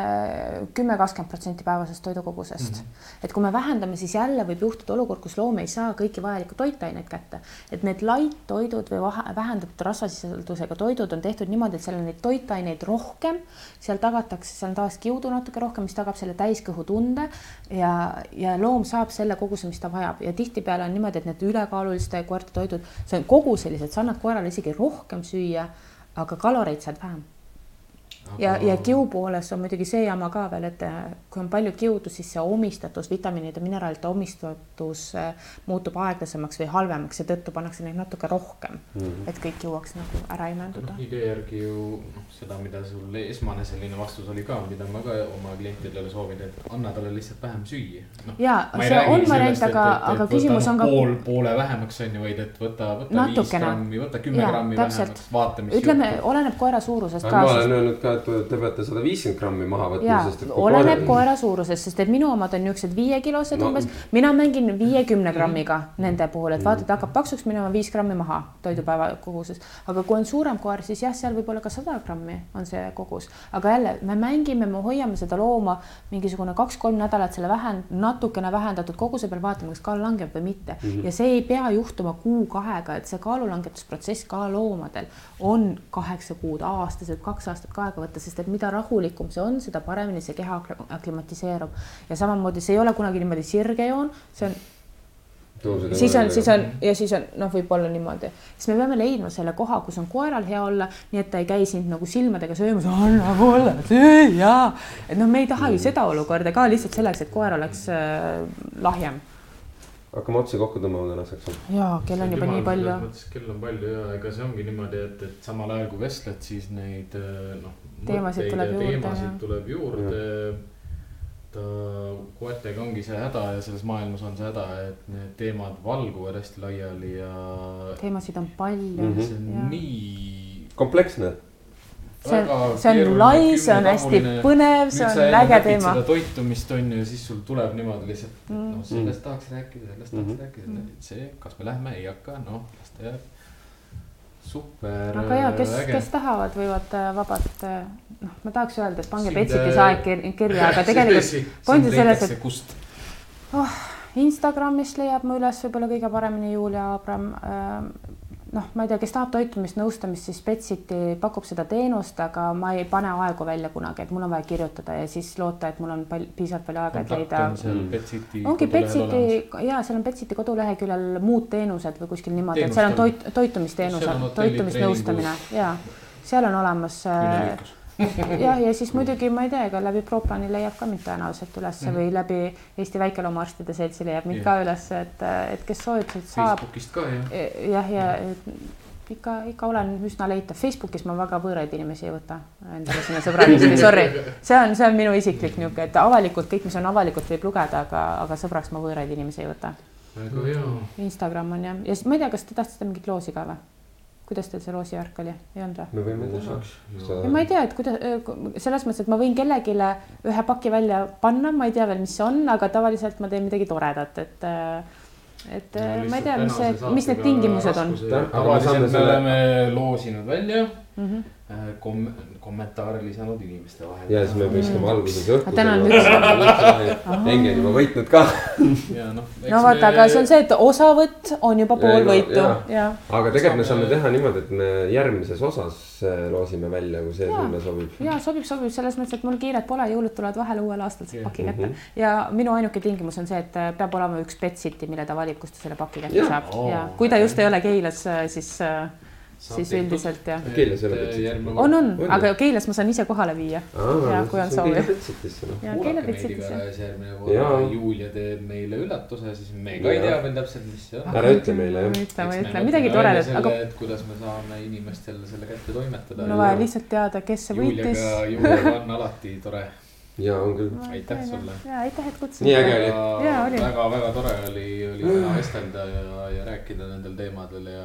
kümme, kakskümmend protsenti päevasest toidukogusest mm. -hmm. et kui me vähendame, siis jälle võib juhtuda olukord, kus loom ei saa kõiki vajalikke toitaineid kätte. et need light toidud või vähendatud rasvasisaldusega toidud on tehtud niimoodi, et seal on neid toitaineid rohkem, seal tagatakse, seal on taas kiudu natuke rohkem, mis tagab selle täiskõhutunde ja, ja loom saab selle koguse, mis ta vajab ja tihtipeale on niimoodi, et need ülekaaluliste koerte toidud, see on koguselised, sa annad koerale isegi rohkem süüa, aga kaloreid saad vähem ja, ja kiu poolest on muidugi see jama ka veel, et äh, kui on palju kiudu, siis see omistatus, vitamiinide, mineraalide omistatus äh, muutub aeglasemaks või halvemaks, seetõttu pannakse neid natuke rohkem mm, -hmm. et kõik jõuaks nagu ära imenduda noh, idee järgi ju noh, seda, mida sul esmane selline vastus oli ka, mida ma ka oma klientidele soovin, et anna talle lihtsalt vähem süüa no,. ja see on variant, aga, aga küsimus on ka. pool, poole vähemaks on ju, vaid et võta, võta viis Natukene. grammi, võta kümme grammi täpselt. vähemaks, vaata, mis ütleme, oleneb koera suurusest ma ka. olen öelnud ka, te peate sada viiskümmend grammi maha võtma, sest et oleneb koer- koera suurusest, sest et minu omad on niisugused viiekilosed No. umbes, mina mängin viiekümne grammiga nende puhul, et vaata, ta hakkab paksuks minema viis grammi maha toidupäeva koguses. aga kui on suurem koer, siis jah, seal võib olla ka sada grammi on see kogus, aga jälle me mängime, me hoiame seda looma mingisugune kaks-kolm nädalat selle vähen-, natukene vähendatud koguse peal, vaatame, kas kaal langeb või mitte mm. -hmm. ja see ei pea juhtuma kuu-kahega, et see kaalulangetusprotsess ka loomadel on kaheksa kuud, aastas võib kaks aastat ka aega võtta, sest et mida rahulikum see on, seda paremini see keha akli- aklimatiseerub ja samamoodi see ei ole kunagi niimoodi sirgejoon, see on Tõused siis on, siis on ja siis on noh, võib-olla niimoodi, siis me peame leidma selle koha, kus on koeral hea olla, nii et ta ei käi sind nagu silmadega söömas, anna mulle süüa. et noh, me ei taha ju seda olukorda ka lihtsalt selleks, et koer oleks äh, lahjem. Hakkame otsi kokku tõmbama tänaseks. ja kell on juba nii palju. kell on palju ja ega see ongi niimoodi, et, et samal ajal kui vestled, siis neid äh, noh. Teemasid tuleb juurde, teemasid jah. tuleb juurde. ta, koertega ongi see häda ja selles maailmas on see häda, et need teemad valguvad hästi laiali ja teemasid on palju mm. see on -hmm. nii kompleksne. See see on lai, see on hästi põnev, see on äge teema seda. toitumist on ju, siis sul tuleb niimoodi lihtsalt mm., Mm. noh, sellest tahaks rääkida, sellest tahaks Mhm. rääkida mm., see, kas me lähme, ei hakka, noh, las ta jääb. super. aga ja kes, kes tahavad, võivad äh, vabalt, noh, ma tahaks öelda, et pange Betsitis äh, aeg kir- kirja, aga tegelikult point on selles, et kust, Instagramist leiab mu üles võib-olla kõige paremini Julia Abram. noh, ma ei tea, kes tahab toitumist, nõustamist, siis Betsiti pakub seda teenust, aga ma ei pane aegu välja kunagi, et mul on vaja kirjutada ja siis loota, et mul on palju, piisavalt palju aega, et leida ongi Betsiti ja seal on Betsiti koduleheküljel muud teenused või kuskil niimoodi, et seal on toit, hotelli toitumisnõustamine ja seal on olemas jah, ja siis muidugi ma ei tea, ega läbi Proplani leiab ka mind tõenäoliselt ülesse Mhm. või läbi Eesti Väikeloomaarstide Seltsi leiab mind ka ülesse, et, et kes soovib, siis saab. Facebookist ka jah. jah, ja et ikka, ikka olen üsna leitav. Facebookis ma väga võõraid inimesi ei võta endale sinna sõbralisti, sorry. see on, see on minu isiklik niisugune, et avalikult kõik, mis on avalikult, võib lugeda, aga, aga sõbraks ma võõraid inimesi ei võta. väga hea. Instagram on jah, ja siis ma ei tea, kas te tahtsite mingit loosi ka või? Kuidas teil see loosi värk oli, ei olnud või? me võime teha. ja ma ei tea, et kuidas, selles mõttes, et ma võin kellelegi ühe paki välja panna, ma ei tea veel, mis see on, aga tavaliselt ma teen midagi toredat, et et ma ei tea, mis see, mis need tingimused on. tavaliselt me oleme loosinud välja Mm -hmm. äh, kom-, kommentaare lisanud inimeste vahel. ja siis me viskame alguses õhku. Täna on üks- Engi on juba võitnud ka. ja noh. no vaata, aga see on see, et osavõtt on juba pool no võitu jaa. ja aga tegelikult me Saame- teha niimoodi, et me järgmises osas äh, loosime välja, kui see sulle sobib. ja sobib, sobib selles mõttes, et mul kiiret pole, jõulud tulevad vahele, uuel aastal saab paki kätte Mhm. ja minu ainuke tingimus on see, et peab olema üks Betsiti, mille ta valib, kust ta selle paki kätte Jah. saab Oo. ja kui ta just ei ole Keilas, siis, siis tehtud. üldiselt jah. Keeles ei ole järgmine on, on On, aga Keilas ma saan ise kohale viia. Jaa, kui on soovi. Noh. ja kuulake Keila meid igatahes järgmine kord, Julia teeb meile üllatuse, siis me ka ei tea veel täpselt, mis see on. Ära ütle meile, jah. ma ei ütle, ma ei ütle midagi toredat, aga kuidas me saame inimestele selle kätte toimetada. mul on vaja lihtsalt teada, kes see võitis. Juliaga, on alati tore. ja on küll. Aitäh sulle. ja aitäh, et Nii kutsusite. äge oli. väga-väga tore oli, oli täna vestelda ja, ja rääkida nendel teemadel ja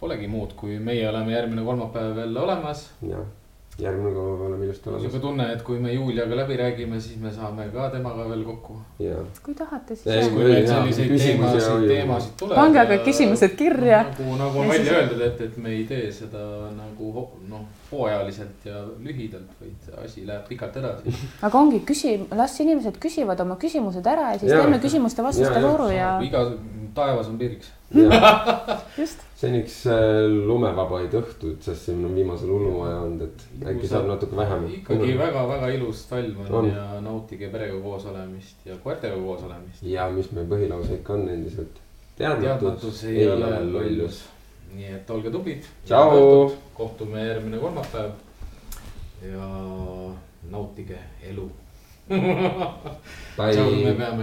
polegi muud, kui meie oleme järgmine kolmapäev jälle olemas. jah, järgmine kord oleme ilusti olemas niisugune tunne, et kui me Juliaga läbi räägime, siis me saame ka temaga veel kokku. ja kui tahate, Ei, siis kui meil selliseid küsimusi teemasid, teemasid tuleb. pange aga küsimused kirja. nagu, nagu on Ja välja siis- öeldud, et, et me ei tee seda nagu noh, hooajaliselt ja lühidalt, vaid asi läheb pikalt edasi. aga ongi küsi, las inimesed küsivad oma küsimused ära ja siis Jaa. teeme küsimuste-vastuste vooru ja iga, taevas on piiriks. just. seniks äh, lumevabaid õhtuid, sest siin on viimasel hullumaja olnud, et äkki saab natuke vähem. ikkagi väga-väga ilus talv on, On. ja nautige perega koos olemist ja koertega koos olemist. ja mis meie põhilause ikka on endiselt. teadmatus ei ole lollus. nii et olge tublid. Tšau. kohtume järgmine kolmapäev. ja nautige elu. Bye. me peame